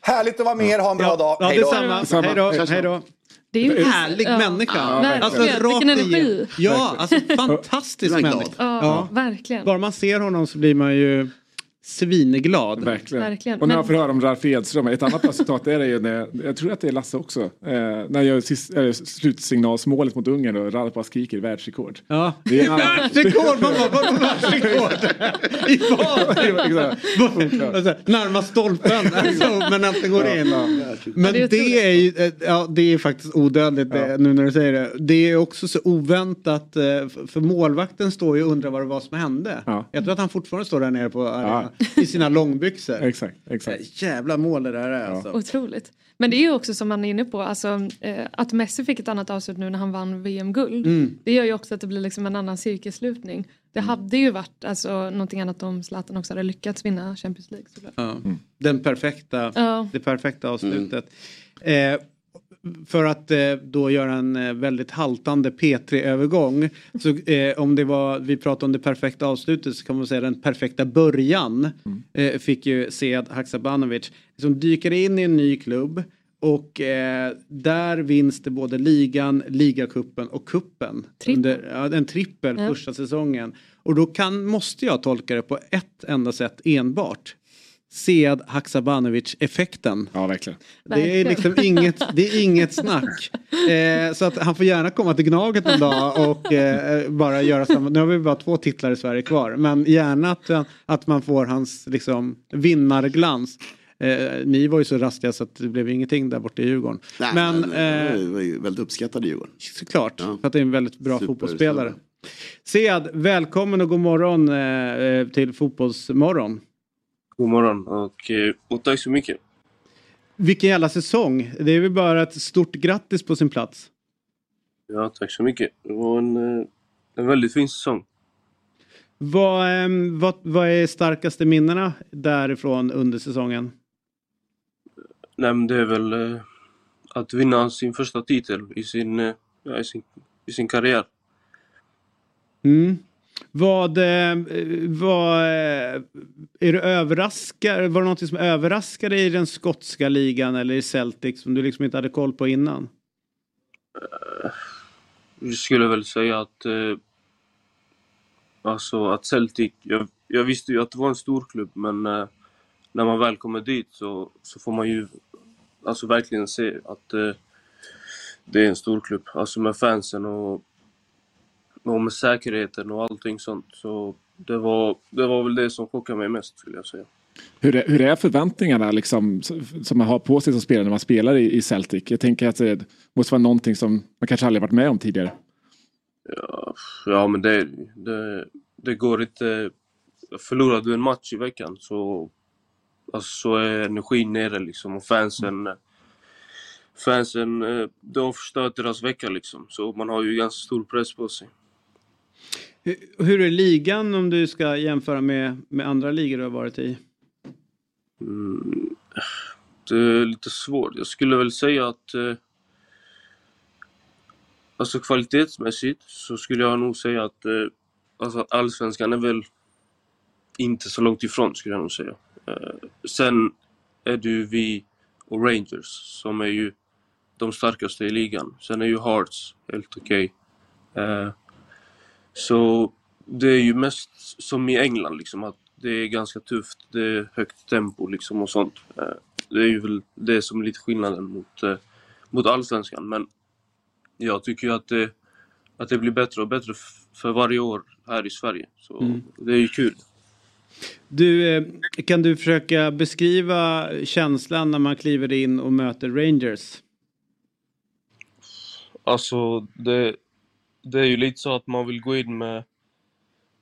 Härligt att vara med er, ha en bra dag. Ja, Hej då. detsamma. Hej då. Det är ju Härlig ja. människa. Ja. Alltså, Vilken rakt energi. Ja, alltså fantastisk människa. Ja, Ja. verkligen. Bara man ser honom så blir man ju svinglad. Verkligen. Verkligen. Och när man får höra om Ralf Edström, ett annat citat är det ju när, jag tror att det är Lasse också, eh, när jag gör sist, äh, slutsignalsmålet mot Ungern och Ralf bara skriker världsrekord. Ja. Det är Världsrekord! Man bara, vadå världsrekord? I vad? Alltså, Närmast stolpen, alltså, men att det går in. Men det är det är ju, eh, ja det är faktiskt odödligt det, nu när du säger det. Det är också så oväntat, eh, för målvakten står ju och undrar vad det var som hände. Ja. Jag tror att han fortfarande står där nere på arenan i sina långbyxor. Exakt, exakt. Eh, Jävla mål det där är alltså. Otroligt. Men det är ju också som man är inne på, alltså, eh, att Messi fick ett annat avslut nu när han vann VM-guld. Mm. Det gör ju också att det blir liksom en annan cirkelslutning. Det hade ju varit alltså, någonting annat om Zlatan också hade lyckats vinna Champions League. Ja. Den perfekta, Ja. det perfekta avslutet. Eh, för att eh, då göra en eh, väldigt haltande P3-övergång. Så eh, om det var, vi pratade om det perfekta avslutet så kan man säga den perfekta början. Eh, fick ju Sead Haksabanovic. Som dyker in i en ny klubb. Och eh, där vinns det både ligan, ligacupen och kuppen. Trippel. Under, ja, en trippel Ja. första säsongen. Och då kan, måste jag tolka det på ett enda sätt enbart. Sead Haksabanovic-effekten. Ja, verkligen. Det är liksom inget, det är inget snack. Eh, så att han får gärna komma till Gnaget en dag och eh, bara göra samma. Nu har vi bara två titlar i Sverige kvar. Men gärna att, att man får hans liksom, vinnarglans. Eh, ni var ju så rastiga så att det blev ingenting där borta i Djurgården. Nej, men men, eh, var ju väldigt uppskattad i Djurgården. såklart, Ja. för att det är en väldigt bra Super- fotbollsspelare. Sead, välkommen och god morgon eh, eh, till Fotbollsmorgon. God morgon och, eh, och tack så mycket. Vilken jävla säsong. Det är väl bara ett stort grattis på sin plats. Ja, tack så mycket. Det var en, eh, en väldigt fin säsong. Vad, ehm, vad, vad är starkaste minnena därifrån under säsongen? Nej, men det är väl eh, att vinna sin första titel i sin, eh, ja, i sin, i sin karriär. Mm. Vad, eh, vad eh, är du överraskad? Var det något som överraskade i den skotska ligan eller i Celtic som du liksom inte hade koll på innan? Eh, jag skulle väl säga att alltså att Celtic, jag, jag visste ju att det var en stor klubb men när man väl kommer dit så, så får man ju alltså verkligen se att det är en stor klubb. Alltså med fansen och, och med säkerheten och allting sånt. Så det var, det var väl det som chockade mig mest skulle jag säga. Hur är, hur är förväntningarna liksom, som man har på sig som spelare när man spelar i, i Celtic? Jag tänker att det måste vara någonting som man kanske aldrig varit med om tidigare. Ja, ja men det, det, det går inte... Förlorar du en match i veckan så, alltså, så är energin nere liksom och fansen... Fansen, eh, det har förstört deras vecka liksom. Så man har ju ganska stor press på sig. Hur, hur är ligan om du ska jämföra med, med andra ligor du har varit i? Mm, det är lite svårt. Jag skulle väl säga att... Eh, alltså kvalitetsmässigt så skulle jag nog säga att eh, alltså allsvenskan är väl inte så långt ifrån skulle jag nog säga. Eh, sen är det ju vi och Rangers som är ju de starkaste i ligan. Sen är ju Hearts helt okej. Eh, så det är ju mest som i England liksom att det är ganska tufft, det är högt tempo liksom och sånt. Eh, Det är ju väl det som är lite skillnaden mot, eh, mot allsvenskan. Men jag tycker ju att det, att det blir bättre och bättre för varje år här i Sverige. Så Mm. det är ju kul. Du, eh, kan du försöka beskriva känslan när man kliver in och möter Rangers? Alltså det, det är ju lite så att man vill gå in med,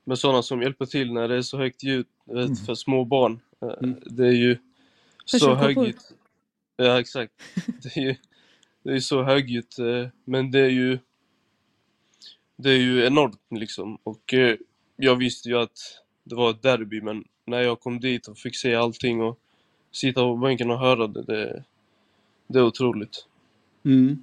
med sådana som hjälper till när det är så högt ljud du vet, för små barn. Eh, Det är ju För så högljutt. Ja exakt. Det är ju det är så högljutt eh, men det är ju det är ju enormt liksom och eh, jag visste ju att det var ett derby men när jag kom dit och fick se allting och sitta på bänken och höra det, det, det är otroligt. Mm.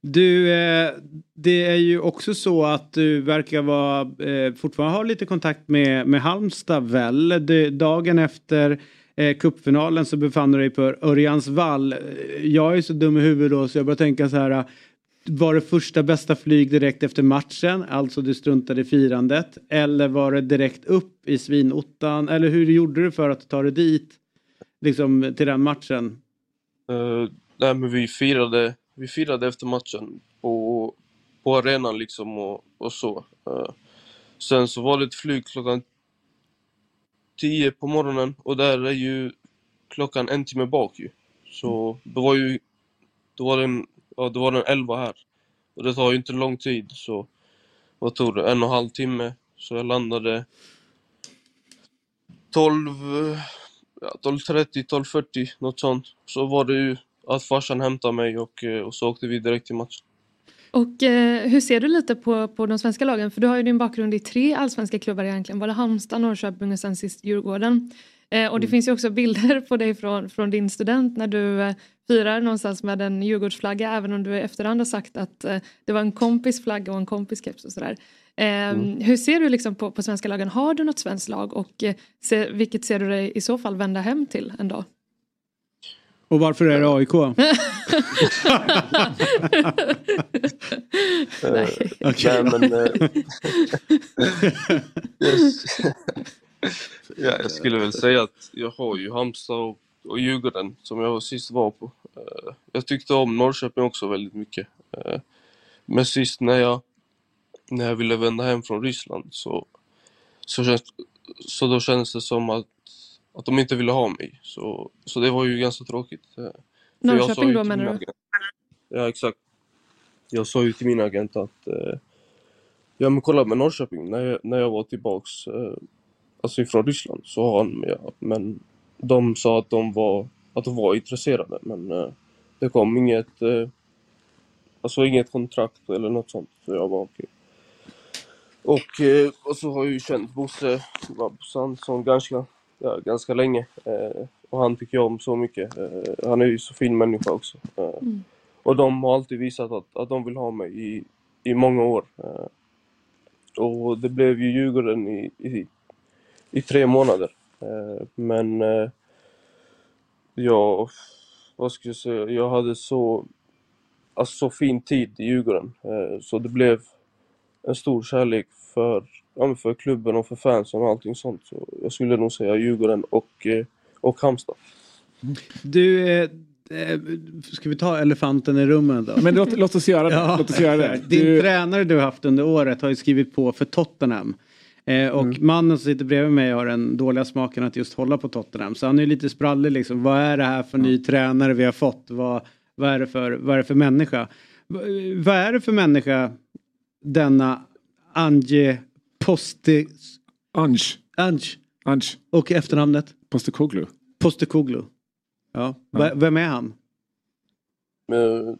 Du, eh, det är ju också så att du verkar vara, eh, fortfarande ha lite kontakt med, med Halmstad väl? Du, dagen efter eh, cupfinalen så befann du dig på Örjansvall. Eh, jag är så dum i huvudet då så jag börjar tänka så här. var det första bästa flyg direkt efter matchen, alltså du struntade i firandet? Eller var det direkt upp i svinottan? Eller hur gjorde du för att ta dig dit? Liksom till den matchen? Uh, nej men vi firade, vi firade efter matchen på, på arenan liksom och, och så. Uh, sen så var det ett flyg klockan 10 på morgonen och där är ju klockan en timme bak ju. Så det var ju, då var den, ja då var den 11 här. Och det tar ju inte lång tid så, vad tog det, en och en halv timme. Så jag landade 12, ja, 12.30, 12.40 något sånt. Så var det ju att farsan hämtade mig och, eh, och så åkte vi direkt till matchen. Och eh, hur ser du lite på, på de svenska lagen? För du har ju din bakgrund i tre allsvenska klubbar egentligen. Var det Halmstad, Norrköping och sen sist Djurgården. Eh, och det mm. finns ju också bilder på dig från, från din student när du eh, firar någonstans med en Djurgårdsflagga även om du i efterhand har sagt att eh, det var en kompis flagga och en kompis keps och sådär. Ehm, mm. Hur ser du liksom på, på svenska lagen? Har du något svenskt lag och eh, se, vilket ser du dig i så fall vända hem till en dag? Och varför är det AIK? Nej. Okay. Nej, men, eh, ja, jag skulle väl säga att jag har ju Halmstad och, och Djurgården som jag sist var på. Uh, jag tyckte om Norrköping också väldigt mycket. Uh, men sist när jag, när jag ville vända hem från Ryssland så, så, känns, så då kändes det som att, att de inte ville ha mig. Så, så det var ju ganska tråkigt. Uh, Norrköping då menar du? Agent, ja exakt. Jag sa ju till min agent att Ja men kolla med Norrköping, när jag, när jag var tillbaks alltså ifrån Ryssland så har han med. Men de sa att de var, att de var intresserade men eh, det kom inget, eh, alltså inget kontrakt eller något sånt. Så jag var okej. Och, eh, och så har jag ju känt Bosse, Bosse Hansson ganska, ja, ganska länge. Eh, och han tycker jag om så mycket. Eh, han är ju så fin människa också. Eh, mm. Och de har alltid visat att, att de vill ha mig i, i många år. och det blev ju Djurgården i, i i tre månader. Eh, men eh, jag, vad ska jag säga, jag hade så, alltså så fin tid i Djurgården. Eh, så det blev en stor kärlek för, ja, för klubben och för fansen och allting sånt. Så jag skulle nog säga Djurgården och, och Halmstad. Du, eh, ska vi ta elefanten i rummet då? Men låt, låt oss göra det. Ja. Låt oss göra det. Din du... tränare du har haft under året har ju skrivit på för Tottenham. Eh, och mm. mannen som sitter bredvid mig har den dåliga smaken att just hålla på Tottenham. Så han är lite sprallig liksom. Vad är det här för ny tränare vi har fått? Vad, vad, är, det för, vad är det för människa? vad är det för människa denna Ange Poste... Ange. Ange. Ange. Och efternamnet? Postekoglu. Postekoglu. Ja. ja. Vem är han? Eh,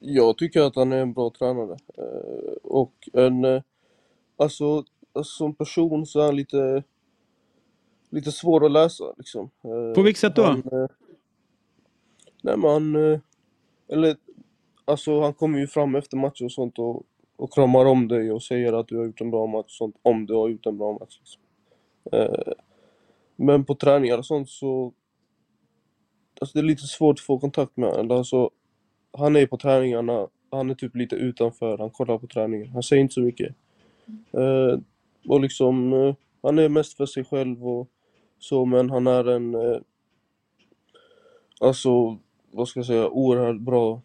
jag tycker att han är en bra tränare. Eh, och en... Alltså alltså, som person så är han lite, lite svår att läsa liksom. Eh, På vilket sätt då? Han, eh, nej men han, eh, eller alltså han kommer ju fram efter matcher och sånt och, och kramar om dig och säger att du har gjort en bra match och sånt, om du har gjort en bra match. Liksom. Eh, men på träningar och sånt så, alltså det är lite svårt att få kontakt med honom. Alltså, han är på träningarna, han är typ lite utanför, han kollar på träningen. Han säger inte så mycket. Mm. Och liksom, eh, han är mest för sig själv och så, men han är en, eh, alltså, vad ska jag säga, oerhört bra,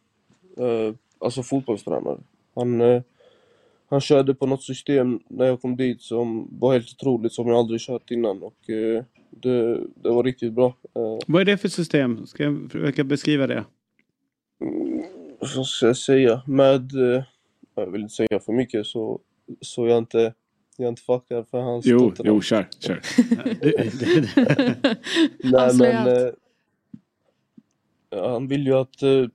alltså fotbollstränare. Han, eh, han körde på något system när jag kom dit som var helt otroligt, som jag aldrig kört innan och eh, det, det var riktigt bra. Eh. Vad är det för system? Ska jag försöka beskriva det? Mm, vad ska jag säga? Med, eh, jag vill inte säga för mycket så, så jag inte jag inte fuckar för hans Jo, jo, kör, kör. Nej men... Eh, han vill ju att, eh,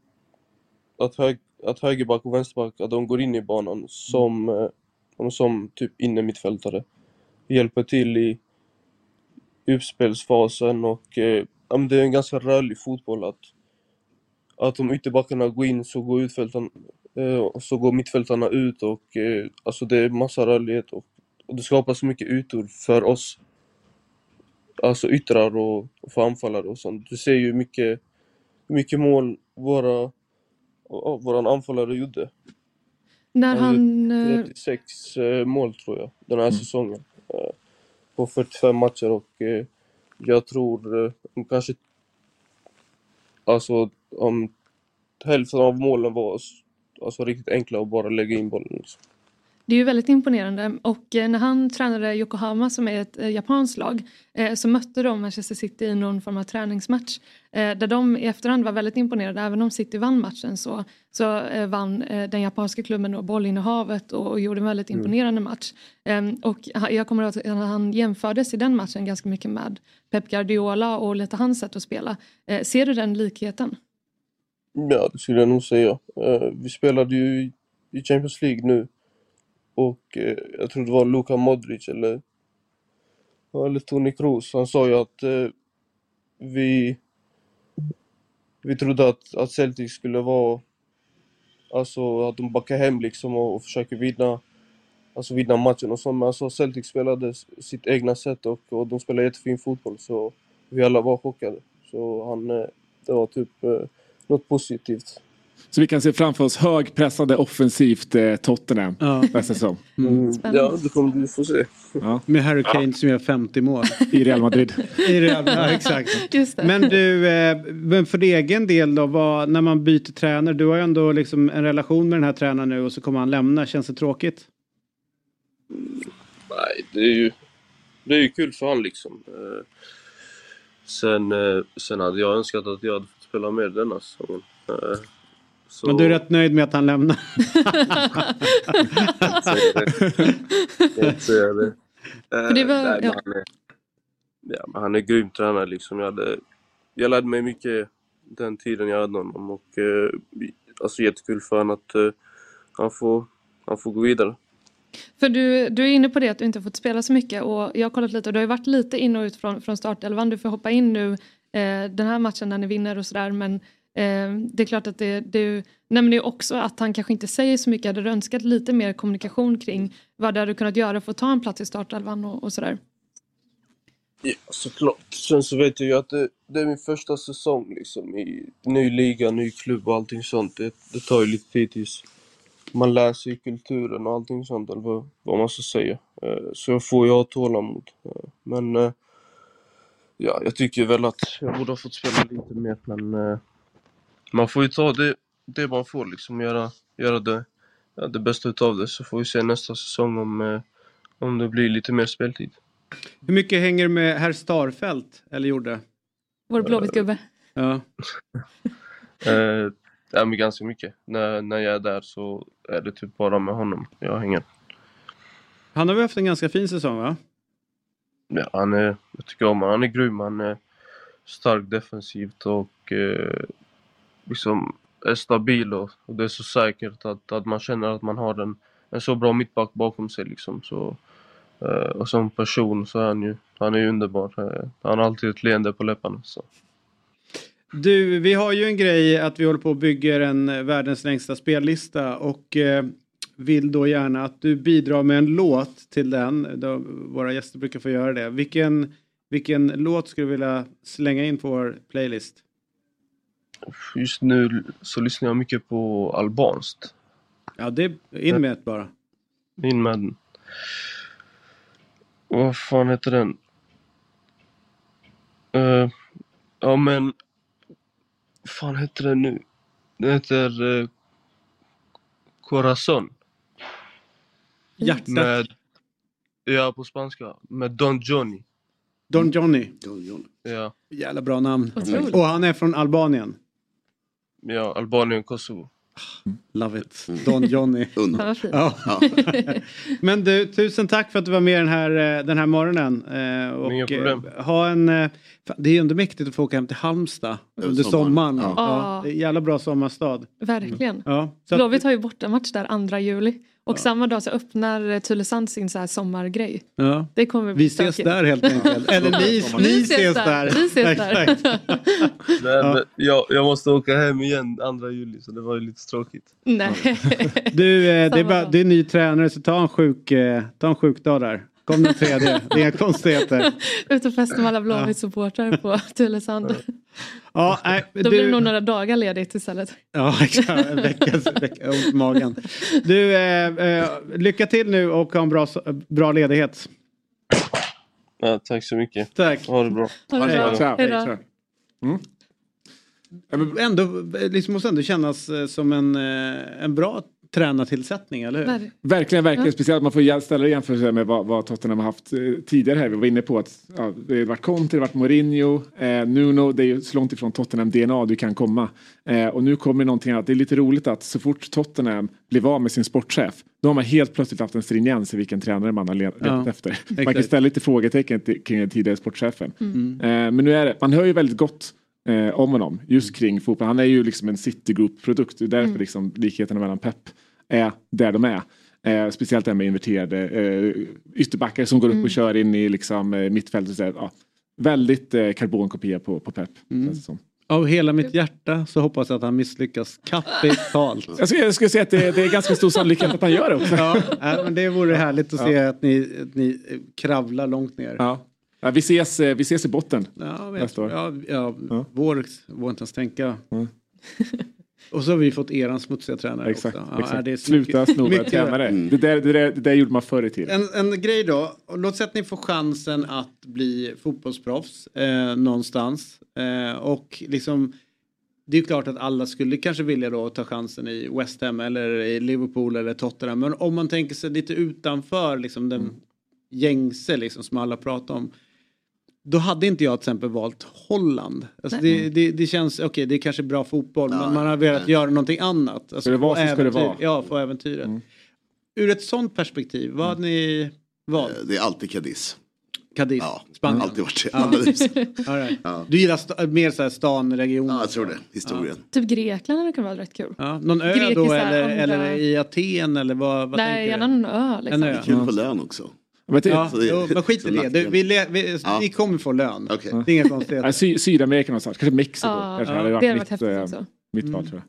att, hög, att högerback och vänsterback, att de går in i banan som, eh, som typ innermittfältare. Hjälper till i uppspelsfasen och eh, det är en ganska rörlig fotboll att, att om ytterbackarna går in så går, utfältarna, eh, så går mittfältarna ut och eh, alltså det är massa rörlighet och och det skapar så mycket ytor för oss. Alltså yttrar och, och för anfallare och sånt. Du ser ju mycket, mycket mål våra våran anfallare gjorde. När han... gjorde eh, 36 eh, mål tror jag, den här Mm. säsongen. Eh, På 45 matcher och jag tror kanske... Alltså om hälften av målen var alltså, riktigt enkla och bara lägga in bollen. Liksom. Det är ju väldigt imponerande och eh, när han tränade Yokohama som är ett eh, japanskt lag eh, så mötte de Manchester City i någon form av träningsmatch där de i efterhand var väldigt imponerade. Även om City vann matchen så, så vann den japanska klubben då bollinnehavet och, och gjorde en väldigt Mm. imponerande match. Eh, och jag kommer ihåg att han jämfördes i den matchen ganska mycket med Pep Guardiola och lite hans sätt att spela. Ser du den likheten? Ja, det skulle jag nog säga. Vi spelade ju i- i Champions League nu och eh, jag tror det var Luka Modric eller, eller Toni Kroos. Han sa ju att eh, vi, vi trodde att, att Celtic skulle vara, alltså att de backar hem liksom och, och försöker vinna, alltså vinna matchen och så. Men alltså Celtic spelade sitt egna sätt och, och de spelade jättefin fotboll så vi alla var chockade. Så han, eh, det var typ eh, något positivt. Så vi kan se framför oss högpressade offensivt eh, Tottenham Ja. nästa säsong. Mm. Ja, det kommer du få se. Ja. Med Harry Kane som gör 50 mål. I Real Madrid. I Real, ja, exakt. Just det. Men du, eh, men för egen del då, vad, när man byter tränare, du har ju ändå liksom en relation med den här tränaren nu och så kommer han lämna, känns det tråkigt? Nej, det är ju, det är ju kul för han liksom. Eh, Sen, eh, sen hade jag önskat att jag hade fått spela mer denna säsongen. Eh, Så... Men du är rätt nöjd med att han lämnar? Inte säga det. Eh, han, är, ja, men han är grym tränare liksom. Jag, hade, jag lärde mig mycket den tiden jag hade honom och eh, alltså jättekul för honom att eh, han, får, han får gå vidare. För du, du är inne på det att du inte har fått spela så mycket och jag har kollat lite och du har ju varit lite in och ut från, från startelvan. Du får hoppa in nu eh, den här matchen när ni vinner och sådär men Ehm, det är klart att det, du nämner ju också att han kanske inte säger så mycket. Hade du önskat lite mer kommunikation kring vad du hade kunnat göra för att ta en plats i startelvan och, och sådär? Ja, såklart. Sen så vet jag ju att det, det är min första säsong liksom i ny liga, ny klubb och allting sånt. Det, det tar ju lite tid tills man lär sig kulturen och allting sånt, eller vad, vad man ska säga. Eh, så jag får ju ha tålamod. Eh, men eh, ja, jag tycker väl att jag borde ha fått spela lite mer, men man får ju ta det, det man får liksom, göra, göra det, ja, det bästa utav det. Så får vi se nästa säsong om, eh, om det blir lite mer speltid. Hur mycket hänger med herr Starfelt, eller gjorde? Vår blåvitt-gubbe. Ja. Eh, ja, men ganska mycket. När, när jag är där så är det typ bara med honom jag hänger. Han har väl haft en ganska fin säsong va? Ja, han är, jag tycker om honom. Han är grym. Han är stark defensivt och eh, liksom är stabil och, och det är så säkert att, att man känner att man har en, en så bra mittback bakom sig liksom. Så, eh, och som person så är han ju, han är ju underbar. Eh, han har alltid ett leende på läpparna. Så. Du, vi har ju en grej att vi håller på och bygger en eh, världens längsta spellista och eh, vill då gärna att du bidrar med en låt till den. Då, våra gäster brukar få göra det. Vilken, vilken låt skulle du vilja slänga in på vår playlist? Just nu så lyssnar jag mycket på albanskt. Ja, det in med ett bara. In med den. Vad fan heter den? Eh, ja men... Vad fan heter den nu? Den heter... Uh, Corazon. Hjärtat. Med... Ja, på spanska. Med Don Johnny. Don Johnny. Ja. Jävla bra namn. Otroligt. Och han är från Albanien. Ja, Albanien, Kosovo. Love it. Don Johnny. Ja. Ja. Men du, tusen tack för att du var med den här, eh, den här morgonen. Eh, Och, Inga problem. eh, Ha en, det är ju ändå mäktigt att få åka hem till Halmstad under sommaren. sommaren. Ja. Ja. jävla bra sommarstad. Verkligen. Ja, så att, Blåvitt har ju bortamatch där 2 juli. Och samma dag så öppnar eh, Tylösand sin så här sommargrej. ja. Det kommer bli Vi ses stökigt. där helt enkelt. Eller ni, ni ses där. Vi ses där. Exakt. Nej, men jag, jag måste åka hem igen 2 juli, så det var ju lite tråkigt. Nej. Du, eh, det, är bara, det är ny tränare så ta en sjuk, eh, ta en sjuk dag där. Kom den tredje. Det är inga konstigheter. Ut och festa med alla Blåvitt-supportrar på Tylösand. Ja, nej, Då blir det nog några dagar ledigt istället. Ja, exakt. En vecka, ont i magen. Du, eh, eh, lycka till nu och ha en bra, bra ledighet. Ja, tack så mycket. Tack. Ha det bra. Ha det bra. Ciao. Hej då. Ciao. Ändå, liksom måste ändå kännas eh, som en, eh, en bra tränartillsättning, eller hur? Ver- Verkligen, verkligen. Ja. Speciellt man får ställa det i jämförelse med vad, vad Tottenham har haft eh, tidigare här. Vi var inne på att ja, det har varit Conte, det har varit Mourinho, eh, Nuno. Det är ju så långt ifrån Tottenham-DNA du kan komma. Eh, och nu kommer någonting annat. Det är lite roligt att så fort Tottenham blev av med sin sportchef då har man helt plötsligt haft en stringens i vilken tränare man har le- letat Ja, efter. Man kan ställa lite frågetecken till- kring den tidigare sportchefen. Mm. Eh, men nu är det, man hör ju väldigt gott eh, om honom just kring fotboll. Han är ju liksom en Citigroup-produkt. Det är därför Mm. liksom likheterna mellan Pep är där de är. Eh, speciellt det här med inverterade eh, ytterbackar som går upp Mm. och kör in i liksom, eh, mittfältet. Så, här, ja, väldigt eh, karbonkopia på, på Pep. Mm. Av hela mitt hjärta så hoppas jag att han misslyckas kapitalt. Jag skulle, jag skulle säga att det, det är ganska stor sannolikhet att han gör det också. Ja, nej, men det vore härligt att se Ja. att ni, att ni kravlar långt ner. Ja. Ja, vi, ses, eh, vi ses i botten Ja, nästa år. ja, ja, Ja. Vår, vår inte ens tänka. Mm. Och så har vi fått eran smutsiga tränare Exakt. också. Ja, exakt. det är Sluta mycket- sno våra mycket- tränare. Det, där, det, där, det där gjorde man förr i tiden. En, en grej då, låt säga att ni får chansen att bli fotbollsproffs eh, någonstans. Eh, och liksom, det är klart att alla skulle kanske vilja då ta chansen i West Ham eller i Liverpool eller Tottenham. Men om man tänker sig lite utanför liksom den Mm. gängse liksom som alla pratar om. Då hade inte jag till exempel valt Holland. Alltså det, det, det känns, okej det är kanske bra fotboll Ja, men man har velat nej. göra någonting annat. Alltså, Ska det vara så ska det äventyr- vara. Ja, få äventyret. Mm. Ur ett sånt perspektiv, vad hade ni valt? Eh, Det är alltid Cadiz. Cadiz, Ja, Spanien. alltid varit det. Ja. Right. Ja. Du gillar sta- mer så här stan, region? ja, jag tror det. Historien. Typ Grekland hade kunnat vara rätt kul. Ja, någon ö då Grekisar, eller, andra- eller i Aten eller vad, vad Nej, tänker gärna du? någon ö liksom. En ö. Kul på lön också. Men det, Ja, Så det- jo, men skit i det. Du, vi, le, vi, Ja. kommer få lön. Okej. Det är inga konstigheter. Sy Sydamerika någonstans, kanske Mexiko. Ja, kanske ja, hade Det varit hade varit mitt, häftigt eh, också. mitt val Mm. tror jag.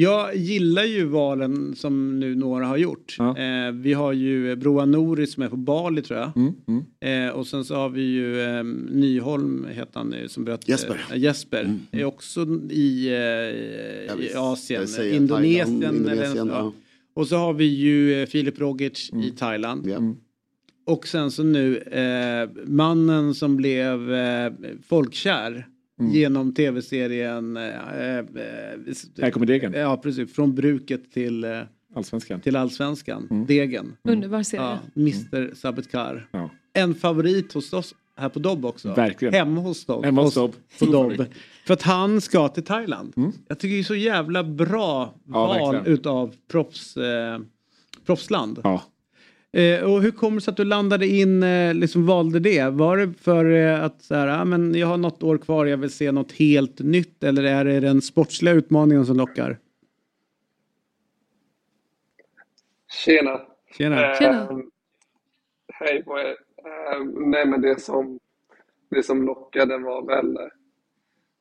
Jag gillar ju valen som nu några har gjort. Ja. Eh, vi har ju Broa Nouri som är på Bali tror jag. Mm, mm. Eh, och sen så har vi ju eh, Nyholm heter han nu som bröt. Jesper. Eh, Jesper. Mm. Är också i, eh, i. Asien. Indonesien. Thailand, eller, Indonesien, ja. ja. Och så har vi ju eh, Filip Rogic i Thailand. Mm. Och sen så nu eh, mannen som blev eh, folkkär Mm. genom tv-serien eh, eh, Här kommer degen. Ja precis, från bruket till, eh, Allsvenskan. till allsvenskan. Mm. Degen. Underbar serie. Ja, Mr Sabetkar. Ja. En favorit hos oss här på Dobb också. Verkligen. Hemma hos Dobb. Hemma hos Dobb. På Dobb. För att han ska till Thailand. Mm. Jag tycker det är så jävla bra Ja, val verkligen. utav proffs, eh, proffsland. Ja. Eh, och hur kommer det sig att du landade in, eh, liksom valde det? Var det för eh, att så här, ah, men jag har något år kvar, jag vill se något helt nytt eller är det den sportsliga utmaningen som lockar? Tjena. Tjena. Eh, Tjena. Hej på er. Eh, nej men det som, det som lockade var väl, eh,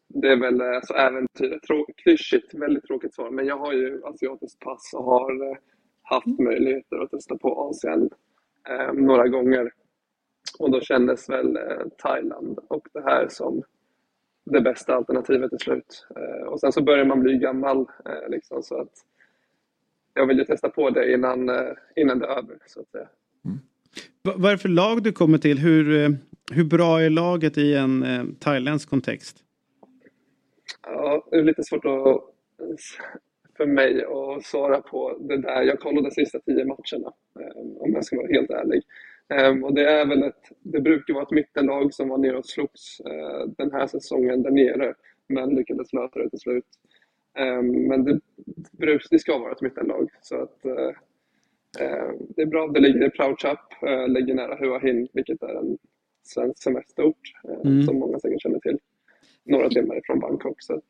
det är väl eh, så äventyret. Klyschigt, väldigt tråkigt svar. Men jag har ju asiatiskt pass och har eh, haft möjligheter att testa på Asien eh, några gånger. Och då kändes väl eh, Thailand och det här som det bästa alternativet till slut. Eh, och sen så börjar man bli gammal eh, liksom så att jag vill ju testa på det innan, eh, innan det är över så att säga. Va- Vad är det för lag du kommer till? Hur, eh, hur bra är laget i en eh, thailändsk kontext? Ja, det är lite svårt att, för mig att svara på det där. Jag kollade de sista tio matcherna, eh, om jag ska vara helt ärlig. Eh, Och det är väl ett, det brukar vara ett mittenlag som var nere och slogs eh, den här säsongen där nere, men lyckades lösa det till slut. Eh, Men det, det ska vara ett mittenlag, så att eh, det är bra. Det ligger i Praochap, eh, ligger nära Hua Hin, vilket är en svensk semesterort, Mm. som många säkert känner till. Några timmar ifrån Bangkok. Så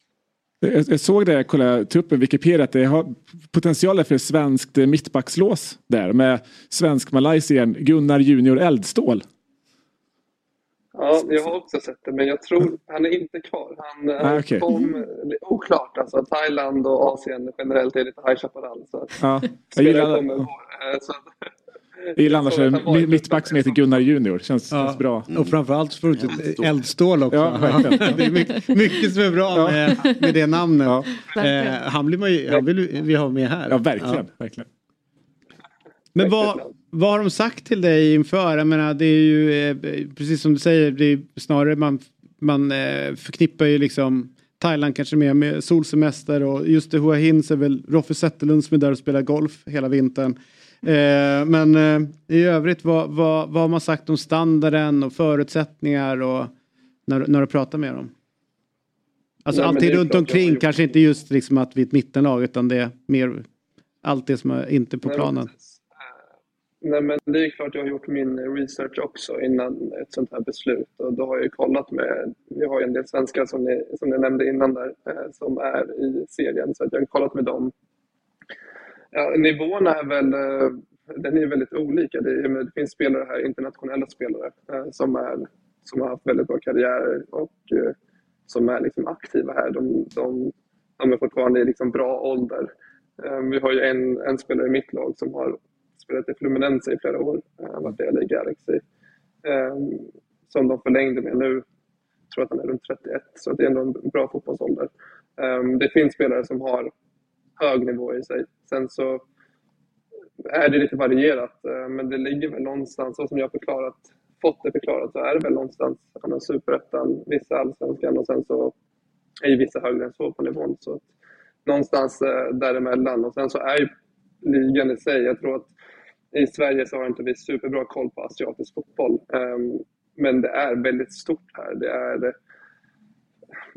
Jag, jag såg det, jag kollade truppen, Wikipedia, att det har potential för svenskt eh, mittbackslås där med svensk-malaysien Gunnar Junior Eldstål. Ja, jag har också sett det, men jag tror han är inte kvar. Han Ah, ah, okej. kom oklart. Alltså, Thailand och Asien generellt är lite High Chaparral. Så att Ja, jag gillar kommer. Eh, Så att, Jag gillar annars en mi- mittback som heter Gunnar Junior. Känns, känns bra. Och framförallt får du ett eldstål också. Ja, det är mycket, mycket som är bra med, med det namnet. Eh, Verkligen. han, blir man ju, han vill vi ha med här. Ja, verkligen. verkligen. Men vad, vad har de sagt till dig inför? Jag menar, det är ju eh, precis som du säger, det är snarare man, man eh, förknippar ju liksom Thailand kanske mer med solsemester och just det Hua Hins är väl Roffe Zetterlund som är där och spelar golf hela vintern. Eh, men eh, i övrigt, vad, vad, vad har man sagt om standarden och förutsättningar och när, när du pratar med dem? Alltså Nej, alltid runt omkring, kanske inte just liksom att vi är ett mittenlag utan det är mer allt det som är inte på Nej, planen. Nej, men det är klart jag har gjort min research också innan ett sånt här beslut. Och då har jag ju kollat med, vi har ju en del svenskar som ni, som ni nämnde innan där, eh, som är i serien. Så att jag har kollat med dem. Ja, nivån är väl, eh, den är väldigt olika. Det, är, det finns spelare här, internationella spelare, eh, som, är, som har haft väldigt bra karriärer och eh, som är liksom aktiva här. De, de, de är fortfarande i liksom bra ålder. Vi har ju en, en spelare i mitt lag som har spelat i Fluminense i flera år, eh, varit i Galaxy, som de förlängde med nu. Jag tror att han är runt 31, så det är ändå en bra fotbollsålder. Det finns spelare som har hög nivå i sig. Sen så är det lite varierat, eh, men det ligger väl någonstans, så som jag förklarat, fått det förklarat, så är det väl någonstans ja, superettan, vissa allsvenskan och sen så är ju vissa högre än så på nivån. Så att någonstans eh, däremellan. Och sen så är ju ligan i sig, jag tror att i Sverige så har inte vi superbra koll på asiatisk fotboll. Ehm, men det är väldigt stort här. Det är,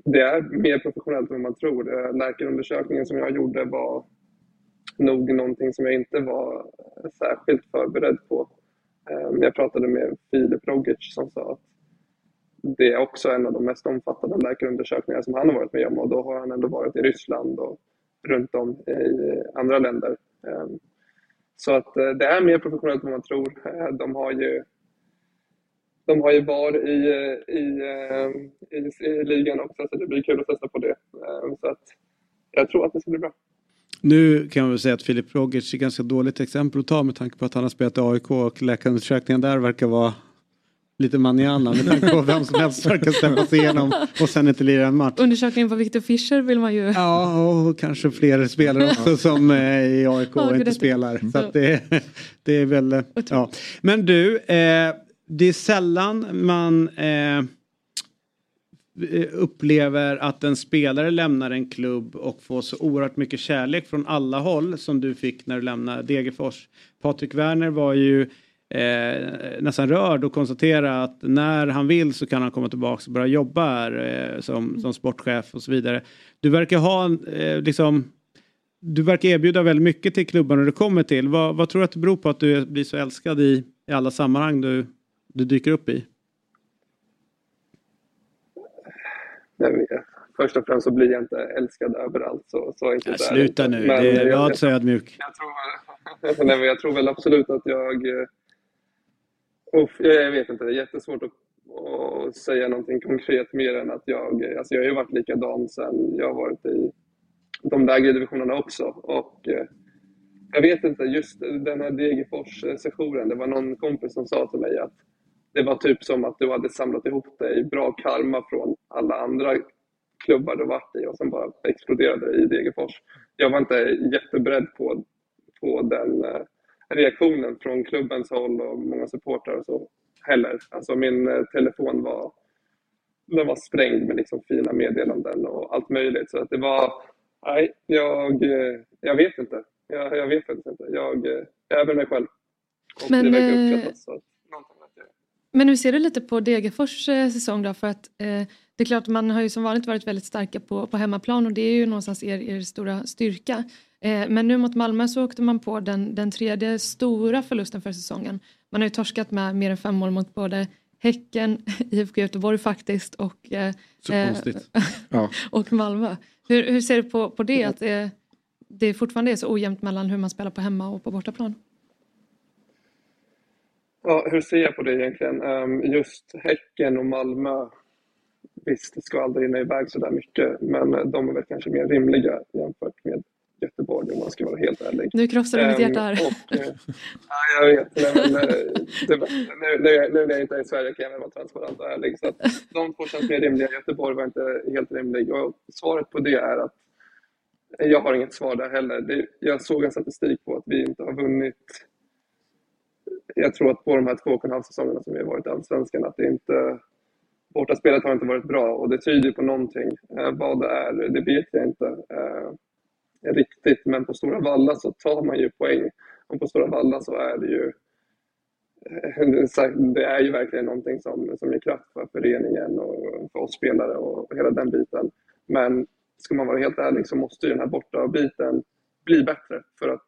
det är mer professionellt än vad man tror. Eh, Läkarundersökningen som jag gjorde var nog någonting som jag inte var eh, särskilt förberedd på. Eh, jag pratade med Filip Rogic som sa att det är också en av de mest omfattande läkarundersökningar som han har varit med om och då har han ändå varit i Ryssland och runt om i andra länder. Så att det är mer professionellt än vad man tror. De har ju de har ju VAR i, i, eh, i, i ligan också så det blir kul att testa på det. Ehm, Så att jag tror att det ska bli bra. Nu kan man väl säga att Filip Rogic är ett ganska dåligt exempel att ta med tanke på att han har spelat i AIK och läkarundersökningen där verkar vara lite manjana med tanke på vem som helst verkar släppa sig igenom och sen inte lira en match. Undersökningen på Victor Fischer vill man ju... Ja, och kanske fler spelare också som eh, i AIK Ja, inte det- spelar. Så att det, det är väl... Ja. Men du, eh, det är sällan man eh, upplever att en spelare lämnar en klubb och får så oerhört mycket kärlek från alla håll som du fick när du lämnade Degerfors. Patrik Werner var ju eh, nästan rörd och konstatera att när han vill så kan han komma tillbaka och börja jobba här eh, som, som sportchef och så vidare. Du verkar ha eh, liksom du verkar erbjuda väldigt mycket till klubbarna du kommer till. Vad, vad tror du att det beror på att du blir så älskad i, i alla sammanhang du, du dyker upp i? Jag vet. Först och främst så blir jag inte älskad överallt. Så, så enkelt Ja, sluta nu, Men det är, jag- var inte så ödmjuk. Nej, men jag tror väl absolut att jag... eh, Uff, jag vet inte, det är jättesvårt att, att säga någonting konkret mer än att jag... Alltså jag har ju varit likadan sen jag har varit i de lägre divisionerna också. Och eh, jag vet inte, just den här Degerfors-sessionen, det var någon kompis som sa till mig att det var typ som att du hade samlat ihop dig bra karma från alla andra klubbar du varit i och sen bara exploderade i Degerfors. Jag var inte jätteberedd på, på den eh, reaktionen från klubbens håll och många supportrar och så heller. Alltså min eh, telefon var, den var sprängd med liksom fina meddelanden och allt möjligt. Så att det var, nej, jag, eh, jag vet inte. Jag, jag vet faktiskt inte. Jag, jag är väl mig själv. Och Men, det verkar uppskattas. Så att, Men hur ser du lite på Degerfors eh, säsong då? För att eh, det är klart man har ju som vanligt varit väldigt starka på, på hemmaplan och det är ju någonstans er, er stora styrka. Eh, men nu mot Malmö så åkte man på den, den tredje stora förlusten för säsongen. Man har ju torskat med mer än fem mål mot både Häcken, IFK Göteborg faktiskt och, eh, Så eh, konstigt. Ja. och Malmö. Hur, hur ser du på, på det? Att det, det fortfarande är så ojämnt mellan hur man spelar på hemma och på bortaplan? Ja, hur ser jag på det egentligen? Ehm, Just Häcken och Malmö, visst, det ska aldrig rinna iväg så där mycket, men de är väl kanske mer rimliga jämfört med Göteborg om man ska vara helt ärlig. Nu krossar du mitt Ehm, hjärta här. Och, eh, ja, jag vet. Men, eh, det, nu, nu, nu när jag inte är i Sverige kan jag vara transparent och ärlig. Så att de två känns mer rimliga. Göteborg var inte helt rimlig. Och svaret på det är att jag har inget svar där heller. Det, jag såg en statistik på att vi inte har vunnit jag tror att på de här två och en halv säsongerna som vi har varit i Allsvenskan att det inte bortaspelet har inte varit bra och det tyder på någonting. Eh, vad det är, det vet jag inte eh, riktigt, men på Stora Valla så tar man ju poäng. Och på Stora Valla så är det ju eh, det är ju verkligen någonting som, som ger kraft för föreningen och för oss spelare och hela den biten. Men ska man vara helt ärlig så måste ju den här borta biten bli bättre för att,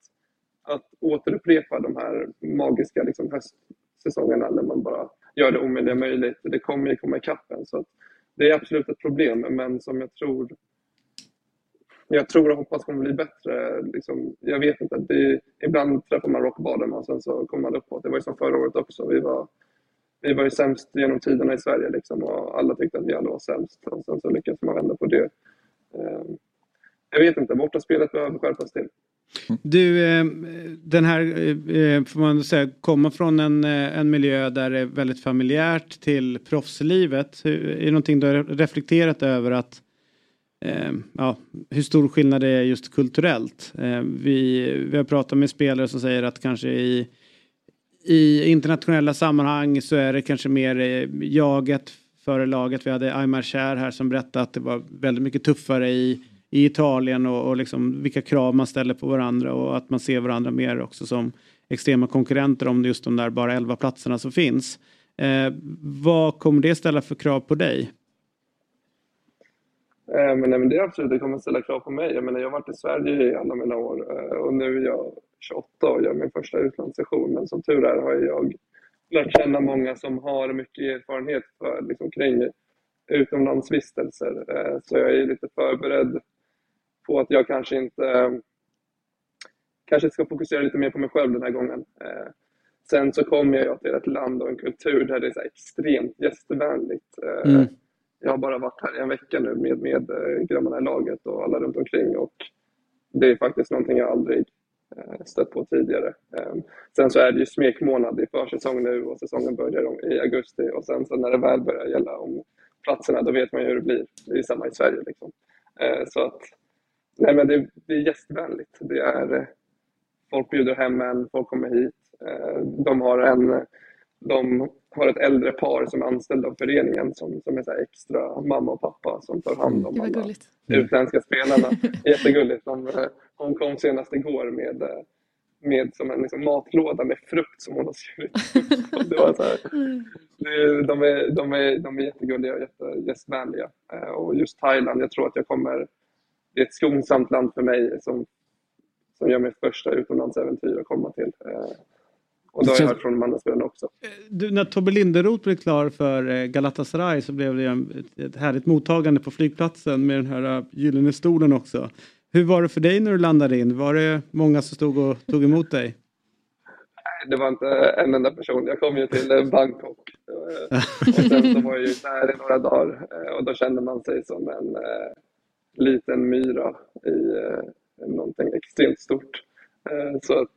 att återupprepa de här magiska liksom, höstsäsongerna när man bara gör det omöjliga möjligt. Det kommer ju komma ikapp en. Så att det är absolut ett problem, men som jag tror jag tror och hoppas kommer bli bättre. Liksom, jag vet inte. Det, ibland träffar man rock bottom och sen så kommer man uppåt. Det var ju som förra året också. Vi var, vi var ju sämst genom tiderna i Sverige liksom, och alla tyckte att vi alla var sämst. Och sen så lyckades man vända på det. Ehm, jag vet inte. Bortaspelet behöver skärpas till. Du, eh, den här, eh, eh, får man säga, komma från en, en miljö där det är väldigt familjärt till proffslivet. Är det någonting du har reflekterat över att ja, hur stor skillnad det är just kulturellt? Vi, vi har pratat med spelare som säger att kanske i, i internationella sammanhang så är det kanske mer jaget före laget. Vi hade Aymar Cher här som berättade att det var väldigt mycket tuffare i, i Italien och, och liksom vilka krav man ställer på varandra och att man ser varandra mer också som extrema konkurrenter om just de där bara 11 platserna som finns. Eh, vad kommer det ställa för krav på dig? Eh, Men, nej, men det är absolut, det kommer ställa krav på mig. Jag, menar, jag har varit i Sverige i alla mina år eh, och nu är jag 28 och gör min första utlandssession. Men som tur är har jag lärt känna många som har mycket erfarenhet för, liksom, kring utomlandsvistelser. Eh, Så jag är lite förberedd på att jag kanske inte kanske ska fokusera lite mer på mig själv den här gången. Eh, Sen så kommer jag till ett land och en kultur där det är extremt gästvänligt. Eh, Mm. Jag har bara varit här i en vecka nu med, med eh, grabbarna i laget och alla runt omkring och det är faktiskt någonting jag aldrig stött på tidigare. Eh, Sen så är det ju smekmånad i försäsong nu och säsongen börjar i augusti och sen så när det väl börjar gälla om platserna då vet man ju hur det blir. Det är samma i Sverige liksom. Så att, nej men det, det är gästvänligt. Det är, eh, folk bjuder hem en, folk kommer hit. Eh, De har en de har ett äldre par som är anställda av föreningen som, som är så extra mamma och pappa som tar hand om Det var alla gulligt. utländska spelarna. Jättegulligt. De, eh, hon kom senast igår med, med som en liksom matlåda med frukt som hon har skurit. Det var så här, det- de, är, de, är, de är jättegulliga och jätte, gästvänliga. Och just Thailand, jag tror att jag kommer... Det är ett skonsamt land för mig som, som gör mitt första utomlandsäventyr att komma till. Eh, Och det har jag hört från de andra spelarna också. Du, när Tobbe Linderoth blev klar för eh, Galatasaray så blev det en- ett, härligt mottagande på flygplatsen med den här eh, gyllene stolen också. Hur var det för dig när du landade in? Var det många som stod och tog emot dig? Det var inte en enda person. Jag kom ju till eh, Bangkok. Eh, Och sen så var jag ju där i några dagar eh, och då kände man sig som en eh, liten myra i eh, någonting extremt stort. Eh, så att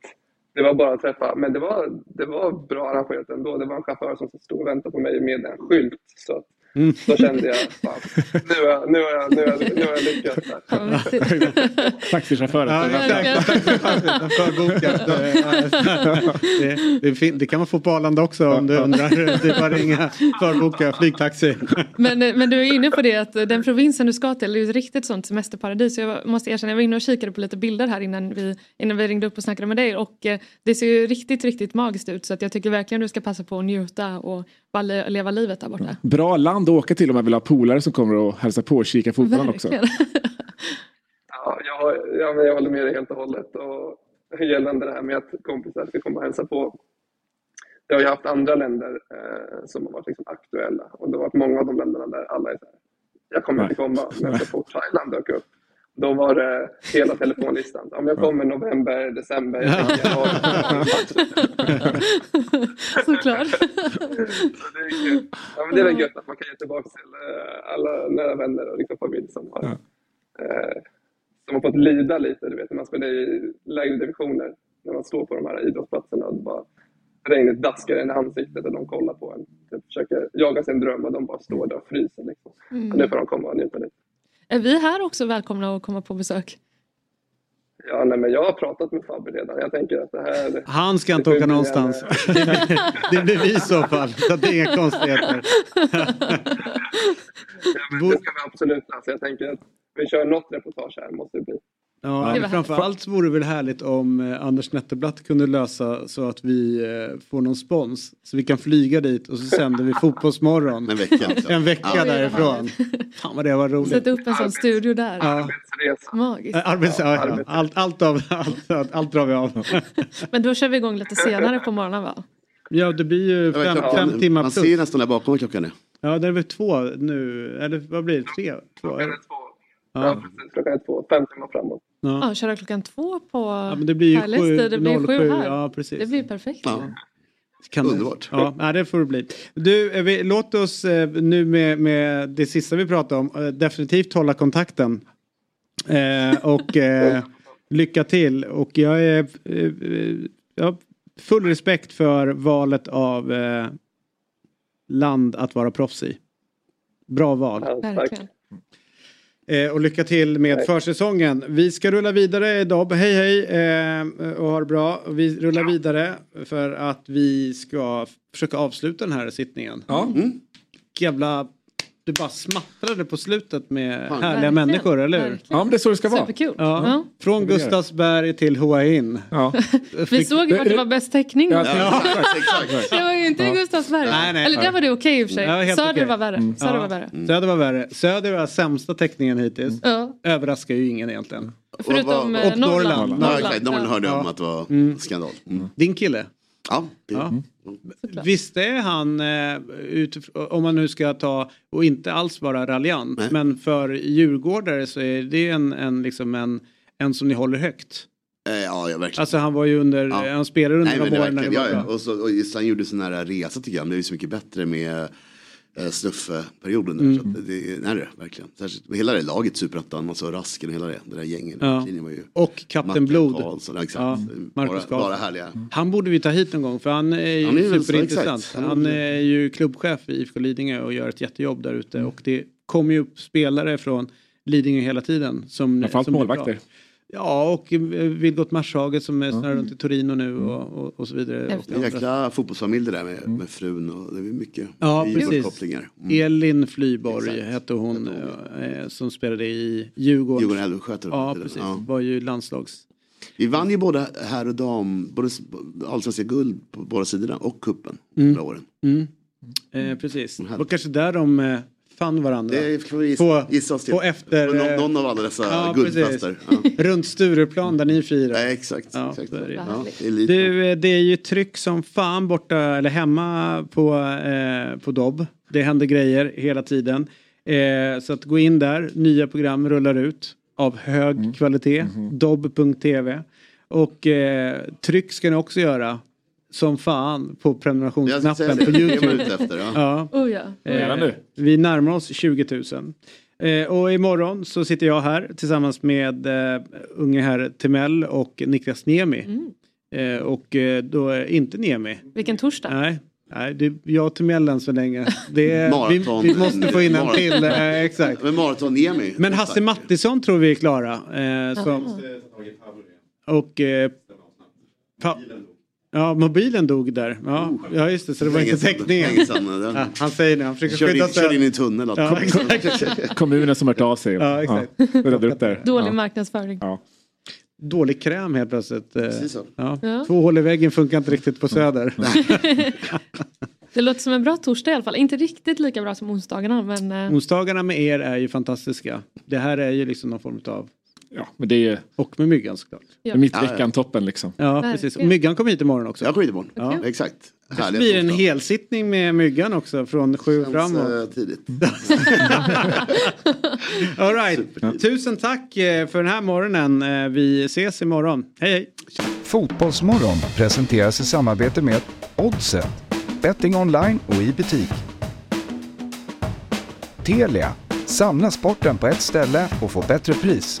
det var bara att träffa. Men det var, det var bra arrangerat ändå. Det var en chaufför som stod och väntade på mig med en skylt. Så att Mm. då kände jag, fan, nu har jag, nu har jag, nu har jag, nu har jag lyckats. Taxichauffören. Ja. Det, det, det kan man få på Arlanda också om du undrar. Det är bara ringa förboka flygtaxi. Men, men du är inne på det att den provinsen du ska till är ju ett riktigt sånt semesterparadis. Jag måste erkänna, jag var inne och kikade på lite bilder här innan vi, innan vi ringde upp och snackade med dig och eh, det ser ju riktigt, riktigt magiskt ut så att jag tycker verkligen du ska passa på att njuta och bara le- leva livet där borta. Bra land att åka till om man vill ha polare som kommer och hälsa på och kika fotbollen också. Ja, jag, ja, men jag håller med dig helt och hållet. Och gällande det här med att kompisar ska komma och hälsa på. Jag har ju haft andra länder eh, som har varit liksom aktuella och det har varit många av de länderna där alla är så här, jag kommer inte komma, men så fort Thailand dök upp då var det hela telefonlistan. Om jag kommer november, december, januari. Såklart. Så det är kul. Ja, men det är väl gött att man kan ge tillbaka till eh, alla nära vänner och liksom familj som har eh, de har fått lida lite, du vet, när man spelar i lägre divisioner. När man står på de här idrottsplatserna och bara regnet daskar en i ansiktet och de kollar på en. Typ, försöker jaga sin dröm och de bara står där och fryser. Liksom. Mm. Och nu får de komma och njuta lite. Är vi här också välkomna att komma på besök? Ja, nej, men jag har pratat med Fabbe redan. Jag tänker att det här... Han ska det inte åka någonstans. Det blir, vi i så fall. Så det är inga konstigheter. Ja, men det ska vi absolut lösa. Jag tänker att vi kör något reportage här, måste det bli. Ja, var framförallt vore det väl härligt om eh, Anders Nettelblatt kunde lösa så att vi eh, får någon spons. Så vi kan flyga dit och så sänder vi Fotbollsmorgon. En vecka. liksom. En vecka Ja. därifrån. Fan vad det var roligt. Sätta upp en sån studio där. Ja. Magiskt. Eh, Arbets, ja, ja. Allt, allt, av, allt, allt, drar vi av. Men då kör vi igång lite senare på morgonen va? Ja, det blir ju fem, klockan- fem timmar Man plus. ser ju nästan där bakom vad klockan är. Ja, det är väl två nu. Eller vad blir det? Tre? Två? Ja, Ja. Klockan två, fem timmar framåt. Ja. Ja, köra klockan två på Ja, men det blir ju sju. Det blir 07, sju här. ja, precis. Det blir perfekt. Kan Underbart. Ja, nej, det får det bli. Du, eh, vi, låt oss eh, nu med, med det sista vi pratade om eh, definitivt hålla kontakten. Eh, och eh, lycka till. Och jag är eh, jag har full respekt för valet av eh, land att vara proffs i. Bra val. Verkligen. Eh, och lycka till med försäsongen. Vi ska rulla vidare idag. Hej hej eh, och ha det bra. Vi rullar vidare för att vi ska försöka avsluta den här sittningen. Ja. Jävla... Du bara smattrade på slutet med Fan. härliga Verkligen, människor, eller hur? verkligen. Ja, men det är så det ska vara. Superkul. Ja. Ja. Från. Gustavsberg till Hua In. Ja. Vi såg ju att det var bäst täckning. Ja, exakt. Det var ju inte Ja. Gustavsberg. Nej, nej. Eller där var det okej i och för sig. Ja, Söder okej. var värre. Söder Ja. var värre. Söder var värre. Söder var sämsta täckningen hittills. Ja. Överraskar ju ingen egentligen. Förutom Och- eh, och Norrland. Norrland. Ja, exakt. Norrland hörde jag om att det var Mm. skandal. Mm. Din kille? Ja, det, Ja. Såklart. Visst är han, eh, om man nu ska ta, och inte alls vara raljant, Nej. men för djurgårdare så är det en, en, liksom en, en som ni håller högt. Eh, ja, ja, verkligen. Alltså han var ju under, Ja. han spelade under Nej, det åren när det var ja, bra. Och, så, och just han gjorde sån här resa tycker jag. Han blev ju så mycket bättre med Snuffe-perioden. där. Mm. Så att det, nej, det, verkligen. Särskilt hela det laget, Superettan, alltså Rasken och hela det, det där gänget. Ja. Linjen var ju Och Kapten Blod. Karlsson, exakt. Ja, bara, Marcus bara Karlsson. härliga. Han borde vi ta hit någon gång för han är ju Han är så, superintressant. exakt. Han är ju klubbchef i IFK Lidingö och gör ett jättejobb där ute och det kommer ju upp spelare från Lidingö hela tiden. Som, Framförallt är målvakter. Ja, och eh, Vilgot Marshaget som är snurrar runt i Torino nu och, och, och så vidare. Och Det är en jäkla fotbollsfamilj det där med, med frun och det är mycket Ja, precis. Djurgårdskopplingar. Elin Flyborg Exakt. hette hon eh, som spelade i Djurgården. Djurgården Älvsjö Ja, det. precis. Ja. Var ju landslags... Vi vann ju både här och dam, både allsvenska guld på båda sidorna och kuppen Mm. förra åren. Mm. Eh, precis. Det var kanske där de eh, fann varandra. Det får vi gissa, På- gissa oss till. på efter, På eh, någon, någon av alla dessa ja, guldfester. Ja. Runt Stureplan där ni firar. Ja, exakt. Ja, exakt. det. Ja, det. Du, eh, det är ju tryck som fan borta eller hemma på, eh, på Dobb. Det händer grejer hela tiden. Eh, så att gå in där, nya program rullar ut av hög Mm. kvalitet. Mm-hmm. Dobb.tv. Och eh, tryck ska ni också göra som fan på prenumerationsknappen på Youtube. efter, ja. Ja. Oh, ja. Nu. Vi närmar oss 20 000. Eh, och imorgon så sitter jag här tillsammans med eh, unge herr Timell och Niklas Niemi. Mm. Eh, och eh, då är inte Niemi. Vilken torsdag. Nej, nej det är jag och Timell än så länge. Det är, Maraton. vi, vi måste få in en Maraton. till. Eh, exakt. Men maraton-Emi. Men Hasse Mattisson tror vi är klara. Eh, som, och eh, pa, Ja, mobilen dog där. Ja, ja just det, så det var inte täckningen. Ja, han säger nu, han försöker in- skydda sig. körde in i en tunnel, alltså. Ja. Kommunen som hört av sig. Ja, exakt. Ja, räddade upp där. Dålig Ja. marknadsföring. Ja. Dålig kräm helt plötsligt. Eh, Precis så. Ja. Ja. Två hål i väggen funkar inte riktigt på Söder. Det låter som en bra torsdag i alla fall. Inte riktigt lika bra som onsdagarna men eh, Onsdagarna med er är ju fantastiska. Det här är ju liksom någon form av... Ja, men det är Och med Myggan såklart. Ja. mittveckan toppen liksom. Ja, precis. Och Myggan kommer hit imorgon också. Jag kommer hit imorgon. Ja. Exakt. Det blir en helsittning med Myggan också från sju Känns, framåt. eh, tidigt. All right. Tusen tack eh, för den här morgonen. Eh, Vi ses imorgon. Hej hej! Fotbollsmorgon presenteras i samarbete med Oddset, betting online och i butik. Telia, samla sporten på ett ställe och få bättre pris.